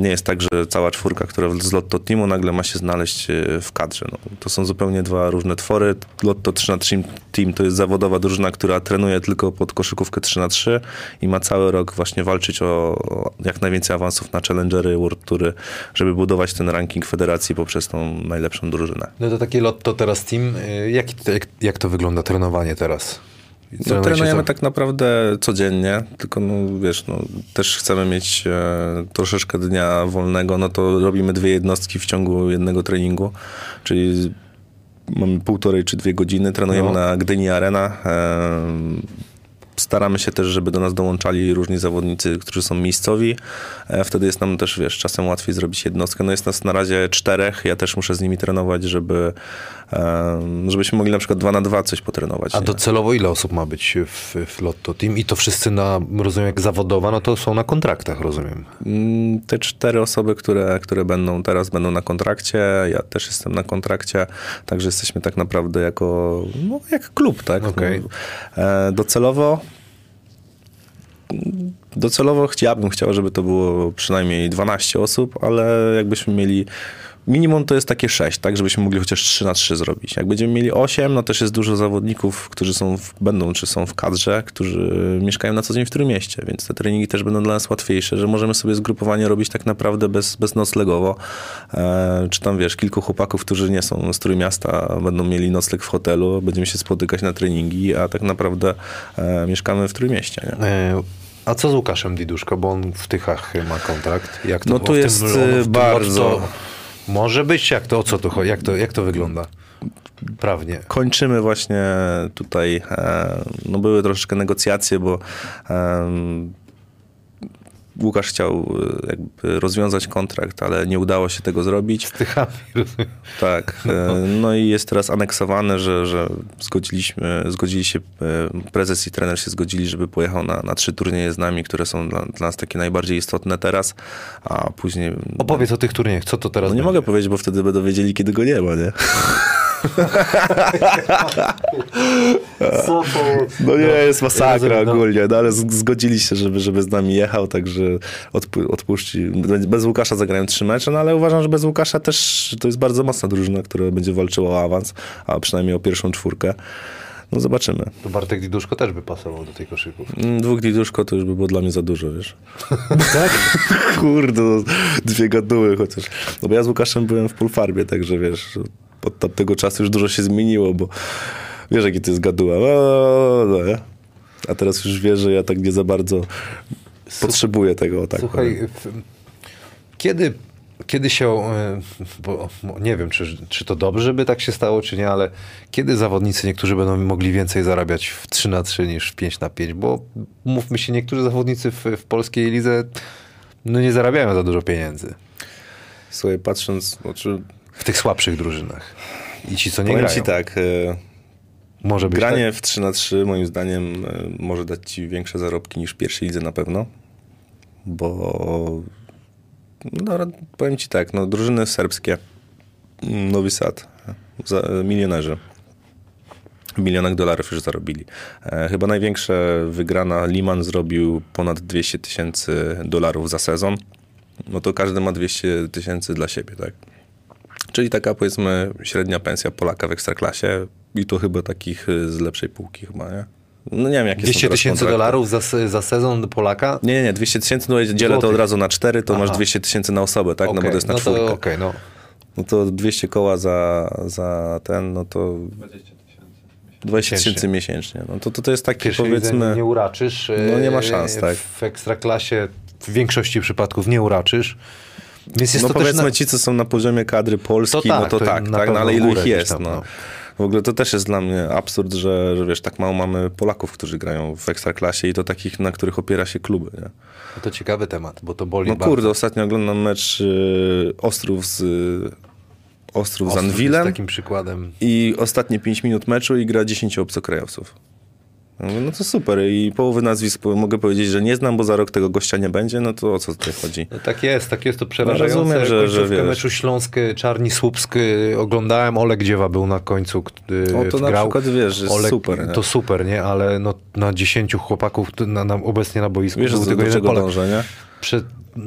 Nie jest tak, że cała czwórka, która z Lotto Teamu nagle ma się znaleźć e, w kadrze. No, to są zupełnie dwa różne twory. Lotto 3 na 3 Team to jest zawodowa drużyna, która trenuje tylko pod koszykówkę 3 na 3 i ma cały rok właśnie walczyć o jak najwięcej awansów na Challengery, World Toury, żeby budować ten ranking federacji poprzez tą najlepszą drużynę. No to takie Lotto teraz team. Y, Jak, jak, jak to wygląda trenowanie teraz? No, trenujemy tak naprawdę codziennie, tylko no, wiesz, no, też chcemy mieć e, troszeczkę dnia wolnego, no to robimy dwie jednostki w ciągu jednego treningu, czyli mamy półtorej czy dwie godziny, trenujemy No. na Gdyni Arena. E, staramy się też, żeby do nas dołączali różni zawodnicy, którzy są miejscowi. E, wtedy jest nam też, wiesz, czasem łatwiej zrobić jednostkę. No jest nas na razie czterech, ja też muszę z nimi trenować, żeby, żebyśmy mogli na przykład dwa na dwa coś potrenować. A nie? docelowo ile osób ma być w, w Lotto Team? I to wszyscy na, rozumiem, jak zawodowa, no to są na kontraktach, rozumiem. Mm, Te cztery osoby, które, które będą teraz, będą na kontrakcie. Ja też jestem na kontrakcie, także jesteśmy tak naprawdę jako, no, jak klub, tak? Okej. No, e, docelowo docelowo chciałbym, chciał, żeby to było przynajmniej 12 osób, ale jakbyśmy mieli Minimum to jest takie 6, tak, żebyśmy mogli chociaż 3 na 3 zrobić. Jak będziemy mieli 8, no też jest dużo zawodników, którzy są w, będą czy są w kadrze, którzy mieszkają na co dzień w którym mieście, więc te treningi też będą dla nas łatwiejsze, że możemy sobie zgrupowanie robić tak naprawdę bez, bez noclegowo. E, czy tam wiesz, kilku chłopaków, którzy nie są z miasta, będą mieli nocleg w hotelu, będziemy się spotykać na treningi, a tak naprawdę e, mieszkamy w Trójmieście. Nie? E, a co z Łukaszem Diduszko, bo on w Tychach ma kontrakt? Jak to No tu jest, w tym bardzo- Może być? Jak to, o co tu chodzi? Jak to, jak to wygląda? Prawnie. kończymy właśnie tutaj, e, no były troszeczkę negocjacje, bo Łukasz chciał e, jakby rozwiązać kontrakt, ale nie udało się tego zrobić. Z rozumiem. Tak. e, No i jest teraz aneksowane, że, że zgodziliśmy, zgodzili się, e, prezes i trener się zgodzili, żeby pojechał na, na trzy turnieje z nami, które są dla, dla nas takie najbardziej istotne teraz, a później... Opowiedz o tych turniejach. Co to teraz No nie będzie? mogę powiedzieć, bo wtedy będą wiedzieli, kiedy go nie ma, nie? Co to? No nie, jest masakra no. ogólnie, no ale zgodzili się, żeby, żeby z nami jechał, także odpu- odpuści. Bez Łukasza zagrają trzy mecze, no ale uważam, że bez Łukasza też to jest bardzo mocna drużyna, która będzie walczyła o awans, a przynajmniej o pierwszą czwórkę. No zobaczymy. To Bartek Diduszko też by pasował do tej koszyków. Mm, Dwóch Diduszko to już by było dla mnie za dużo, wiesz. tak? Kurde, no, dwie gaduły chociaż. No bo ja z Łukaszem byłem w Pulfarbie, także wiesz, od tamtego czasu już dużo się zmieniło, bo wiesz jaki to jest gaduła. No, no? A teraz już wiesz, że ja tak nie za bardzo potrzebuję tego. Tak Słuchaj, powiem. kiedy, kiedy się, e, bo nie wiem, czy, czy to dobrze by tak się stało, czy nie, ale kiedy zawodnicy niektórzy będą mogli więcej zarabiać w 3 na 3 niż w 5 na 5, bo mówmy się, niektórzy zawodnicy w, w polskiej lidze no nie zarabiają za dużo pieniędzy Słuchaj, patrząc, znaczy, w tych słabszych drużynach. I ci, co nie grają. ci tak, e, Może być Granie tak? w 3 na 3 moim zdaniem e, może dać ci większe zarobki niż w pierwszej lidze na pewno, bo no, powiem ci tak, no, drużyny serbskie, mm, Nowy Sad, e, milionerzy. W milionach dolarów już zarobili. E, chyba największe wygrana Liman zrobił ponad 200 tysięcy dolarów za sezon. No to każdy ma 200 tysięcy dla siebie, tak? Czyli taka powiedzmy średnia pensja Polaka w ekstraklasie i to chyba takich y, z lepszej półki chyba, nie? No nie wiem, jakie są 200 teraz tysięcy dolarów za, za sezon Polaka? Nie, nie, nie, 200 tysięcy, no dzielę to od Złotych. razu na 4, to masz Aha. 200 tysięcy na osobę, tak? no bo to jest na no czwórkę. to okej, no. No to 200 koła za, za ten, no to 20 tysięcy. 20 Miesięcznie. tysięcy miesięcznie. No to, to, to jest takie powiedzmy... nie uraczysz. No nie ma e, szans, tak. W ekstraklasie w większości przypadków nie uraczysz. Więc jest no to powiedzmy na... ci, co są na poziomie kadry Polski, To tak, no to, to tak, tak no, ale ilu ich jest, tam, no. no. W ogóle to też jest dla mnie absurd, że, że wiesz, tak mało mamy Polaków, którzy grają w Ekstraklasie i to takich, na których opiera się kluby, nie? To ciekawy temat, bo to boli No bardzo. kurde, ostatnio oglądam mecz y, Ostrów z y, Ostrów z Ostrów jest Anwilem takim przykładem. i ostatnie 5 minut meczu i gra 10 obcokrajowców. Ja mówię, No to super i połowy nazwisk mogę powiedzieć, że nie znam, bo za rok tego gościa nie będzie, no to o co tutaj chodzi? No tak jest, tak jest to przerażające. rozumiem, że- że wiesz. meczu Śląsk, Czarni Słupsk oglądałem, Olek Dziewa był na końcu, który O, to na grał. przykład, wiesz, jest Olek, super, nie? To super, nie? Ale no, na 10 chłopaków na, na, obecnie na boisku Wiesz, był tylko jeden Polak. dążę, nie? Prze-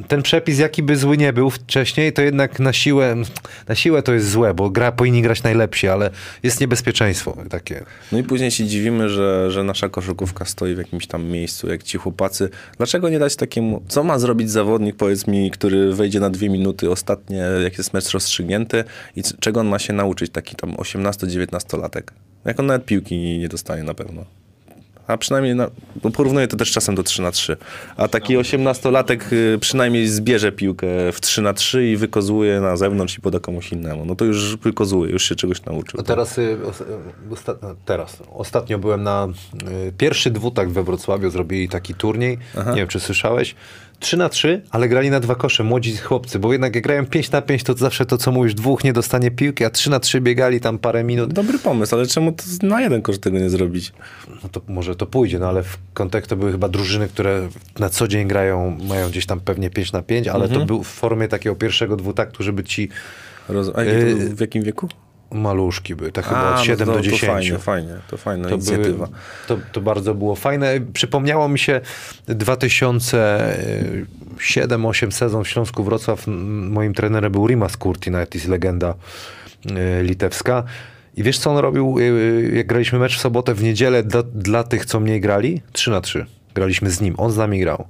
ten przepis, jaki by zły nie był wcześniej, to jednak na siłę, na siłę to jest złe, bo gra, powinni grać najlepsi, ale jest niebezpieczeństwo takie. No i później się dziwimy, że, że nasza koszykówka stoi w jakimś tam miejscu, jak ci chłopacy. Dlaczego nie dać takiemu, co ma zrobić zawodnik, powiedz mi, który wejdzie na dwie minuty ostatnie, jak jest mecz rozstrzygnięty i czego on ma się nauczyć, taki tam 18-19 latek? Jak on nawet piłki nie dostanie na pewno. A przynajmniej, na, bo porównuję to też czasem do 3 na 3 A taki 18-latek y, przynajmniej zbierze piłkę w 3 na 3 i wykozuje na zewnątrz i poda komuś innemu. No to już wykozuje, już się czegoś nauczył. No teraz, y, osta- no, teraz, ostatnio byłem na y, pierwszy dwutak we Wrocławiu, zrobili taki turniej, nie wiem czy słyszałeś, 3 na 3, ale grali na dwa kosze, młodzi chłopcy, bo jednak jak grają 5 na 5, to zawsze to co mówisz, dwóch nie dostanie piłki, a 3 na 3 biegali tam parę minut, Dobry pomysł, ale czemu to na jeden koszt tego nie zrobić? no to może to pójdzie, no ale w kontekście były chyba drużyny, które na co dzień grają, mają gdzieś tam pewnie 5 na 5, ale to był w formie takiego pierwszego dwutaktu, żeby ci Roz... A to, w jakim wieku? Maluszki były, tak chyba A, od no 7 to, do To 10. fajnie, fajnie, to fajna To, inicjatywa. były, to, to bardzo było fajne. Przypomniało mi się 2007-2008 sezon w Śląsku Wrocław. Moim trenerem był Rimas Kurtinaitis, legenda e, litewska. I wiesz, co on robił, e, jak graliśmy mecz w sobotę, w niedzielę dla, dla tych, co mniej grali? 3 na 3. Graliśmy z nim, on z nami grał.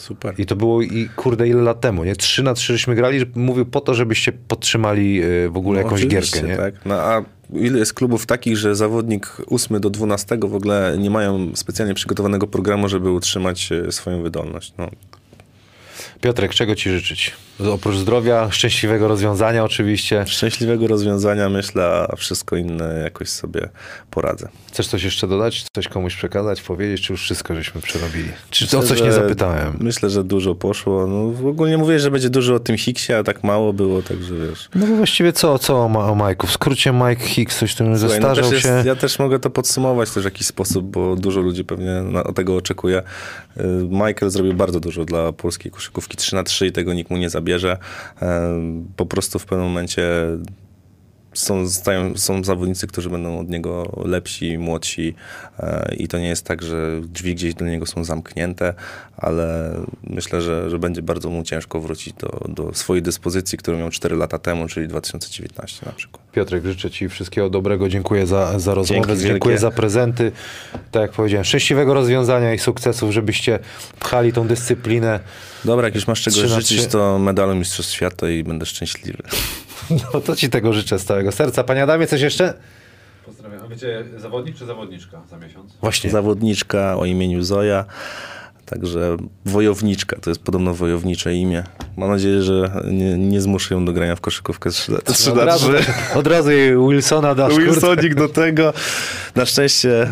Super. I to było i kurde ile lat temu, nie? 3 na 3 żeśmy grali, że- mówił po to, żebyście podtrzymali e, w ogóle No, jakąś gierkę, nie? Tak. No, a ile jest klubów takich, że zawodnik 8 do 12 w ogóle nie mają specjalnie przygotowanego programu, żeby utrzymać e, swoją wydolność. No. Piotrek, czego ci życzyć? Oprócz zdrowia, szczęśliwego rozwiązania oczywiście. Szczęśliwego rozwiązania myślę, a wszystko inne jakoś sobie poradzę. Chcesz coś jeszcze dodać? Coś komuś przekazać, powiedzieć, czy już wszystko żeśmy przerobili? Czy Myślę, o coś nie zapytałem? Myślę, że dużo poszło. No, ogólnie mówię, że będzie dużo o tym Hicksie, a tak mało było, także wiesz. No bo właściwie co, co o, Ma- o Majku? W skrócie Mike Hicks coś tym Słuchaj, no zestarzał też się. jest, ja też mogę to podsumować też w jakiś sposób, bo dużo ludzi pewnie na, tego oczekuje. Y, Michael zrobił bardzo dużo dla polskiej koszykówki 3 na 3 i tego nikt mu nie zabierze. E, Po prostu w pewnym momencie są, stają, są zawodnicy, którzy będą od niego lepsi, młodsi e, i to nie jest tak, że drzwi gdzieś do niego są zamknięte, ale myślę, że, że będzie bardzo mu ciężko wrócić do, do swojej dyspozycji, którą miał 4 lata temu, czyli 2019 na przykład. Piotrek, życzę ci wszystkiego dobrego. Dziękuję za, za rozmowę, dziękuję wielkie. za prezenty. Tak jak powiedziałem, szczęśliwego rozwiązania i sukcesów, żebyście pchali tą dyscyplinę. Dobra, jak już masz na życzyć, to medalu Mistrzostw Świata i będę szczęśliwy. No to ci tego życzę z całego serca. Panie Adamie, coś jeszcze? Pozdrawiam. A wiecie, zawodnik czy zawodniczka za miesiąc? Właśnie. Zawodniczka o imieniu Zoja, także wojowniczka, to jest podobno wojownicze imię. Mam nadzieję, że nie, nie zmuszę ją do grania w koszykówkę 3 na 3. od, razu, od razu jej Wilsona dasz. Wilsonik do tego. Na szczęście e,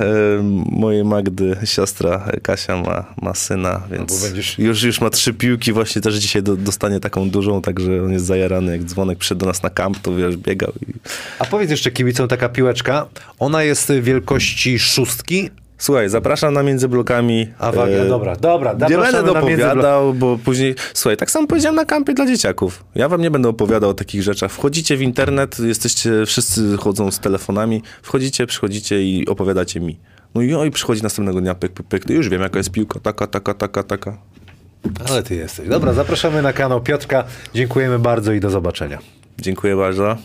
mojej Magdy siostra Kasia ma, ma syna, więc No będziesz- już, już ma trzy piłki, właśnie też dzisiaj do, dostanie taką dużą, także on jest zajarany jak dzwonek, przyszedł do nas na kamp, to wiesz, biegał i A powiedz jeszcze kibicom taka piłeczka. Ona jest wielkości szóstki. Słuchaj, zapraszam na między blokami. A waga, E, dobra, dobra. Nie będę dopowiadał, bo później... Słuchaj, tak samo powiedziałem na kampie dla dzieciaków. Ja wam nie będę opowiadał o takich rzeczach. Wchodzicie w internet, jesteście, wszyscy chodzą z telefonami, wchodzicie, przychodzicie i opowiadacie mi. No i oj, przychodzi następnego dnia, pyk, pyk, pyk, to już wiem, jaka jest piłka, taka, taka, taka, taka. Ale ty jesteś. Dobra, zapraszamy na kanał Piotrka. Dziękujemy bardzo i do zobaczenia. Dziękuję bardzo.